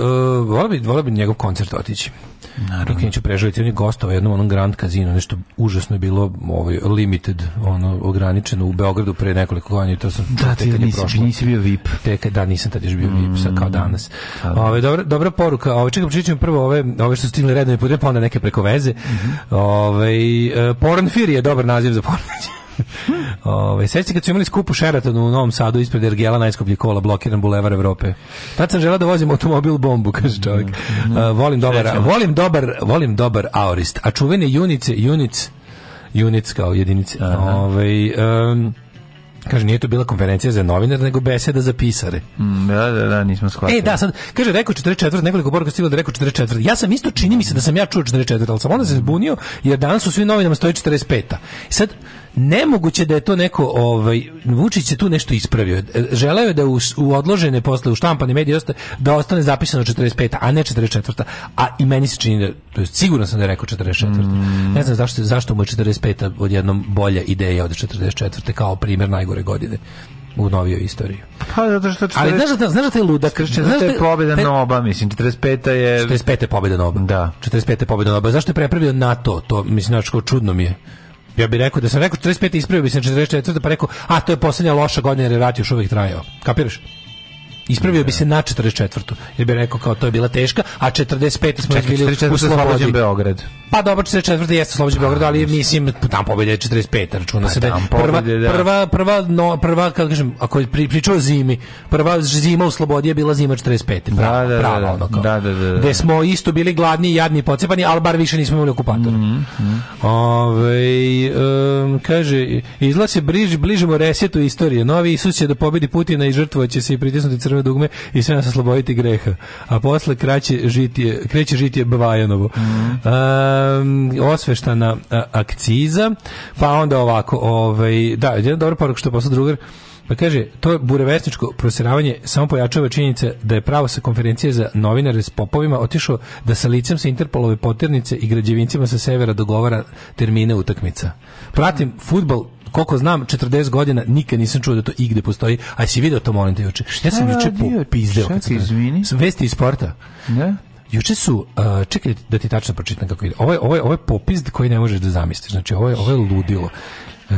vola bi, vola bi njegov koncert otići. Naravno. Nikad neću preživjeti, on je gostao jednom onom Grand Casino, nešto užasno je bilo ovaj, limited, ono, ograničeno u Beogradu pre nekoliko godina i to sam da, tek kad je nisi, prošlo. nisi bio VIP. Tek, da, nisam tad još bio mm. VIP, sad kao mm, danas. Ove, pa da. ovaj, dobra, dobra poruka, ove, ovaj, čekam, pričat prvo ove, ove što su stigli redom i pa onda neke preko veze. Mm -hmm. Ove, ovaj, e, Porn Fear je dobar naziv za porn Ove, sveći kad su imali skupu Sheratonu u Novom Sadu ispred Ergela najskuplji kola, blokiran bulevar Evrope. Tad sam želao da vozim automobil bombu, kaže čovjek. Mhm. A, volim, dobar, volim, dobar, volim dobar aorist. A čuvene junice, junic, junic kao jedinice. Ove, um, Kaže, nije to bila konferencija za novinar, nego beseda za pisare. Mm, da, da, da, nismo shvatili. E, da, sad, kaže, rekao 44, nekoliko poruka stiglo da rekao 44. Ja sam isto, čini mi se da sam ja čuo 44, ali sam onda se zbunio, jer danas su svi novinama stoje 45. sad, nemoguće da je to neko ovaj Vučić je tu nešto ispravio. E, želeo je da u, u odložene posle u štampane medije ostane da ostane zapisano 45, a ne 44. A i meni se čini da to jest sigurno sam da je rekao 44. Mm. Ne znam zašto zašto mu je 45 odjednom bolja ideja od 44 kao primer najgore godine u novijoj istoriji. Pa zato što 40... Ali znaš da znaš da taj ludak, znaš da je pobeda pe... Noba, mislim 45 je 45 je pobjeda Noba. Da. 45 je pobjeda Noba. Zašto je prepravio NATO? To mislim znači čudno mi je ja bih rekao da sam rekao 35 ispravio bi se 44. pa rekao, a to je poslednja loša godina jer je rat još uvek trajao. Kapiraš? Ispravio bi se na 44. Jer bi rekao kao to je bila teška, a 45. smo Čekaj, bili u Slobodi. Beograd. Pa dobro, 44. jeste Slobođen Beograd, ali mislim tam pobjede je 45. Da računa pa se da prva, da. prva, prva, no, prva, kako kažem, ako pri, pričao zimi, prva zima u Slobodi je bila zima 45. Prava, da, da, da prava, da, ono kao. Da, da, da, da. Gde smo isto bili gladni, jadni, pocepani, ali bar više nismo imali okupatora. Mm, mm. Ove, um, kaže, izlazi se bliž, bližimo resetu istorije. Novi Isus će da pobedi Putina i žrtvovaće se i pritisnuti crvenu prvo dugme i sve nas osloboditi greha. A posle kraće žitije, kreće žitije Bavajanovo. Mm. Um, osveštana akciza, pa onda ovako, ovaj, da, jedan dobar poruk što posle drugar, pa kaže, to burevesničko prosiravanje samo pojačava činjenica da je pravo sa konferencije za novinare s popovima otišao da sa licem sa Interpolove poternice i građevincima sa severa dogovara termine utakmica. Pratim futbal koliko znam, 40 godina nikad nisam čuo da to igde postoji. A si video to, molim te, juče? Ja sam juče popizdeo. Čekaj, izvini. Vesti iz sporta. Da? Juče su, uh, čekaj da ti tačno pročitam kako ide. Ovo je, ovo je, ovo je popis koji ne možeš da zamisliš. Znači, ovo je, ovo je ludilo. Uh,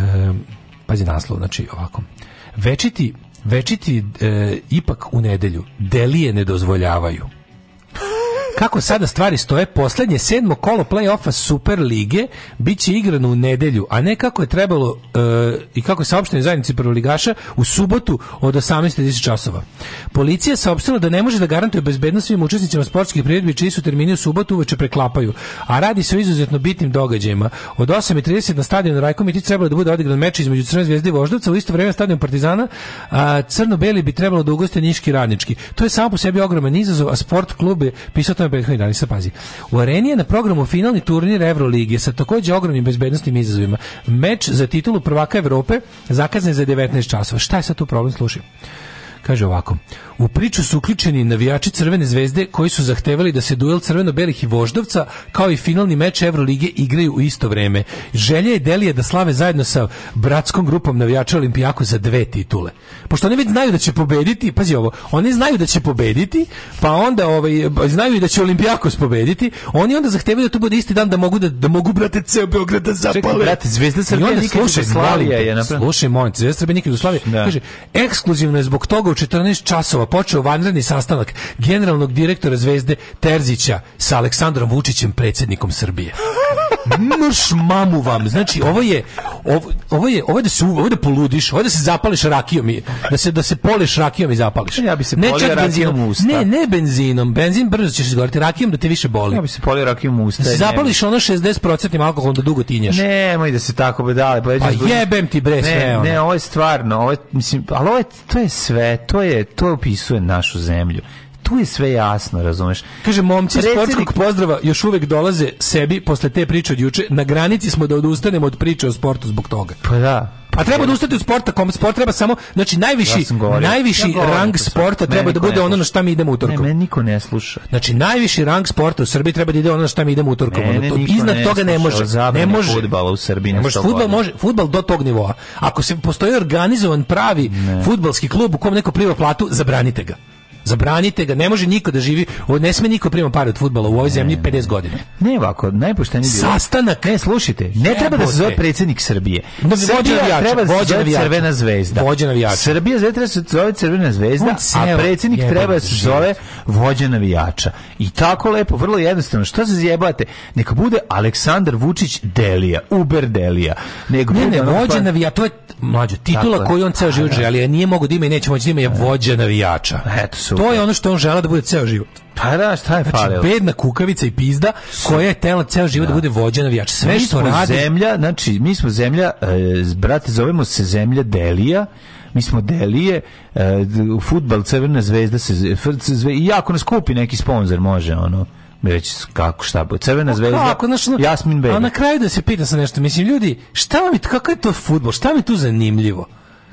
pazi naslov, znači ovako. Večiti, večiti uh, ipak u nedelju. Delije ne dozvoljavaju. Kako sada stvari stoje, poslednje sedmo kolo play-offa Super lige biće igrano u nedelju, a ne kako je trebalo e, i kako je saopšteno zajednici prvoligaša u subotu od 18.10 časova. Policija je saopštila da ne može da garantuje bezbednost svim učesnicima sportskih priredbi čiji su termini u subotu uveče preklapaju, a radi se o izuzetno bitnim događajima. Od 8.30 na stadion Rajko Mitić trebalo da bude odigran meč između Crne zvezde i Voždovca, u isto vreme stadion Partizana, a crno-beli bi trebalo da ugoste Niški radnički. To je samo po sebi ogroman izazov, a sport klub je pisao prethodnih dana, sad pazi. U areni je na programu finalni turnir Evrolige sa takođe ogromnim bezbednostnim izazovima. Meč za titulu prvaka Evrope zakazan je za 19 časova. Šta je sad tu problem? Slušaj. Kaže ovako, u priču su uključeni navijači Crvene zvezde koji su zahtevali da se duel Crveno-belih i Voždovca kao i finalni meč Evrolige igraju u isto vreme. želje je Delije da slave zajedno sa bratskom grupom navijača Olimpijaku za dve titule. Pošto oni već znaju da će pobediti, pazi ovo, oni znaju da će pobediti, pa onda ovaj, znaju i da će Olimpijakos pobediti, oni onda zahtevaju da to bude isti dan da mogu da, da mogu brate ceo Beograd da zapale. Čekaj, brate, Zvezda Srbija nikad Jugoslavija je napravila. Slušaj, molim, Zvezda Srbija nikad Jugoslavija. Da. Kaže, ekskluzivno je zbog toga u 14 časova počeo vanredni sastanak generalnog direktora Zvezde Terzića sa Aleksandrom Vučićem predsjednikom Srbije mrš mamu vam. Znači, ovo je, ovo, ovo je, ovo je da se ovo je da poludiš, ovo je da se zapališ rakijom i, da se, da se poliš rakijom i zapališ. Ja bi se ne polio rakijom usta. Ne, ne benzinom. Benzin brzo ćeš izgoriti rakijom da te više boli. Ja bi se polio rakijom usta. Da se zapališ ono 60% alkoholom da dugo tinješ. Nemoj da se tako bedale. Pa, pa jebem ti bre sve. Ne, ne, ovo je stvarno, ovo je, mislim, ali ovo je, to je sve, to je, to opisuje našu zemlju tu je sve jasno, razumeš? Kaže, momci Predsjednik... sportskog pozdrava još uvek dolaze sebi posle te priče od juče. Na granici smo da odustanemo od priče o sportu zbog toga. Pa da. A treba da ustati u sporta, kom sport treba samo, znači najviši, ja najviši ja rang sporta treba da bude ono na šta mi idemo utorkom. Ne, meni niko ne sluša. Znači najviši rang sporta u Srbiji treba da ide ono na šta mi idemo utorkom. Mene to, iznad ne toga ne može. Ne može fudbala u Srbiji. Ne može fudbal može, fudbal do tog nivoa. Ako se postoji organizovan pravi fudbalski klub u kom neko pliva platu, zabranite ga. Zabranite ga, ne može niko da živi, ne sme niko da prima pare od fudbala u ovoj zemlji 50 godina. Ne ovako, najpoštenije bilo. Sastanak, ne slušajte, ne treba da se zove predsednik Srbije. Da Srbija treba da vođa navijača, Crvena zvezda. Vođa navijača. Srbija treba da se zove Crvena zvezda, a predsednik treba da se zove vođa navijača. I tako lepo, vrlo jednostavno. Šta se zjebate? Neka bude Aleksandar Vučić Delija, Uber Delija. Nego ne, ne, vođa navijača, to je mlađa titula koju on ceo život želi, a nije mogu da ima i neće moći da ima je vođa navijača. Eto, To je ono što on žela da bude ceo život. Pa da, šta je znači, falilo? bedna kukavica i pizda koja je tela ceo život da, da bude vođa navijač. Sve mi što radi... Zemlja, znači, mi smo zemlja, e, brate, zovemo se zemlja Delija, mi smo delije e, u uh, futbal crvena zvezda se zve, i ako nas kupi neki sponzor može ono reći kako šta bude crvena pa zvezda kako, znaš, no, Jasmin Bey a na kraju da se pita sa nešto mislim ljudi šta mi kako je to fudbal šta mi tu zanimljivo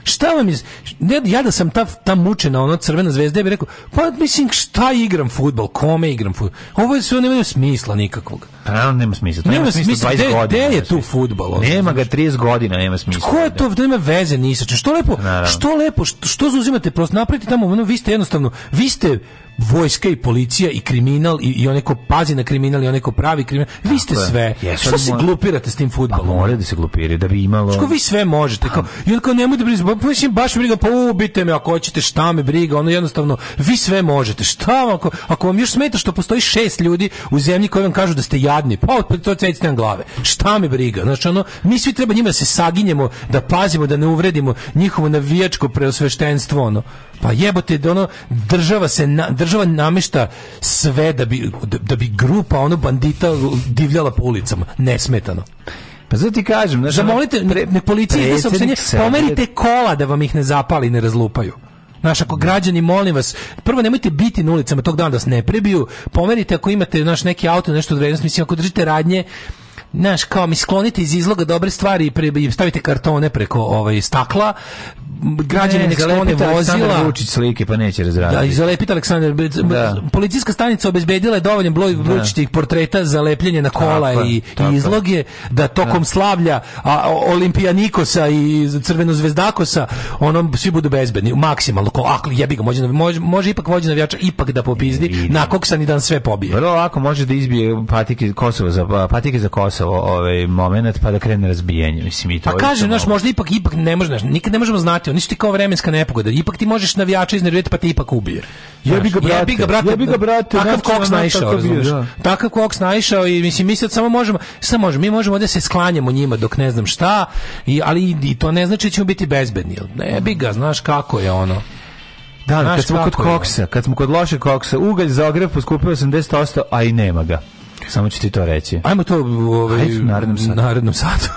Šta vam iz... Ne, ja da sam ta, ta mučena, ono, crvena zvezda, ja bih rekao, pa mislim, šta igram futbol, kome igram futbol? Ovo sve nema smisla nikakvog. Pa, naravno, nema smisla. To nema, nema smisla, 20 de, godina. Gde je tu futbol? Ono, nema ga 30 godina, nema smisla. Ko je da. to, da nema veze ni Što lepo, Naravno. što lepo, što, što zauzimate, prosto napravite tamo, ono, vi ste jednostavno, vi ste vojska i policija i kriminal i, i onaj ko pazi na kriminal i onaj ko pravi kriminal. Vi ste sve. Yes, Što se mora... glupirate s tim fudbalom? Pa mora da se glupire da bi imalo. Što vi sve možete? Kao i pa- on kao nemojte da briga, pa mislim baš briga, pa ubite me ako hoćete, šta me briga, ono jednostavno vi sve možete. Šta vam ako, ako vam još smeta što postoji šest ljudi u zemlji koji vam kažu da ste jadni, pa otpad to cecite na glave. Šta me briga? Znači ono mi svi treba njima da se saginjemo, da pazimo da ne uvredimo njihovo navijačko preosveštenstvo ono. Pa jebote da ono država se na, država država namešta sve da bi, da bi grupa ono bandita divljala po ulicama, nesmetano. Pa zato ti kažem, znači zamolite pre, ne policija da se pomerite kola da vam ih ne zapali, ne razlupaju. Naš ako građani molim vas, prvo nemojte biti na ulicama tog dana da vas ne prebiju, pomerite ako imate naš neki auto, nešto od mislim ako držite radnje, znaš, kao mi sklonite iz izloga dobre stvari i, pre, stavite kartone preko ovaj, stakla, građani ne, nek sklone vozila. Vučić slike, pa neće razraditi. Da, i zalepite Aleksandar. Da. Policijska stanica obezbedila je dovoljan broj da. Vučićih portreta za lepljenje na kola tako, i, tako. i izloge, da tokom da. slavlja a, olimpijanikosa i crvenozvezdakosa, onom svi budu bezbedni, maksimalno. Ko, ako jebi ga, može, može, može ipak vođe navijača ipak da popizdi, na koksan i dan sve pobije. Vrlo ako može da izbije patike Kosova za, patike za Kosovo Kosovo ovaj moment pa da krene razbijanje mislim i to pa kaže naš možda ipak ipak ne možeš nikad ne možemo znati oni su ti kao vremenska nepogoda ipak ti možeš navijača iznervirati pa te ipak ubije jebi ga brate jebi ga brate jebi ga brate takav koks naišao razumiješ da. takav koks naišao i mislim mi sad samo možemo samo možemo mi možemo da se sklanjamo njima dok ne znam šta i ali i to ne znači da ćemo biti bezbedni ne bi ga znaš kako je ono da, kad smo kod koksa, kad smo kod loše koksa, ugalj za ogrev poskupio 80%, a i nema ga. Samo ću ti to reći. Ajmo to ovaj, Ajde, narednom satu. Narednom satu.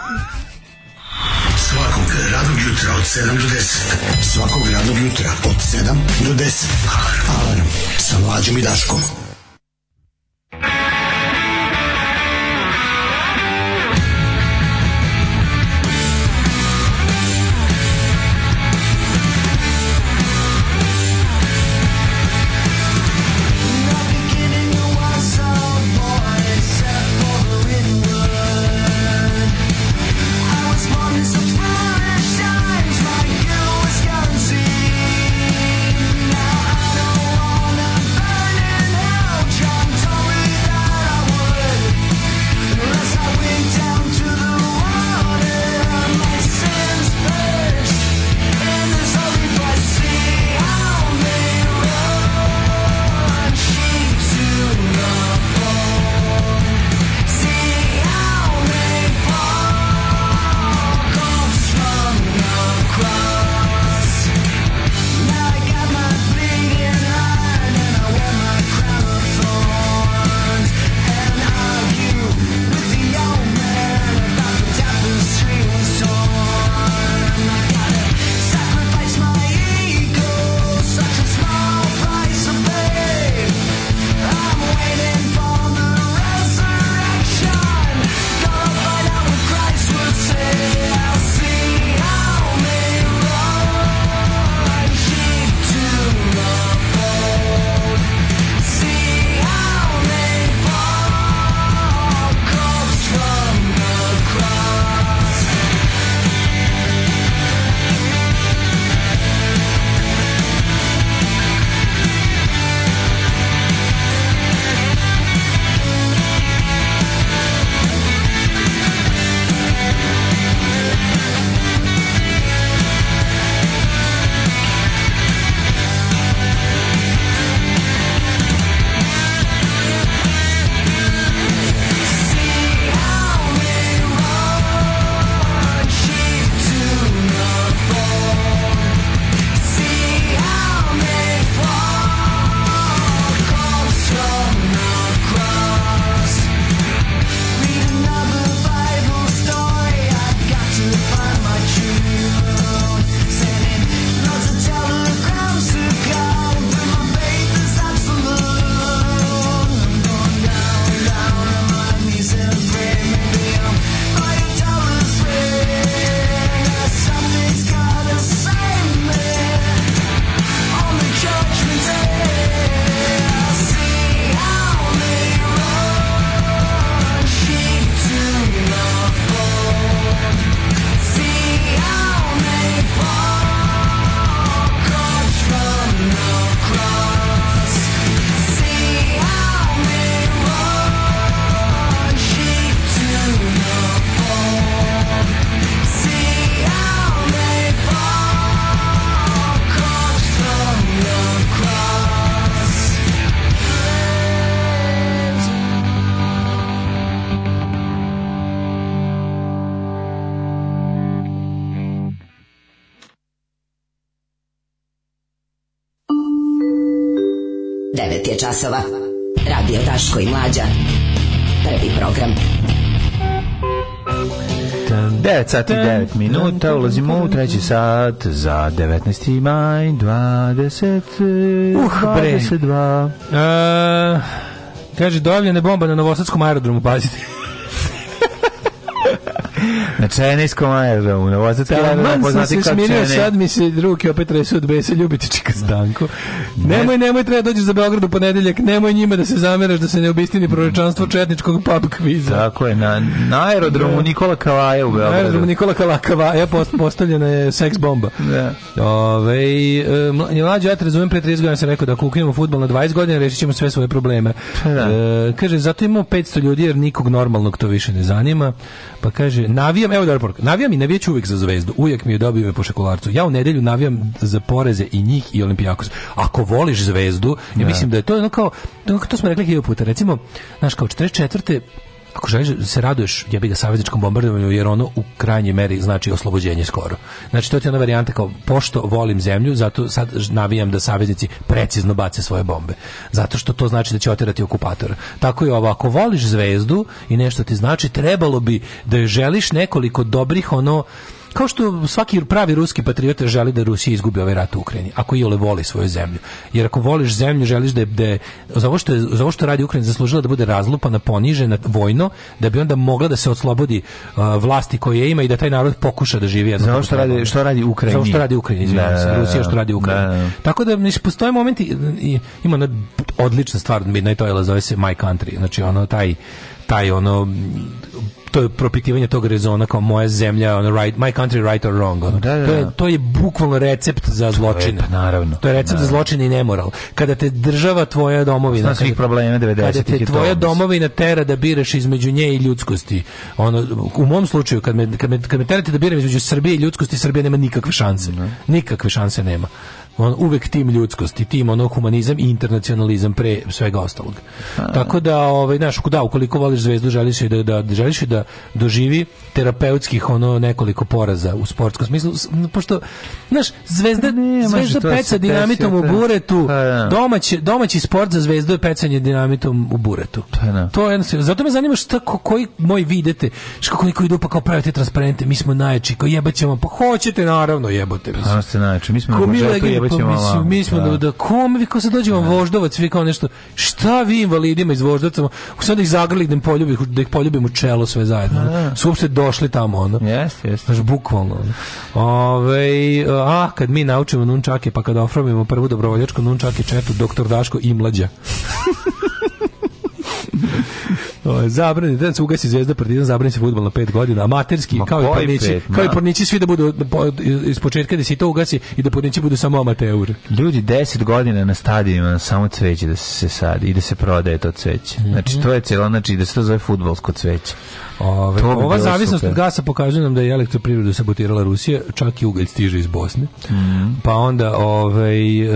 Svakog radnog jutra od 7 do 10. Svakog radnog jutra od 7 do 10. Alarm. Alarm. Sa mlađom i Daškom. sati i 9 minuta, ulazimo u treći sat za 19. maj 20. Eh, uh, 22. Uh, e, kaže, dojavljena bomba na Novosadskom aerodromu, pazite. Na Čenejskom aerodromu, na Vozatski aerodromu, poznati kao Čenej. Taman sam sad mi se ruke opet resu od besa ljubitička Stanko. Nemoj, nemoj, treba da dođeš za Beograd u ponedeljak, nemoj njima da se zameraš da se ne obistini proročanstvo četničkog pub kviza. Tako je, na, na aerodromu da. Nikola Kavaja u Beogradu. Na aerodromu Nikola Kavaja post, postavljena je seks bomba. Da. Ove, e, mlađi, ja te razumijem, pre 30 godina sam rekao da ako ukinemo futbol na 20 godina, rešit ćemo sve svoje probleme. Da. E, kaže, zato imamo 500 ljudi jer nikog normalnog to više ne zanima. Pa kaže, navijam, evo da poruk, navijam i navijaću uvijek za zvezdu, uvijek mi je dobio po šekularcu. Ja u nedelju navijam za poreze i njih i olimpijakos. Ako ako voliš zvezdu, ja da. mislim da je to ono kao, to smo rekli hiljadu puta, recimo, znaš, kao 44 ako želiš da se raduješ ja bih ga savezničkom bombardovanju jer ono u krajnjoj meri znači oslobođenje skoro. Znači to je ona varijanta kao pošto volim zemlju, zato sad navijam da saveznici precizno bace svoje bombe. Zato što to znači da će oterati okupatora. Tako je ovo, ako voliš zvezdu i nešto ti znači, trebalo bi da je želiš nekoliko dobrih ono kao što svaki pravi ruski patriota želi da Rusija izgubi ovaj rat u Ukrajini, ako i ole voli svoju zemlju. Jer ako voliš zemlju, želiš da je, da je za, ovo što je, za ovo što radi Ukrajina zaslužila da bude razlupana, ponižena vojno, da bi onda mogla da se oslobodi uh, vlasti koje ima i da taj narod pokuša da živi. Za ovo što radi, što radi Ukrajini. Za ovo što radi Ukrajini, izvijem se. Da, da, Rusija što radi da. Ukrajini. Tako da, mislim, postoje momenti, ima na, odlična stvar, Midnight Oil zove se My Country, znači ono taj taj ono to je propitivanje tog rezona kao moja zemlja on right my country right or wrong ono. da, da, to je da. to je bukvalno recept za zločin to je, pa naravno to je recept naravno. za zločin i nemoral kada te država tvoja domovina sa svih problema 90 kada te tvoja domovina tera da biraš između nje i ljudskosti ono u mom slučaju kad me kad me, kad me terate da biram između Srbije i ljudskosti Srbija nema nikakve šanse mm nikakve šanse nema on, uvek tim ljudskosti, tim ono humanizam i internacionalizam pre svega ostalog. A... Tako da, ovaj, znaš, da, ukoliko voliš zvezdu, želiš je da, da, želiš da doživi terapeutskih ono nekoliko poraza u sportskom smislu, pošto, znaš, zvezda, pa ne, zvezda da peca dinamitom u buretu, pa da. domaći, domaći sport za zvezdu je pecanje dinamitom u buretu. Pa da. To je, zato me zanima šta, ko, koji moj videte, što koji koji idu pa kao pravite transparente, mi smo najjači, kao jebaćemo, pa hoćete naravno jebote. Naravno ste najjači, mi smo doće pa mama. Mislim, mi smo da, da, da kom, vi ko se dođe vam da. voždovac, vi kao nešto, šta vi invalidima iz voždovca, sad da ih zagrli, da, im poljubi, da ih poljubim u čelo sve zajedno. Da. Su uopšte došli tamo, ono. Jeste, jeste. Znaš, bukvalno. Ove, a, kad mi naučimo nunčake, pa kad ofromimo prvu dobrovoljačku nunčake četu, doktor Daško i mlađa. Ovaj, zabrani, da se ugasi Zvezda Partizan, zabrani se fudbal na 5 godina, amaterski, Ma kao i pornići, pet, kao i pornići svi da budu iz početka da se to ugasi i da pornići budu samo amateuri. Ljudi 10 godina na stadionima samo cveće da se sadi i da se prodaje to cveće. Znači mhm. to je celo, znači da se to zove fudbalsko cveće. Ove, ova zavisnost super. od gasa pokazuje nam da je elektroprivredu sabotirala Rusija, čak i ugalj stiže iz Bosne. Mm -hmm. Pa onda, ovaj,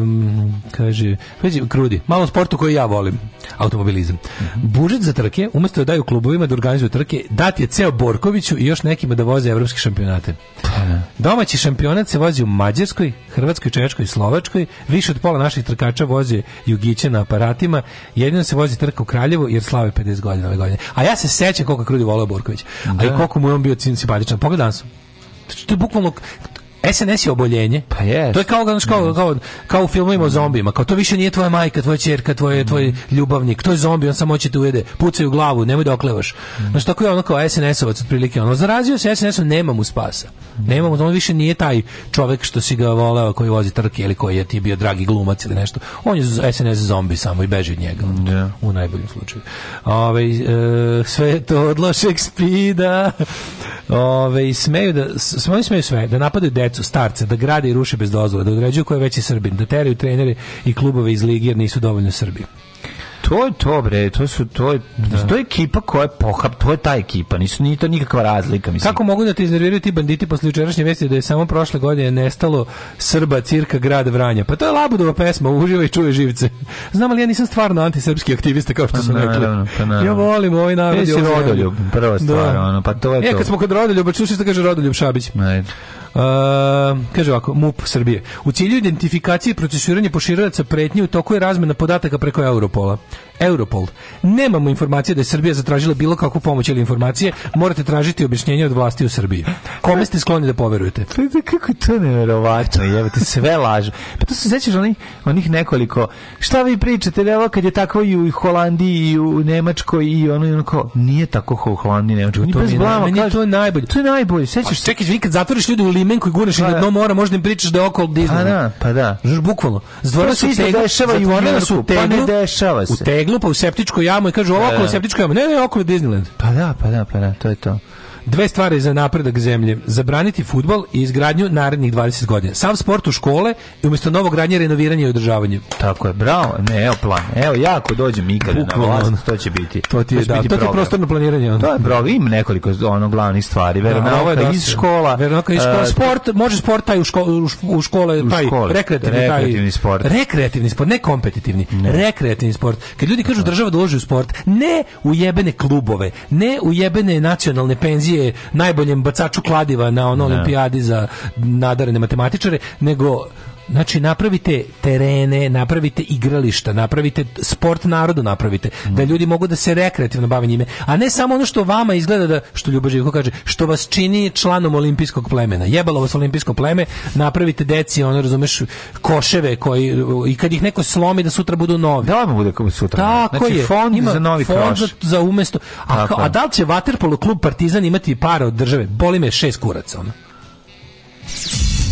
um, kaže, već krudi, malo sportu koji ja volim, automobilizam. Mm -hmm. Budžet za trke, umesto da daju klubovima da organizuju trke, dat je ceo Borkoviću i još nekima da voze evropske šampionate. Pa da. Domaći šampionat se vozi u Mađarskoj, Hrvatskoj, Češkoj i Slovačkoj. Više od pola naših trkača voze jugiće na aparatima. Jedino se vozi trka u Kraljevu jer slave 50 godina ove godine. A ja se sećam koliko krudi volao Borković. Da. A i da. koliko mu je on bio simpatičan. Pogledam sam. To je bukvalno SNS je oboljenje. Pa je. To je kao, kao, kao, kao u filmovima o zombijima. Kao to više nije tvoja majka, tvoja čerka, tvoj, mhm. tvoj ljubavnik. To je zombi, on samo hoće te da ujede. Pucaj u glavu, nemoj da oklevaš. Mm. Znači, tako je ono kao SNS-ovac otprilike. Ono, zarazio se SNS-om, nema mu spasa. Mhm. Nema mu, on više nije taj čovek što si ga voleo koji vozi trke ili koji je ti bio dragi glumac ili nešto. On je SNS zombi samo i beži od njega. Yeah. Da. U najboljem slučaju. Ove, e, sve je to od lošeg spida. Ove, smeju da, smeju sve, da napadaju decu, starce, da grade i ruše bez dozvola, da određuju ko je veći Srbin, da teraju trenere i klubove iz ligi jer nisu dovoljno Srbi to je to bre, to su to je da. to je ekipa koja je pohap, to je ta ekipa, nisu ni to nikakva razlika mislim. Kako mogu da te iznerviraju ti banditi posle jučerašnje vesti da je samo prošle godine nestalo Srba cirka grad Vranja? Pa to je labudova pesma, uživaj i čuje živce. Znam ali ja nisam stvarno antisrpski aktivista kao što pa, sam rekli. Pa, na, ja volim ovaj narod. Ti si ovaj rodoljub, prva stvar, da. ono, pa to je e, to. E, kad smo kod rodoljuba, čušiš da kaže rodoljub Šabić. Ajde. Uh, kaže ovako, MUP Srbije. U cilju identifikacije i procesuiranja poširilaca pretnje u toku je razmena podataka preko Europola. Europol. Nemamo informacije da je Srbija zatražila bilo kakvu pomoć ili informacije. Morate tražiti objašnjenje od vlasti u Srbiji. Kome ste skloni da poverujete? Pa da, kako je to neverovatno, jebate, sve lažu. Pa to se sećaš onih, onih nekoliko. Šta vi pričate, evo kad je tako i u Holandiji i u Nemačkoj i ono i onako, nije tako u Holandiji i Nemačkoj. To, mi je, najbolje. To je najbolje, sećaš se. Čekaj, vi kad zatvoriš ljude u limen koji guraš pa, i na da. dno mora, možda im pričaš da je okol Disney. Pa da, pa da. Znaš, bukvalno. Zdvora su teglu, dešava i one su u pa teglu, dešava se. U teglu, pa u septičku jamu i kažu, pa, okolo da. septičku jamu. Ne, ne, okolo Disneyland. Pa da, pa da, pa da, to je to. Dve stvari za napredak zemlje. Zabraniti futbal i izgradnju narednih 20 godina. Sam sport u škole i umjesto novog gradnje, renoviranje i održavanje. Tako je, bravo. Ne, evo plan. Evo, jako dođem ikada na vlast, to će biti. To ti je, to da, biti to je prostorno planiranje. Ono. To je bravo, ima nekoliko ono glavnih stvari. Da, Veronauka da, iz škola. Veronauka iz e, škola. Sport, može sport taj u, ško, u škole, taj, u škole. rekreativni, rekreativni taj, sport. Rekreativni sport, ne kompetitivni. Ne. Rekreativni sport. Kad ljudi kažu država da u sport, ne u jebene klubove, ne u jebene nacionalne penzije stipendije najboljem bacaču kladiva na ono da. olimpijadi za nadarene matematičare, nego Znači, napravite terene, napravite igrališta, napravite sport narodu, napravite, mm. da ljudi mogu da se rekreativno bave njime, a ne samo ono što vama izgleda da, što Ljubo Živko kaže, što vas čini članom olimpijskog plemena. Jebalo vas olimpijsko pleme, napravite deci, ono, razumeš, koševe koji, i kad ih neko slomi da sutra budu novi. Da vam bude kako sutra. Tako znači, je. fond Ima za novi fond za, za, umesto. A, Tako. a da li će Waterpolo klub Partizan imati pare od države? Boli me šest kuraca, ono.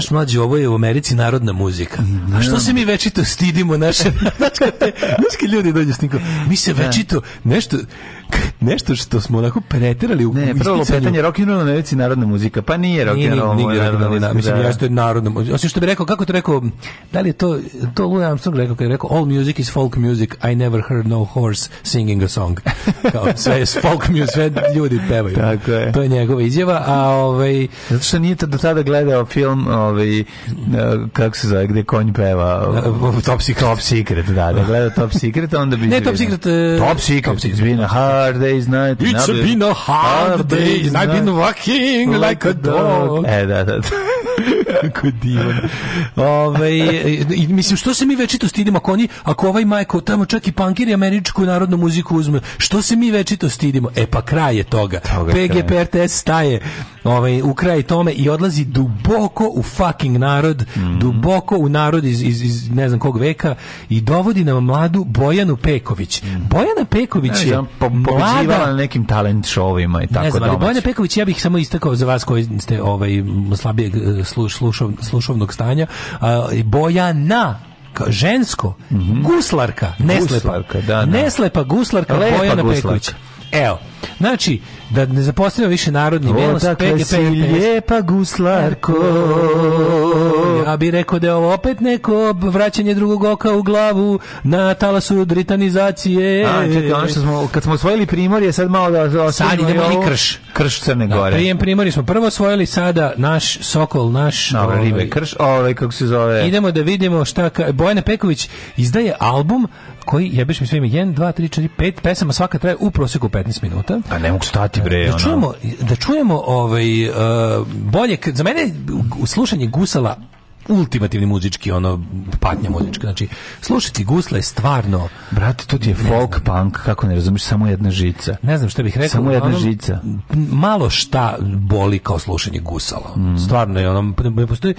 znaš mlađi, ovo je u Americi narodna muzika. A da. što se mi večito stidimo naše, znaš kad ljudi dođu s nikom, mi se da. večito nešto, nešto što smo onako preterali u Ne, prvo pitanje rock and roll na veci narodna muzika. Pa nije rock and roll. Nije, narodna muzika. Mislim da. ja što narodna muzika. Osim što bi rekao kako to rekao, da li je to to Louis Armstrong rekao kad je rekao all music is folk music, I never heard no horse singing a song. Kao sve je folk music, sve ljudi pevaju. Tako je. To je njegova izjava, a ovaj zato što nije do tada gledao film, ovaj e, kako se zove, gde konj peva, Top Secret, Top Secret, da, da gledao Top Secret, onda bi Ne, Top Secret, e, Top Secret, Top Secret, Hard Day night. It's been a hard day, I've been walking like a dog. da, eh, da. Kako je divan. Ove, i, mislim, što se mi večito stidimo ako, oni, ako ovaj majko tamo čak i pankir i američku narodnu muziku uzme, što se mi večito stidimo? E pa kraj je toga. toga PGP RTS staje ovaj, u kraj tome i odlazi duboko u fucking narod, mm. duboko u narod iz, iz, iz, ne znam kog veka i dovodi nam mladu Bojanu Peković. Mm. Bojana Peković ne, je znam, po, mlada... na nekim talent showima i tako ne znam, ali Bojana Peković, ja bih samo istakao za vas koji ste ovaj, slabijeg e, slušali slušov, slušovnog stanja, uh, boja na žensko, mm -hmm. guslarka, neslepa, guslarka, da, da. neslepa guslarka Lepa Bojana guslarka. Peković. Evo, znači, da ne zapostavimo više narodni melos. Odakle si lijepa guslarko? Ja bi rekao da je ovo opet neko vraćanje drugog oka u glavu na talasu dritanizacije. A, čekaj, ono što smo, kad smo osvojili primorje, sad malo da Sad idemo i krš. Krš Crne da, Gore. Da, prijem primorje smo prvo osvojili, sada naš Sokol, naš... Dobro, ovaj, ribe krš, ovaj, kako se zove... Idemo da vidimo šta... Ka, Bojana Peković izdaje album koji jebeš mi sve ime 1 2 3 4 5 pesama svaka traje u proseku 15 minuta. A ne mogu stati bre. Da ona. čujemo da čujemo ovaj uh, e, bolje za mene slušanje gusala ultimativni muzički ono patnja muzička. Znači slušati gusle je stvarno brate to je folk znam. punk kako ne razumeš samo jedna žica. Ne znam šta bih rekao. Samo jedna ono, žica. Malo šta boli kao slušanje gusala. Mm. Stvarno je ono postoji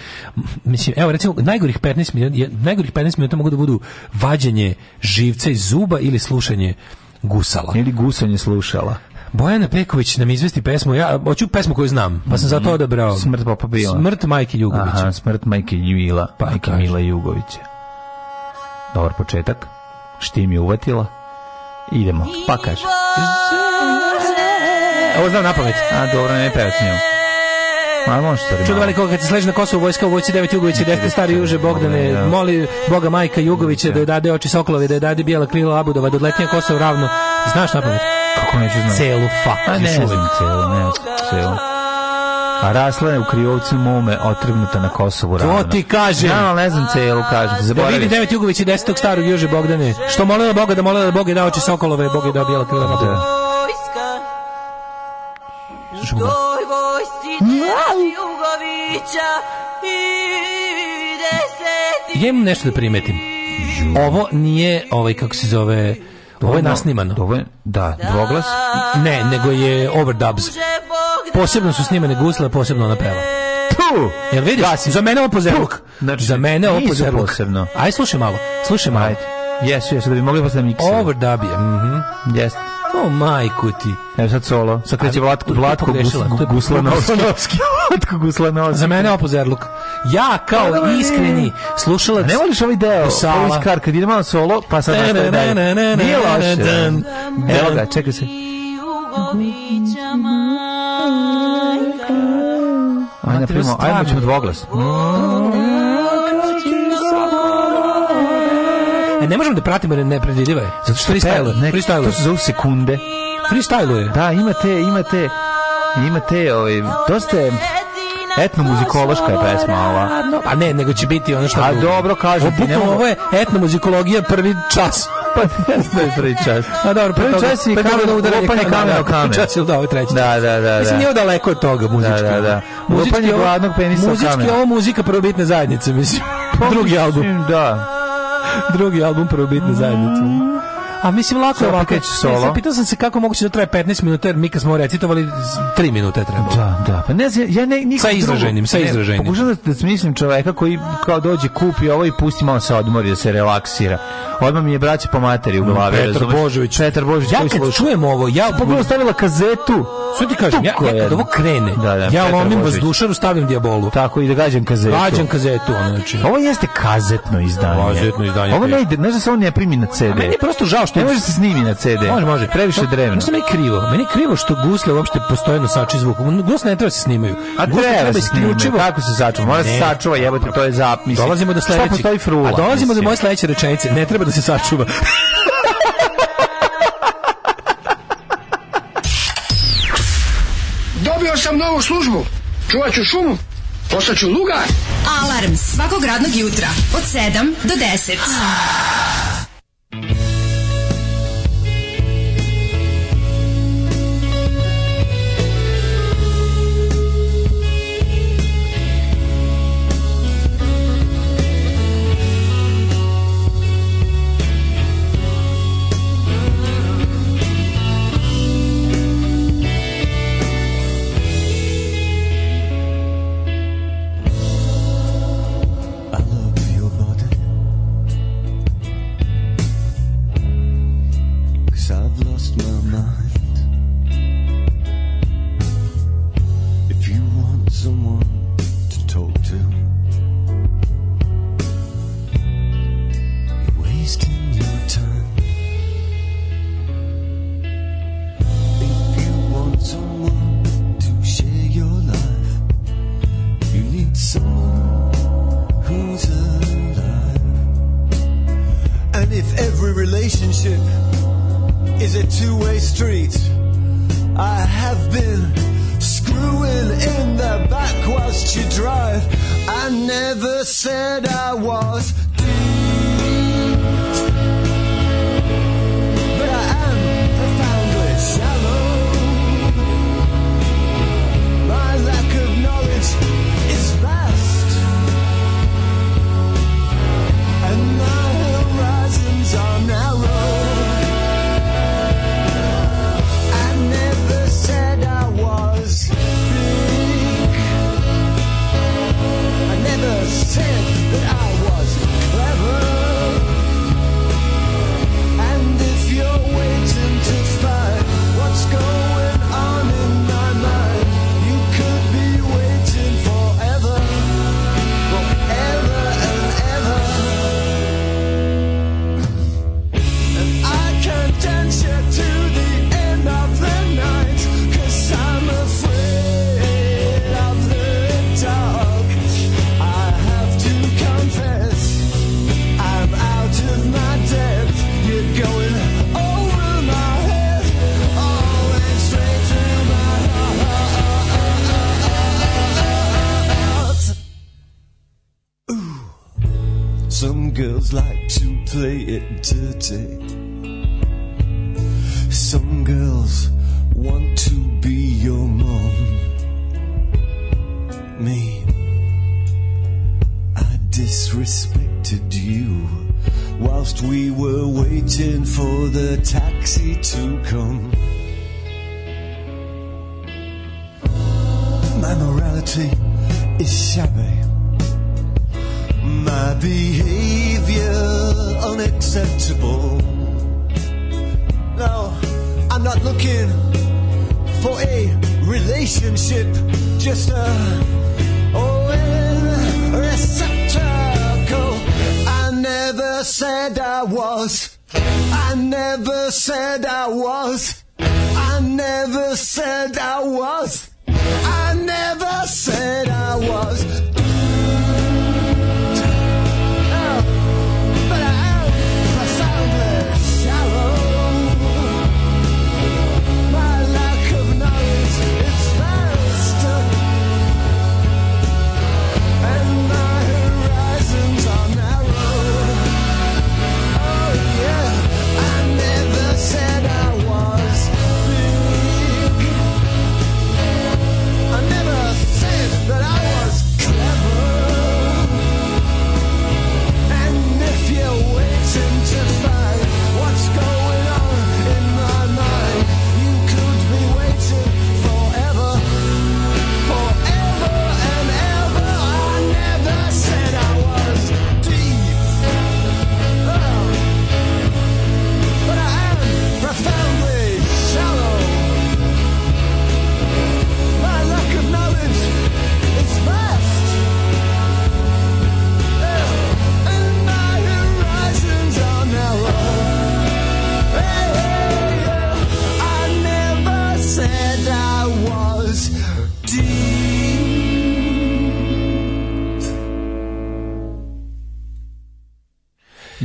mislim evo recimo najgorih 15 minuta najgorih 15 minuta mogu da budu vađenje živca iz zuba ili slušanje gusala. Ili gusanje slušala. Bojana Peković nam izvesti pesmu, ja hoću pesmu koju znam, pa sam zato mhm. odabrao. Smrt Papa Bila. Smrt Majke Jugovića. Aha, smrt Majke Jugovića. pa Majke Mila Jugovića. Dobar početak. Štim je uvatila. Idemo, pa kaže. Ovo znam na pamet. A, dobro, ne pevac njom. Ma može stari. Čudo veliko kad se sleže na Kosovo vojska u vojci 9 Jugović 10 stari Juže Bogdane da. moli Boga majka Jugovića da joj dade oči sokolovi da joj dade bijela krila labudova da letnja Kosovo ravno. Znaš na pamet? Kako neću znati? Celu, fuck. A ne, ne celu, ne celu. A rasla je u krivovcu mome otrgnuta na Kosovu rano. To ti kažem. Ja, ne znam celu, kažem. Zaboraviš. Da vidi Demet Jugović i desetog starog Juže Bogdane. Što molila Boga da molila Boga i dao oči Sokolove, Boga je dao bijela krila na da. Boga. Vojska, toj vojsci Jugovića i desetim. Ja imam nešto da primetim. Ovo nije, ovaj, kako se zove, Ovo je nasnimano. Ovo je, da, dvoglas. Ne, nego je overdubs. Posebno su snimane gusle, posebno ona peva. Tu! Jel vidiš? Gasim. Za mene ovo pozerluk. Znači, Za mene ovo pozerluk. posebno. Aj, slušaj malo. Slušaj malo. Jesu, jesu, da bi mogli posle da miksati. Overdub je. Mhm. Mm Jeste. O majku ti. Evo sad solo. Sad kreće Vlatko, Vlatko Guslanovski. Vlatko Guslanovski. Za mene opozerluk. Ja kao iskreni slušalac. Ne voliš ovaj deo? Ovaj skar kad ide malo solo, pa sad nastaje dalje. Nije loše. Evo ga, čekaj se. Ajde, napravimo, da ajmo da ćemo dvoglas. Mm. E, ne možemo da pratimo nepredvidive. Zato što freestyle, ne, freestyle. To se zove sekunde. Freestyle je. Da, imate, imate, imate, ovaj, dosta je etnomuzikološka je pesma ova. A pa ne, nego će biti ono što... A pa drugo. dobro, kažem ti, nema... Ovo je etnomuzikologija prvi čas. Pa ne znam prvi čas. A pa dobro, prvi toga, čas i kamen da udaranje kamen. Lopanje kamen o kamen. Čas je da ovo treći da, Da, da, da. Mislim, da. nije daleko od toga muzički. Da, da, da. Muzički, da. gladnog penisa Muzički ovo muzika prvobitne zajednice, mislim. Drugi album. Da drugi album prvobitne zajednice. A mislim lako je ovako. Solo. pitao sam se kako moguće da traje 15 minuta, jer mi kad smo recitovali 3 minute trebalo. Da, da. Pa ne, ja ne nikad sa izraženjem, sa izraženim. Pokušam da, da smislim čoveka koji kao dođe kupi ovo i pusti malo se odmori da se relaksira. Odmah mi je braće po materi u glavi. Petar Božović, Petar Božović. Ja kad čujem ovo, ja pogledam stavila kazetu. Sve ti kažem, ja, ja kad ovo krene, da, da, ja lomim vazdušaru, stavim dijabolu. Tako i da gađam kazetu. Gađam kazetu, ono znači. Ovo jeste kazetno izdanje. Kazetno izdanje. Ovo ne, ide, ne, ne, ne, ne, ne, ne, ne, ne, ne, zašto? Ne može se snimi na CD. Može, može, previše drevno. Nešto mi je krivo. Meni je krivo što gusle uopšte postoje nosači zvukom. Gusle ne treba da se snimaju. A gusle treba da se snimaju. Kako se sačuva? Mora se sačuva, jebote, to je zapis. Dolazimo do sledećeg. Šta postoji frula? A dolazimo do moje sledeće rečenice. Ne treba da se sačuva. Dobio sam novu službu. Čuvat ću šumu. Postaću lugar. Alarm svakog radnog jutra od 7 do 10. I never said I was. I never said I was. I never said I was.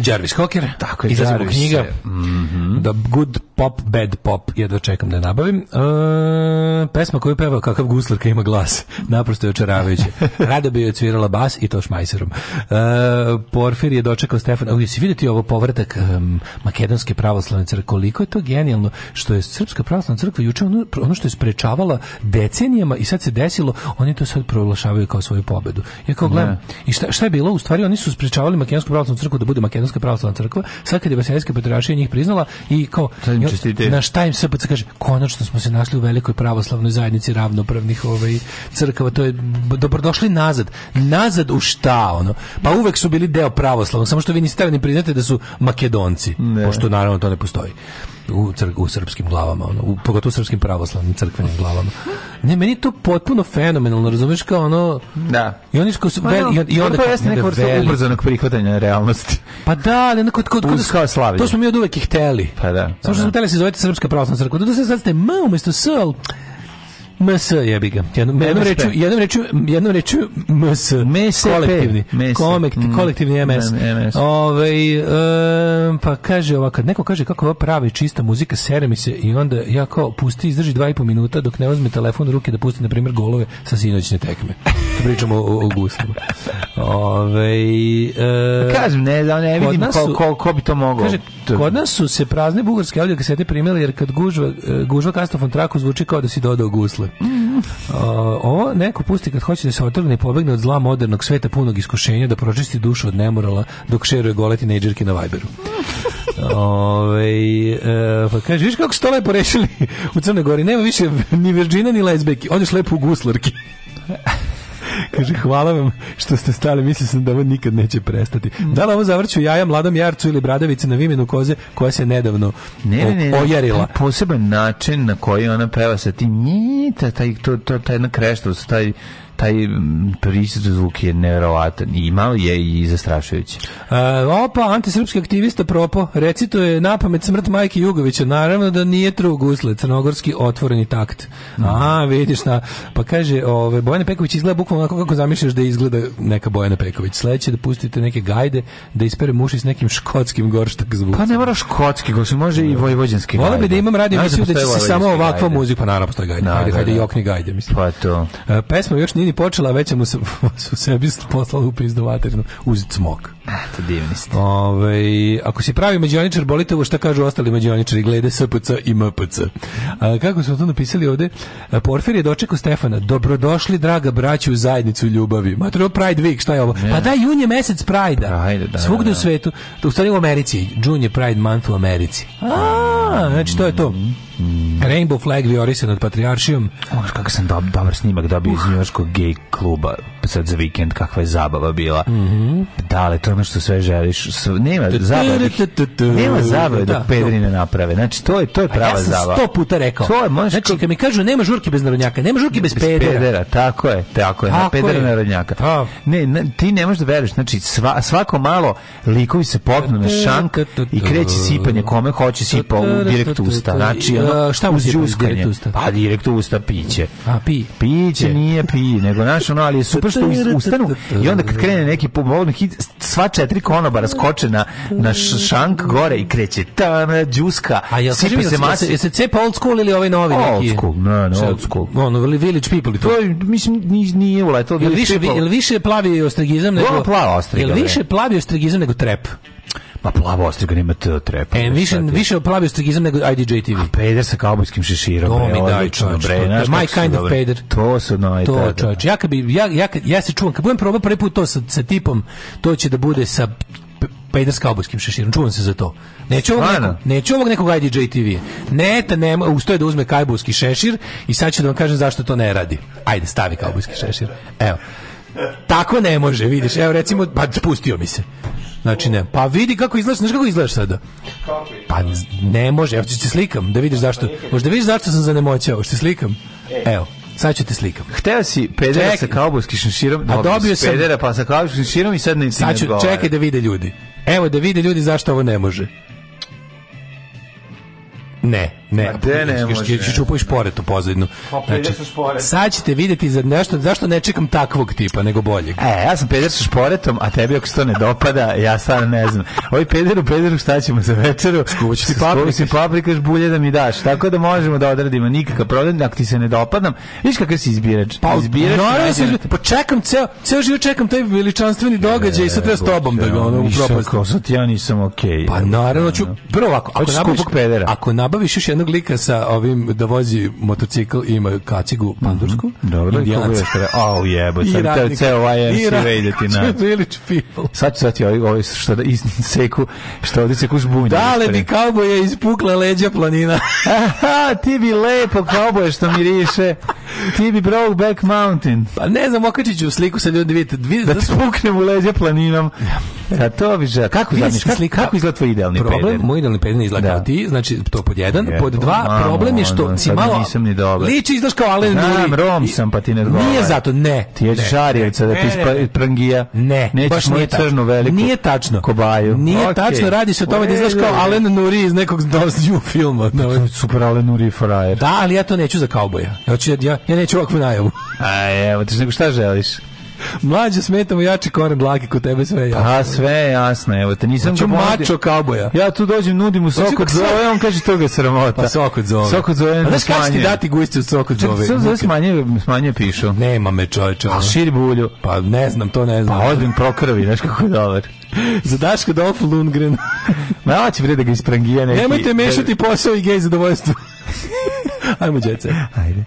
Jarvis Cocker. Tako je, Izlazimo knjiga. Se, mm -hmm. The Good pop, bad pop, jedva da čekam da je nabavim. E, pesma koju peva kakav guslarka ima glas, naprosto je očaravajuće. Rada bi joj cvirala bas i to šmajserom. E, Porfir je dočekao Stefana, ali si vidjeti ovo povratak um, Makedonske pravoslavne crkve, koliko je to genijalno, što je Srpska pravoslavna crkva juče ono, ono, što je sprečavala decenijama i sad se desilo, oni to sad proglašavaju kao svoju pobedu. Ja kao gledam, da. i šta, šta, je bilo? U stvari oni su sprečavali Makedonsku pravoslavnu crkvu da bude Makedonska pravoslavna crkva, sad kad je Vasiljanska Petrašija njih priznala i kao čestite. Na šta im se pa kaže, konačno smo se našli u velikoj pravoslavnoj zajednici ravnopravnih ovaj, crkava, to je dobrodošli nazad. Nazad u šta, ono? Pa uvek su bili deo pravoslavnog, samo što vi niste ni priznate da su makedonci, ne. pošto naravno to ne postoji u, cr, u srpskim glavama, ono, u, pogotovo u srpskim pravoslavnim crkvenim glavama. Ne, meni to potpuno fenomenalno, razumeš kao ono... Da. I oni su... Pa, veli, da. i, i onda, to jeste neka vrsta ubrzanog prihvatanja realnosti. Pa da, ali onako... Kod, kod, kod, to smo mi od uvek i hteli. Pa da. Samo što pa smo da. hteli da se zovete Srpska pravoslavna crkva. Da se sad ste M umjesto S, ali MS jebi ga. Jednom, jednom reču, jednom reču, jednom reču MS. MS kolektivni. Komekti, kolektivni MS. MS. Ove, e, pa kaže ovako, neko kaže kako je prava čista muzika, sere mi se i onda ja kao pusti, izdrži dva i po minuta dok ne uzme telefon u ruke da pusti, na primjer, golove sa sinoćne tekme. Da pričamo o, o gustima. Ove, ovaj, e, Kažem, ne, da ne vidim ko, ko, ko, bi to mogao. Kaže, kod nas su se prazne bugarske audio kasete primjeli jer kad gužva, gužva kastofon traku zvuči kao da si dodao gusle. ovo neko pusti kad hoće da se otrgne i pobegne od zla modernog sveta punog iskušenja da pročisti dušu od nemorala dok šeruje gole tinejdžerke na Viberu. Ove, e, pa kaže, viš kako ste lepo rešili u Crnoj Gori, nema više ni Virđina ni Lesbeki, odeš lepo u guslarki. Kaže, hvala vam što ste stali, mislio sam da ovo nikad neće prestati. Da li ovo zavrću jaja mladom jarcu ili bradavice na vimenu koze koja se nedavno ne, ne, ne, ojarila? Poseban način na koji ona peva sa tim njita, taj, to, to, taj jedna krešta, taj taj mm, prizvuk je neverovatan i malo je i zastrašujući. E, opa, antisrpski aktivista Propo recituje napamet smrt majke Jugovića, naravno da nije trugusle, crnogorski otvoreni takt. Mhm. A, vidiš, na, pa kaže, ove, Bojana Peković izgleda bukvalno onako kako zamišljaš da izgleda neka Bojana Peković. Sledeće da pustite neke gajde da ispere muši s nekim škotskim gorštak zvuk. Pa ne mora škotski gorštak, može i vojvođanski gajde. Vole bi da imam radio, da mislim da će se samo ovakva muzika, pa naravno postoje gajde. Da, Ajde, da, hajde, jokni gajde, mislim. Pa to. E, pesma još nije ni počela, već mu se u sebi poslala u pizdu vaternu uz cmok. Eto, divni ste. Ove, ovaj, ako si pravi mađioničar, bolite ovo šta kažu ostali mađioničari, glede SPC i MPC. A, kako smo to napisali ovde? Porfir je dočekao Stefana. Dobrodošli, draga braća, u zajednicu ljubavi. Ma treba Pride Week, šta je ovo? Pa ne. Pa da, jun je mesec Pride-a. Pride, da, Svugde da, da. u svetu. U stvari u Americi. Jun je Pride month u Americi. A, znači to je to. Mm, mm. Rainbow flag viorisan nad patrijaršijom. Možeš kako sam dob dobar snimak dobio iz uh. njujorskog gay kluba sad za vikend kakva je zabava bila. Mm -hmm. Da, ali to je ono što sve želiš. Nema zabave. Da nema zabave da, dok da. pedrine naprave. Znači, to je, to je prava zabava. Ja sam sto puta rekao. To je, možeš... Znači, kad mi kažu nema žurke bez narodnjaka, nema žurke bez, bez pedera. pedera. Tako je, tako je, tako na pedera narodnjaka. Ne, ne, ti ne možeš da veriš. Znači, sva, svako malo likovi se popnu na šank i kreće sipanje kome hoće sipa u direkt usta. Znači, ono, šta uz Pa direkt usta piće. A, pi. Piće nije pi, nego, znaš, ono, ali je super nešto ustanu i onda kad krene neki pobolni hit, sva četiri konobara skoče na, na šank gore i kreće ta na džuska. A ja se masi. Jel se cepa old school ili ovaj novi neki? Old school, ne, ne, old school. Ono, Village People. To, mislim, ni nije uletao Village više, više plavi ostrigizam nego... Dobro ostrigizam. više plavi ostrigizam nego trap Pa plavo ostrigan ima T trepa. E, pa više, više plavi ostrigizam nego IDJ TV. A peder sa kaubojskim šeširom. To mi daj, čovječ. My kind of peder. To su noj. To, da, da, da. čovječ. Ja, bi, ja, ja, ja se čuvam, kad budem probao prvi put to sa, sa tipom, to će da bude sa peder s kaubojskim šeširom. Čuvam se za to. Neću ovog, nekog, neću ovog nekog IDJ TV. Ne, ta nema, ustoje da uzme kaubojski šešir i sad ću da vam kažem zašto to ne radi. Ajde, stavi kaubojski šešir. Evo. Tako ne može, vidiš. Evo recimo, pa spustio mi se. Znači ne. Pa vidi kako izgledaš, znaš kako izgledaš sada. Pa ne može, evo ti slikam, da vidiš zašto. Možda vidiš zašto sam zanemoćao, što slikam. E. Evo. Sad ću te slikam. Hteo si pedera čekaj. sa kaubojskim šinširom, dobio, a dobio sam pedera pa sa kaubojskim šinširom i sad ne sad ću, čekaj da vide ljudi. Evo da vide ljudi zašto ovo ne može. Ne. Ne, ne, ne može. Čupaju šporet pa, znači, u pozadinu. Znači, sad ćete vidjeti za nešto, zašto ne čekam takvog tipa, nego boljeg. E, ja sam peder sa šporetom, a tebi ako se to ne dopada, ja sad ne znam. Ovi pederu, pederu, šta ćemo za večeru? Skuvaću ti paprikaš. Skuvaću paprikaš, bulje da mi daš. Tako da možemo da odradimo nikakav problem, ako ti se ne dopadam. Viš kakav si izbirač? Pa, izbirač. Naravno da se izbirač. Pa čekam ceo, ceo život čekam taj veličanstveni e, događaj i sad treba s tobom da ga ono u propast. Ja nisam okej. Pa naravno da ću, prvo ovako, ako nabaviš, ako nabaviš još jednog jednog lika sa ovim da vozi motocikl i ima kacigu mhm, pandursku. Mm -hmm. Dobro, indijanca. Au jebo, sad te ceo ovaj MC veljeti na. Village people. Sad ću sad ti ovaj, ovaj što da iz seku, što ovdje se kuš bunje. Dale mi kauboje ispukla leđa planina. ti bi lepo kauboje što mi riše. Ti bi broke back Mountain. Pa ne znam, okačit ću sliku sa ljudi, vidite. Da ti spuknem u leđa planinom. A to bi žel. Kako, znači, kako, kako izgleda tvoj idealni Problem, peder? Moj idealni peder izgleda da. kao ti, znači to pod jedan. Yes. Pod dva, Mamo, problem je što ono, si malo... Nisam ni dobar. Liči izdaš kao Alen Nuri. Znam, Rom sam, pa ti ne odgovara. Nije zato, ne. Ti ješ žarjevca da ti isprangija. Ne, Nećeš baš moju crnu veliku. Nije tačno. Kobaju. Nije okay. tačno, radi se o tome da izdaš kao Alen Nuri iz nekog dozdju filma. Da, Super Alen Nuri frajer. Da, ali ja to neću za kauboja. Ja, ja, ja neću ovakvu najavu. A evo, ti nego šta želiš? Mlađe smetamo jači koren dlake kod tebe sve jasno. Pa sve je jasno, evo te nisam znači, mačo kauboja. Ja tu dođem, nudim mu sok od zove, on kaže to ga sramota. Pa sok od zove. Sok od zove. Pa znaš ti dati gusti od sok od zove? Sok zove smanje, smanje pišu. Nema me čovječe. A širi bulju. Pa ne znam, to ne znam. Pa ozbiljno prokravi, znaš kako je dobar. Za Daška Dolf Lundgren. Ma će bre da ga isprangija neki. Nemojte mešati da- posao i gej zadovoljstvo. Ajmo, djece. Ajde.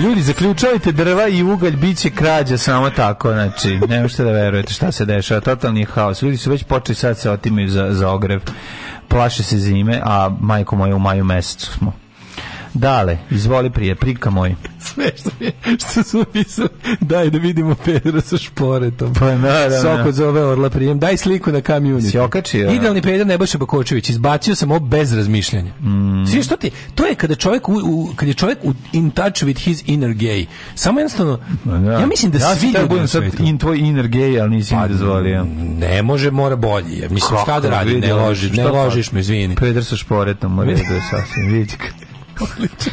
Ljudi, zaključavajte drva i ugalj, bit će krađa samo tako, znači, nema što da verujete šta se dešava, totalni haos. Ljudi su već počeli sad se otimaju za, za ogrev, plaše se zime, a majko moje u maju mesecu smo. Dale, izvoli prije, prika moj. Sve što, je, što su pisali, daj da vidimo Pedra sa šporetom. Pa naravno. da. Soko zove Orla prijem, daj sliku na kamionju. Si okačio. Idealni Pedra Nebojša Bakočević, izbacio sam ovo bez razmišljanja. Mm. Svi što ti, to je kada čovjek, u, u, kad je čovjek u, in touch with his inner gay. Samo jednostavno, da. ja mislim da ja svi Ja na budem Sad in tvoj inner gay, ali nisi pa, dozvolio. Ne može, mora bolji. Mislim, Kako, šta da radi, ne ložiš, ne pa? ložiš me, izvini. Pedra sa šporetom, mora da je sasvim, vidi Odlično.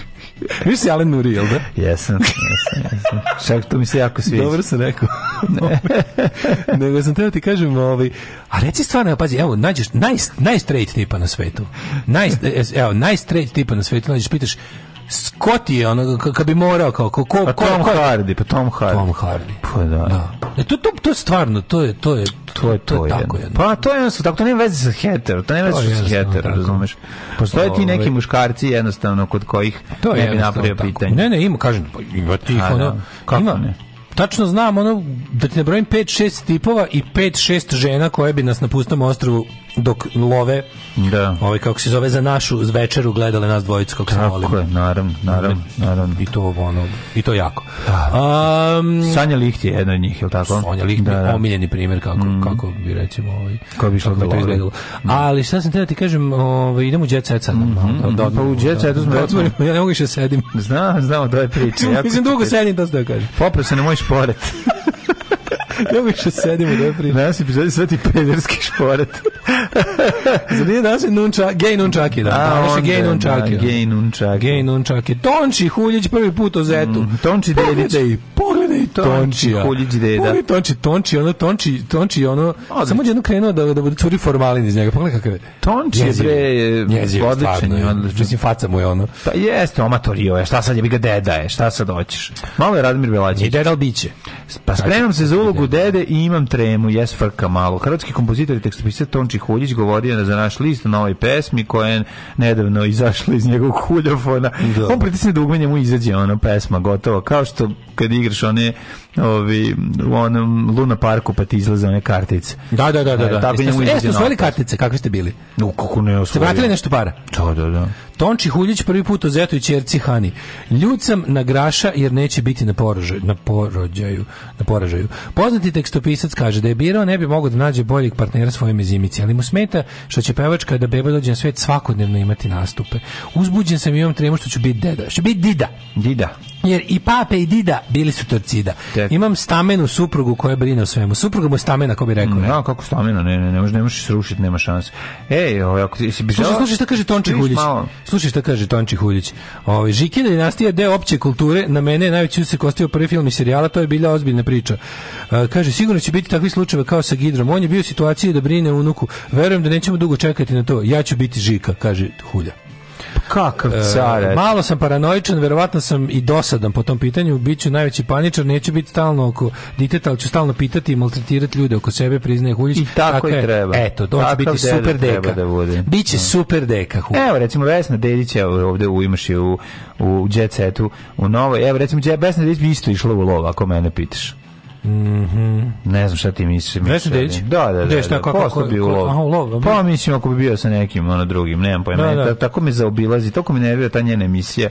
Vi si Alan Nuri, jel da? Jesam, jesam, jesam. Čak to mi se jako sviđa. Dobro sam rekao. Nego sam teo ti kažem, ovaj, a reci stvarno, pazi, evo, nađeš naj, najstraight tipa na svetu. Naj, e, evo, najstraight tipa na svetu, nađeš, pitaš, Scott je ono kad bi morao kao ko ko pa ko, Tom ko, Hardy, pa Tom Hardy. Tom Hardy. Pa da. da. E to, to, to je stvarno, to je to je to je to, to je tako jedno. Pa to je jednostavno, tako to nema veze sa heterom, to nema veze sa heterom, razumeš? Postoje ti ovaj. neki muškarci jednostavno kod kojih to ne bi napravio pitanje. Ne, ne, ima kažem, pa ima tih ono, da. kako ima, ne? tačno znam ono da ti nabrojim 5 6 tipova i 5 6 žena koje bi nas na pustom ostrvu dok love da. ovaj kako se zove za našu večeru gledale nas dvojicu kako se volimo. Tako je, naravno, naravno, naravno. I to ono, i to jako. Da. Um, Sanja Liht je jedna od njih, je li tako? Sanja Liht da, da. omiljeni primjer kako mm. kako bi recimo ovaj kako bi išlo da izgledalo. Mm. Ali šta sam te da ti kažem, ovaj idemo u jet set sad. Mm -hmm. da, pa u jet set smo otvorimo, da ja ne mogu više da sedim. Znam, znam od je priče. Mislim dugo sedim da se da kažem. Popre se ne možeš pored. ja bih što sedim u depri. Nas epizodi sveti pederski šporet. Zar nije naziv nunča, gej nunčaki, da. A, onda, gej da, nunčaki. Da, gej nunčaki. Gej nunčaki. Tonči Huljić prvi put o Zetu. Mm, tonči Dedite. Po je Tonči, Huljić deda. On Tonči, Tonči, ono Tonči, Tonči, ono Odlično. samo jedno krenuo da da bude curi formalin iz njega. Pogledaj kakav je. Tonči je bre odličan, on mislim faca mu je ono. Pa jeste, omatorio je. Šta sad je bi ga deda je, šta sad hoćeš? Malo je Radmir Belačić. I dedal biće. Pa spremam se za ulogu dede i imam tremu, jes frka malo. Hrvatski kompozitor i tekstopisac Tonči Huljić govorio za naš list na ovoj pesmi koja je nedavno izašla iz njegovog huljofona. Da. On pritisne dugme da njemu izađe ona pesma gotovo. kao što kad igraš one ovi u onom Luna parku pa ti izlaze one kartice. Da, da, da, da. da. E, tako njemu izlaze. Jeste e, kartice, kakve ste bili? No, kako ne, osvojili. Ste vratili nešto para? Da, da, da. Tonči Huljić prvi put o zetu i čerci Hani. Ljud sam na graša jer neće biti na porođaju, na porođaju, na poražaju. Poznati tekstopisac kaže da je birao ne bi mogao da nađe boljeg partnera svojoj mezimici, ali mu smeta što će pevačka da beba dođe na svet svakodnevno imati nastupe. Uzbuđen sam i imam tremu što ću biti deda, što biti dida. Dida. Jer i pape i dida bili su torcida. Tek. Imam stamenu suprugu koja brine o svemu. Supruga mu je stamena, ako bi rekao. Mm, no, kako stamena, ne, ne, ne, možeš, ne možeš srušiti, nema šanse. Ej, ovaj, ako ti si bi... Slušaj, slušaj, šta kaže Tonči Huljić. Slušaj šta kaže Tonči Huljić. Ovaj Žiki dinastija deo opće kulture, na mene najviše se kostio prvi film i serijala, to je bila ozbiljna priča. E, kaže sigurno će biti takvi slučajevi kao sa Gidrom. On je bio u situaciji da brine unuku. Verujem da nećemo dugo čekati na to. Ja ću biti Žika, kaže Hulja. Kakav e, car. malo sam paranoičan, verovatno sam i dosadan po tom pitanju, biću najveći paničar, neću biti stalno oko diteta, ali ću stalno pitati i maltretirati ljude oko sebe, priznaje Huljić. I tako, tako i treba. Eto, to će biti super deka. Da bude. Biće ja. Da. super deka. Huljić. Evo, recimo, Vesna Dedića ovde u, imaš je u, u jet setu, u novoj. Evo, recimo, Vesna Dedić bi isto išla u lov, ako mene pitaš. Mhm. Ne znam šta ti misliš. Vesna Dedić? Da, da, da. Gde da, šta, da, kako, kako, bi ulov. Aha, ulov. Da. Pa mislim ako bi bio sa nekim, ono drugim, nemam pojma. Da, da. Tako me zaobilazi, tako me nervira ta njena emisija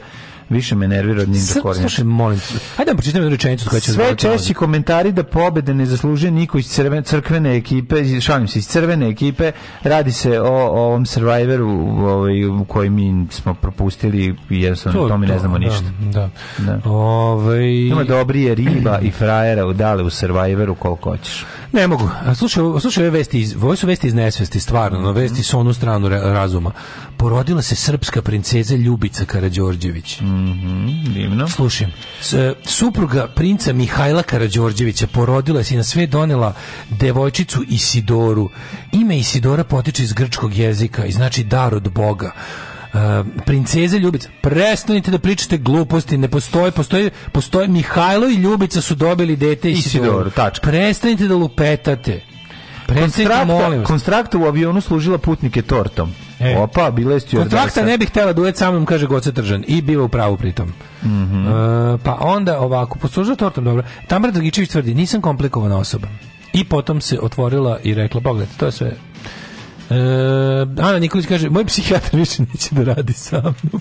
više me nervira od Ninja Kornjača. Slušaj, molim te. Ajde da pročitam jednu rečenicu koja će Sve češći komentari da pobede ne zaslužuje niko iz crvene, crkvene ekipe, šalim se, iz crvene ekipe, radi se o, o ovom Survivoru ovaj, u koji mi smo propustili i jednostavno to, o tome to, ne znamo da, ništa. Da, da. da. Ove... Ovaj- Ima dobri je riba i frajera udale u Survivoru koliko hoćeš. Ne mogu. Slušaj, slušaj ove vesti, iz, ovo su vesti iz nesvesti, stvarno, no, vesti su onu stranu razuma. Porodila se srpska princeza Ljubica Karađorđević. Mm -hmm, divno. Slušam. E, supruga princa Mihajla Karađorđevića porodila se i na sve donela devojčicu Isidoru. Ime Isidora potiče iz grčkog jezika i znači dar od Boga. Uh, e, princeza Ljubica, prestanite da pričate gluposti, ne postoje, postoje, postoje Mihajlo i Ljubica su dobili dete Isidoru. Isidoru, tačka. Prestanite da lupetate. Konstrakta, konstrakta u avionu služila putnike tortom. E. Opa, bila je stjordesa. Kontrakta ne bih htjela duet sa mnom, kaže Goce Tržan. I bila u pravu pritom. Mm -hmm. e, pa onda ovako, poslužila pa tortom, dobro. Tamara Dragičević tvrdi, nisam komplikovana osoba. I potom se otvorila i rekla, pogledajte, to je sve E, Ana Nikolić kaže, moj psihijatar više neće da radi sa mnom.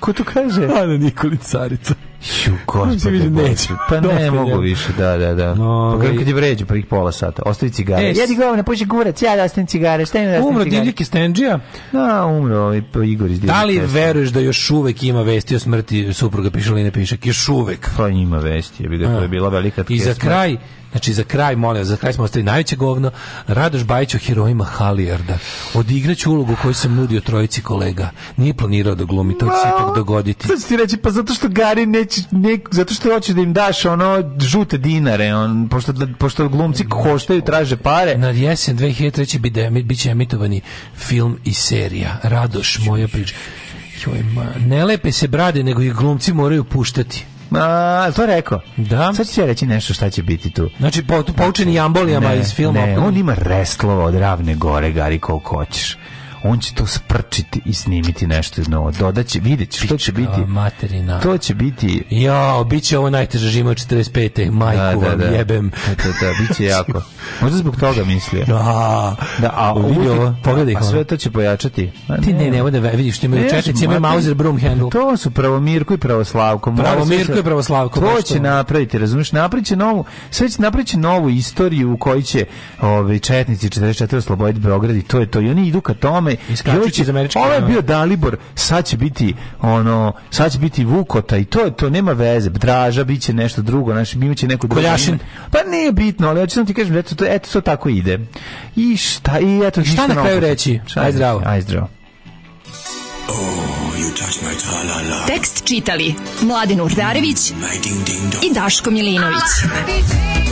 Ko to kaže? Ana Nikolić, carica. Ju, gospode, neću. Pa ne Dosta mogu više, da, da, da. No, pa kad je vređu prvih pola sata, ostavi cigare. Es. Jedi govna, puši gurac, ja da ostavim cigare, šta ima da Umro divljik iz Tenđija? Da, umro i ovaj, pa Igor iz Da li veruješ da još uvek ima vesti o smrti supruga Pišaline Pišak? Još uvek. Pa ima vesti, je to je bila velika I za kraj, Znači, za kraj, molim, za kraj smo ostali najveće govno. Radoš Bajić o herojima Halijarda. Odigraću ulogu koju sam nudio trojici kolega. Nije planirao da glumi, to će se ipak dogoditi. Sad ti reći, pa zato što Gari neće, ne, zato što hoće da im daš ono žute dinare, on, pošto, pošto glumci koštaju, traže pare. Na jesen 2003. bi demit, bit će emitovani film i serija. Radoš, moja priča. Joj, ne lepe se brade, nego ih glumci moraju puštati. Ma, to rekao. Da. Sad će reći nešto šta će biti tu. Znači, po, poučeni jambolijama ne, iz filma. Ne, on ima restlova od ravne gore, Gari, koliko hoćeš on će to sprčiti i snimiti nešto novo. Dodaće, videće što će biti. Materina. To će biti. Ja, biće ovo najteže žima 45. Majku da, da, da. jebem. Da, da, da, biće jako. Možda zbog toga mislio. Da, da a video, pogledaj. A sve to će pojačati. A, Ti ne, ne, ne, da vidiš, što imaju četnici, imaju Mauser Brum pa handle. To su pravomirko i pravoslavko. Pravomirko i pravoslavko. To će napraviti, razumiješ, napraviće novu, sve će napraviće novu istoriju u kojoj će ovaj, četnici 44 osloboditi Beograd i to je to. I oni idu ka tome tome. Jović Ovo je bio Dalibor, sad će biti ono, sad će biti Vukota i to to nema veze. Draža biće nešto drugo, znači mi će neko Koljašin. Pa nije bitno, ali hoćeš ti kažem, eto to eto to tako ide. I šta i eto I šta na kraju reći? Aj zdravo. Aj zdravo. Oh, you touch my -la -la. Tekst čitali Mladin Urdarević i Daško Milinović. Ah,